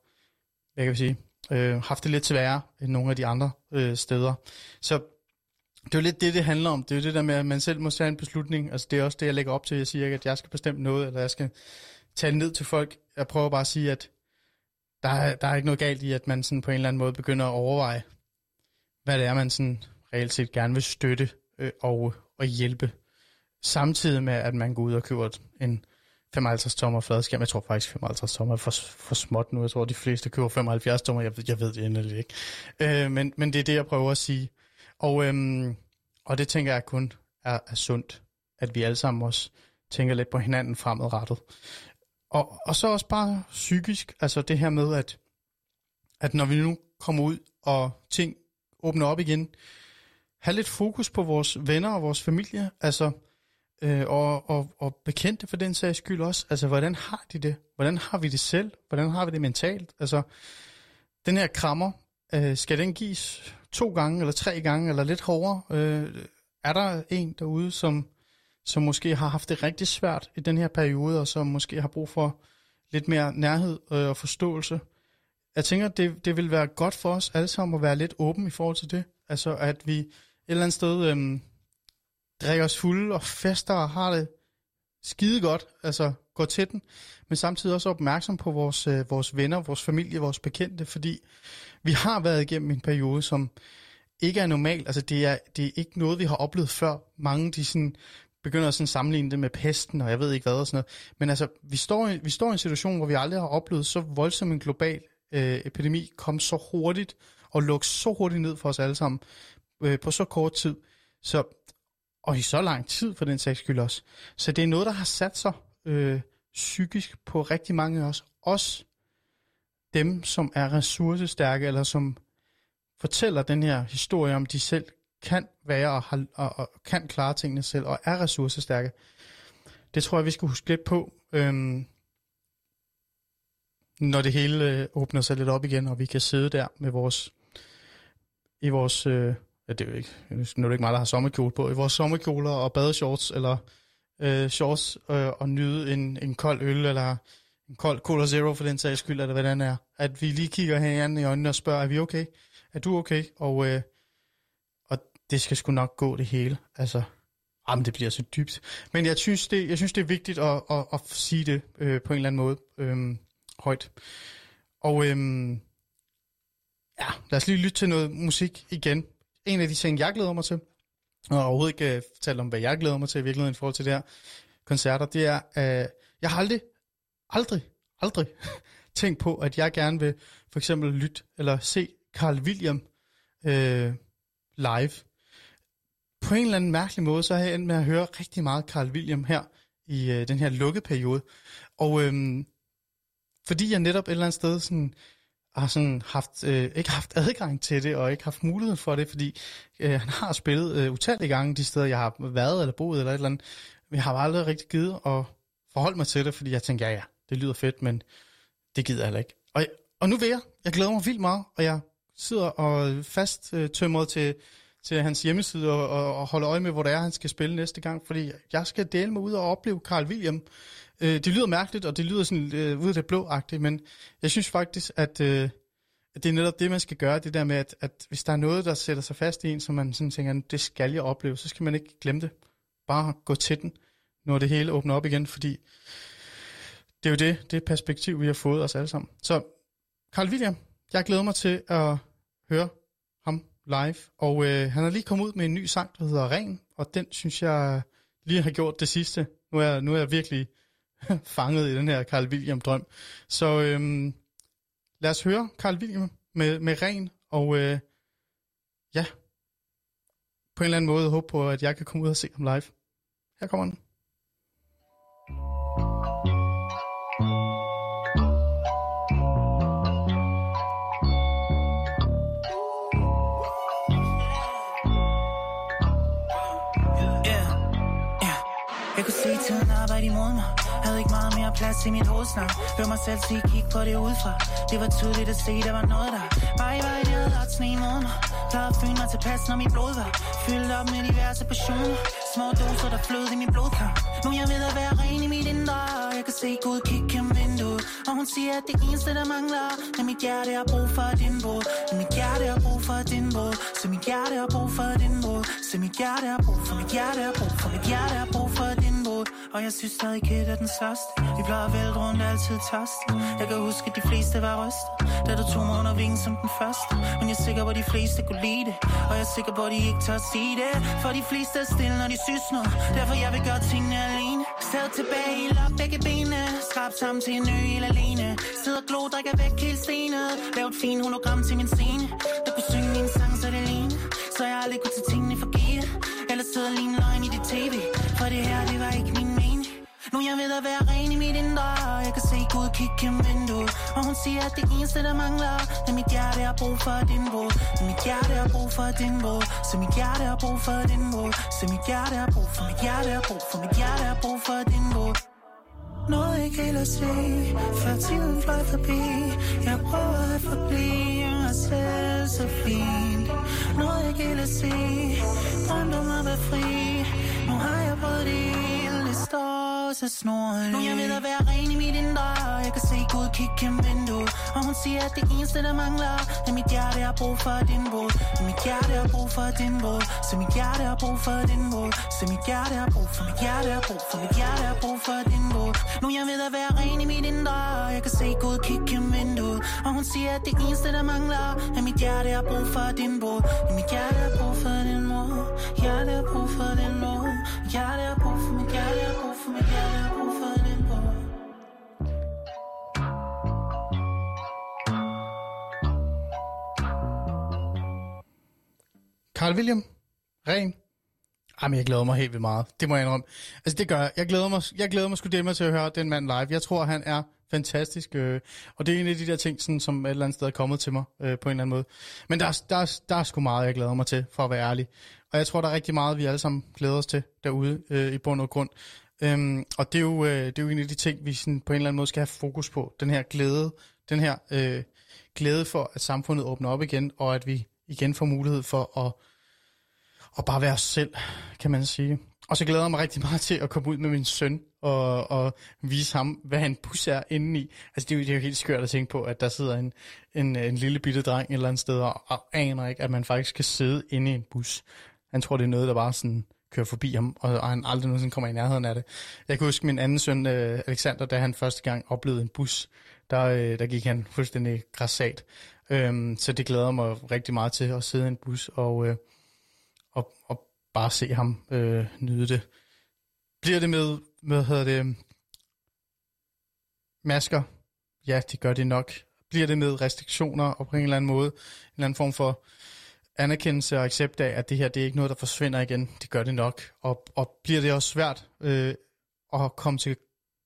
hvad kan vi sige, øh, haft det lidt sværere end nogle af de andre øh, steder. Så det er jo lidt det, det handler om. Det er jo det der med, at man selv må tage en beslutning. Altså det er også det, jeg lægger op til. Jeg siger ikke, at jeg skal bestemme noget, eller jeg skal tale ned til folk. Jeg prøver bare at sige, at der er, der er ikke noget galt i, at man sådan på en eller anden måde begynder at overveje, hvad det er, man sådan reelt set gerne vil støtte øh, og, og hjælpe. Samtidig med, at man går ud og køber en 55 tommer fladskærm. Jeg tror faktisk 55 tommer er for, for småt nu. Jeg tror, de fleste køber 75 tommer. Jeg, jeg ved det endelig ikke. Øh, men, men det er det, jeg prøver at sige. Og, øhm, og det tænker jeg kun er, er sundt, at vi alle sammen også tænker lidt på hinanden fremadrettet. Og, og så også bare psykisk, altså det her med, at, at når vi nu kommer ud, og ting åbner op igen, have lidt fokus på vores venner og vores familie, altså, øh, og, og, og bekendte for den sags skyld også. Altså, hvordan har de det? Hvordan har vi det selv? Hvordan har vi det mentalt? Altså, den her krammer, øh, skal den gives to gange, eller tre gange, eller lidt hårdere? Øh, er der en derude, som, som måske har haft det rigtig svært i den her periode, og som måske har brug for lidt mere nærhed øh, og forståelse? Jeg tænker, det, det vil være godt for os alle sammen at være lidt åben i forhold til det. Altså, at vi et eller andet sted øh, drikker os fulde og fester og har det skide godt, altså går til den, men samtidig også opmærksom på vores, øh, vores venner, vores familie, vores bekendte, fordi vi har været igennem en periode, som ikke er normal. Altså det er, det er ikke noget, vi har oplevet før. Mange de sådan, begynder at sådan sammenligne det med pesten, og jeg ved ikke hvad og sådan noget. Men altså, vi står, i, vi står i en situation, hvor vi aldrig har oplevet så voldsom en global øh, epidemi kom så hurtigt og lukke så hurtigt ned for os alle sammen øh, på så kort tid. Så, og i så lang tid for den sags skyld også. Så det er noget, der har sat sig øh, psykisk på rigtig mange af os. Også dem, som er ressourcestærke, eller som fortæller den her historie om, de selv kan være og, har, og, og kan klare tingene selv, og er ressourcestærke. Det tror jeg, vi skal huske lidt på, øhm, når det hele øh, åbner sig lidt op igen, og vi kan sidde der med vores, i vores, øh, ja, det er jo ikke, nu er det ikke mig, der har sommerkjole på, i vores sommerkjoler og badeshorts, eller øh, shorts, øh, og nyde en, en kold øl, eller en kold Cola Zero for den sags skyld, eller hvad den er. At vi lige kigger hinanden i øjnene og spørger, er vi okay? Er du okay? Og, øh, og det skal sgu nok gå det hele. Altså, ah, jamen det bliver så dybt. Men jeg synes, det, jeg synes, det er vigtigt at, at, at sige det øh, på en eller anden måde øh, højt. Og øh, ja, lad os lige lytte til noget musik igen. En af de ting, jeg glæder mig til, og overhovedet ikke øh, uh, fortælle om, hvad jeg glæder mig til i virkeligheden i forhold til det her koncerter, det er, uh, jeg har aldrig aldrig, aldrig (laughs) tænkt på, at jeg gerne vil for eksempel lytte eller se Carl William øh, live. På en eller anden mærkelig måde, så har jeg endt med at høre rigtig meget Carl William her i øh, den her lukkeperiode. Og øh, fordi jeg netop et eller andet sted sådan, har sådan haft, øh, ikke haft adgang til det, og ikke haft mulighed for det, fordi øh, han har spillet øh, utallige gange de steder, jeg har været eller boet eller et eller andet. Men jeg har aldrig rigtig givet at forholde mig til det, fordi jeg tænker, ja ja, det lyder fedt, men det gider jeg heller ikke. Og, og nu vil jeg. Jeg glæder mig vildt meget, og jeg sidder og fast øh, tømret til, til hans hjemmeside og, og, og holder øje med, hvor det er, han skal spille næste gang, fordi jeg skal dele mig ud og opleve Carl William. Øh, det lyder mærkeligt, og det lyder sådan øh, ud af det blåagtigt, men jeg synes faktisk, at, øh, at det er netop det, man skal gøre, det der med, at, at hvis der er noget, der sætter sig fast i en, som man sådan tænker, det skal jeg opleve, så skal man ikke glemme det. Bare gå til den, når det hele åbner op igen, fordi det er jo det, det perspektiv, vi har fået os alle sammen. Så Carl William, jeg glæder mig til at høre ham live, og øh, han har lige kommet ud med en ny sang, der hedder Ren, og den synes jeg lige har gjort det sidste. Nu er, nu er jeg virkelig (laughs) fanget i den her Carl William-drøm. Så øhm, lad os høre Carl William med, med ren, og øh, ja, på en eller anden måde håbe på, at jeg kan komme ud og se ham live. Her kommer den. Plads i mit hovedsnavn Hør mig selv sige, kig på det udefra. Det var tydeligt at se, der var noget der. Bare i vej, det havde ret sne imod mig Plejede at føle mig tilpas, når mit blod var Fyldt op med diverse passioner. Små doser, der flød i min blodkar. Nu jeg ved at være ren i mit indre Jeg kan se Gud kigge gennem vinduet. Og hun siger, at det eneste, der mangler Er mit hjerte har brug for din båd. Ja, Mit hjerte har brug for din båd. Så mit hjerte har brug for din båd. Så mit hjerte har brug for mit hjerte har brug for mit hjerte har brug for din båd Og jeg synes stadig Kit er den største. Vi plejer at vælte rundt altid tørst Jeg kan huske, at de fleste var rystet Da du tog mig under vingen som den første. Men jeg er sikker på, at de fleste kunne lide det Og jeg er sikker på, at de ikke tør at sige det. For de fleste er stille, når de synes noget. Derfor jeg vil gøre tingene alene. Sad tilbage, helt op begge benene. Skrab sammen til en ø helt alene Sidder glo, drikker væk helt stenet. Lav et fint hologram til min scene. Der kunne synge min sang, så det ligner Så jeg aldrig kunne tage tingene for givet. Eller sidder lige en løgn i dit tv det her, det var ikke min mening. Nu jeg ved at være ren i mit indre. Jeg kan se Gud kigge gennem vinduet. Og hun siger, at det eneste, der mangler Det Er mit hjerte jeg har brug for din brud Det er Mit hjerte jeg har brug for din båd Så mit hjerte jeg har brug for din båd Så mit hjerte jeg har brug for Mit hjerte jeg har brug for Mit hjerte jeg har brug for din båd noget ikke helt at se Før tiden fløj forbi. Jeg prøver at forblive mig selv så fint. Noget ikke helt at se Drømte om at være fri har jeg prøvet det hele Det står så snorligt Nu jeg ved at være ren i mit indre. Jeg kan se Gud kigge gennem vinduet. Og hun siger at det eneste der mangler Er mit hjerte. Har brug for din båd Mit hjerte har brug for din båd Så mit hjerte har brug for din båd Så mit hjerte har brug for Mit hjerte har brug for Mit hjerte har brug for din båd Nu jeg ved at være ren i mit indre. Jeg kan se Gud kigge gennem vinduet. Og hun siger at det eneste der mangler Er mit hjerte. Har brug for din båd Mit hjerte har brug for din mor Hjerte har brug for din mor Hjerte har brug for mit hjerte har brug for mit hjerte har brug for en båd Carl William, ren. Jamen, jeg glæder mig helt vildt meget. Det må jeg indrømme. Altså, det gør jeg. Jeg glæder mig, jeg glæder mig sgu det med til at høre den mand live. Jeg tror, han er fantastisk. Øh, og det er en af de der ting, sådan, som et eller andet sted er kommet til mig øh, på en eller anden måde. Men der, er- der, er- der er sgu meget, jeg glæder mig til, for at være ærlig. Og jeg tror, der er rigtig meget, vi alle sammen glæder os til derude øh, i bund og grund. Øhm, og det er, jo, øh, det er jo en af de ting, vi sådan, på en eller anden måde skal have fokus på. Den her glæde, den her øh, glæde for, at samfundet åbner op igen, og at vi igen får mulighed for at og bare være os selv, kan man sige. Og så glæder jeg mig rigtig meget til at komme ud med min søn og, og vise ham, hvad en pus er inde i. Altså det er, jo, det er jo helt skørt at tænke på, at der sidder en, en, en lille bitte dreng et eller andet sted og, og aner ikke, at man faktisk kan sidde inde i en bus. Han tror, det er noget, der bare sådan kører forbi ham, og, og han aldrig nogensinde kommer i nærheden af det. Jeg kan huske min anden søn, øh, Alexander, da han første gang oplevede en bus, der, øh, der gik han fuldstændig græssat. Øhm, så det glæder mig rigtig meget til at sidde i en bus og, øh, og, og bare se ham øh, nyde det. Bliver det med, med hedder det, masker? Ja, det gør det nok. Bliver det med restriktioner og på en eller anden måde, en eller anden form for anerkendelse og accept af, at det her det er ikke noget, der forsvinder igen. Det gør det nok. Og, og bliver det også svært øh, at komme til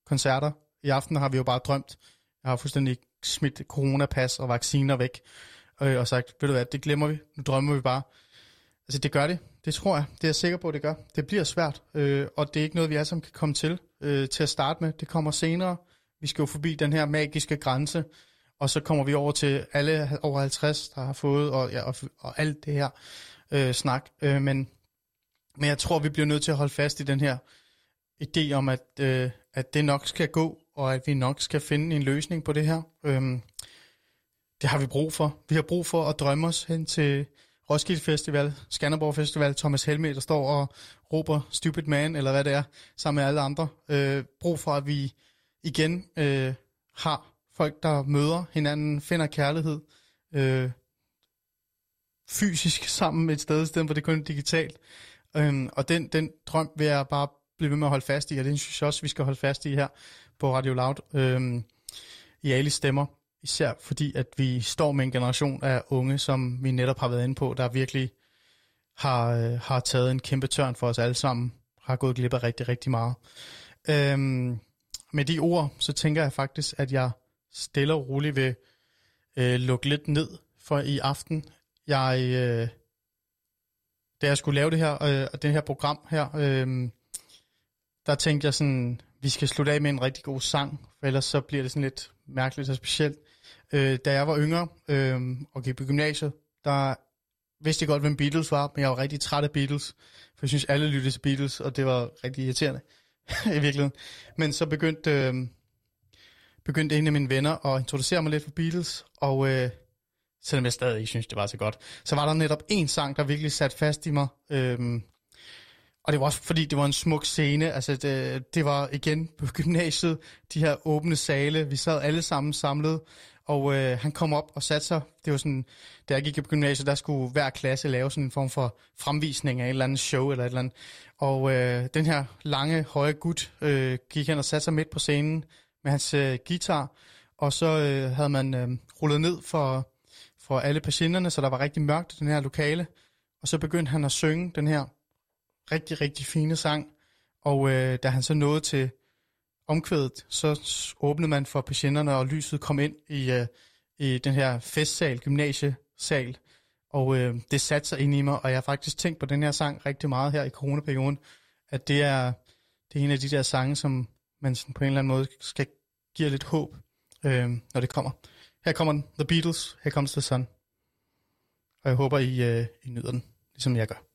koncerter? I aften har vi jo bare drømt. Jeg har fuldstændig smidt coronapas og vacciner væk. Øh, og sagt, ved du hvad, det glemmer vi. Nu drømmer vi bare. Altså det gør det. Det tror jeg. Det er jeg sikker på, at det gør. Det bliver svært. Øh, og det er ikke noget, vi alle sammen kan komme til øh, til at starte med. Det kommer senere. Vi skal jo forbi den her magiske grænse. Og så kommer vi over til alle over 50, der har fået, og, ja, og, og alt det her øh, snak. Øh, men, men jeg tror, vi bliver nødt til at holde fast i den her idé om, at, øh, at det nok skal gå, og at vi nok skal finde en løsning på det her. Øhm, det har vi brug for. Vi har brug for at drømme os hen til Roskilde Festival, Skanderborg Festival, Thomas Helme, der står og råber Stupid Man, eller hvad det er, sammen med alle andre. Øh, brug for, at vi igen øh, har folk, der møder hinanden, finder kærlighed øh, fysisk sammen et sted, i stedet for det kun er digitalt. Øhm, og den, den drøm vil jeg bare blive ved med at holde fast i, og den synes jeg også, vi skal holde fast i her på Radio Loud øhm, i alle stemmer. Især fordi, at vi står med en generation af unge, som vi netop har været inde på, der virkelig har, øh, har taget en kæmpe tørn for os alle sammen. Har gået glip af rigtig, rigtig meget. Øhm, med de ord, så tænker jeg faktisk, at jeg stille og roligt vil øh, lukke lidt ned for i aften. Jeg, øh, da jeg skulle lave det her, øh, det her program her, øh, der tænkte jeg sådan, vi skal slutte af med en rigtig god sang, for ellers så bliver det sådan lidt mærkeligt og specielt. Øh, da jeg var yngre øh, og gik på gymnasiet, der vidste jeg godt, hvem Beatles var, men jeg var rigtig træt af Beatles, for jeg synes, alle lyttede til Beatles, og det var rigtig irriterende (laughs) i virkeligheden. Men så begyndte, øh, begyndte en af mine venner at introducere mig lidt for Beatles, og øh, selvom jeg stadig ikke synes, det var så godt, så var der netop en sang, der virkelig satte fast i mig. Øh, og det var også fordi, det var en smuk scene. Altså, det, det var igen på gymnasiet, de her åbne sale. Vi sad alle sammen samlet, og øh, han kom op og satte sig. Det var sådan, da jeg gik på gymnasiet, der skulle hver klasse lave sådan en form for fremvisning af et eller andet show eller et eller andet. Og øh, den her lange, høje gut øh, gik hen og satte sig midt på scenen med hans øh, guitar. Og så øh, havde man øh, rullet ned for, for alle patienterne, så der var rigtig mørkt i den her lokale. Og så begyndte han at synge den her rigtig, rigtig fine sang. Og øh, da han så nåede til omkvædet, så åbnede man for patienterne, og lyset kom ind i, øh, i den her festsal, gymnasiesal. Og øh, det satte sig ind i mig, og jeg har faktisk tænkt på den her sang rigtig meget her i coronaperioden, at det er, det er en af de der sange, som man sådan på en eller anden måde skal give lidt håb, øh, når det kommer. Her kommer den, The Beatles, Here Comes the Sun. Og jeg håber, I, øh, I nyder den, ligesom jeg gør.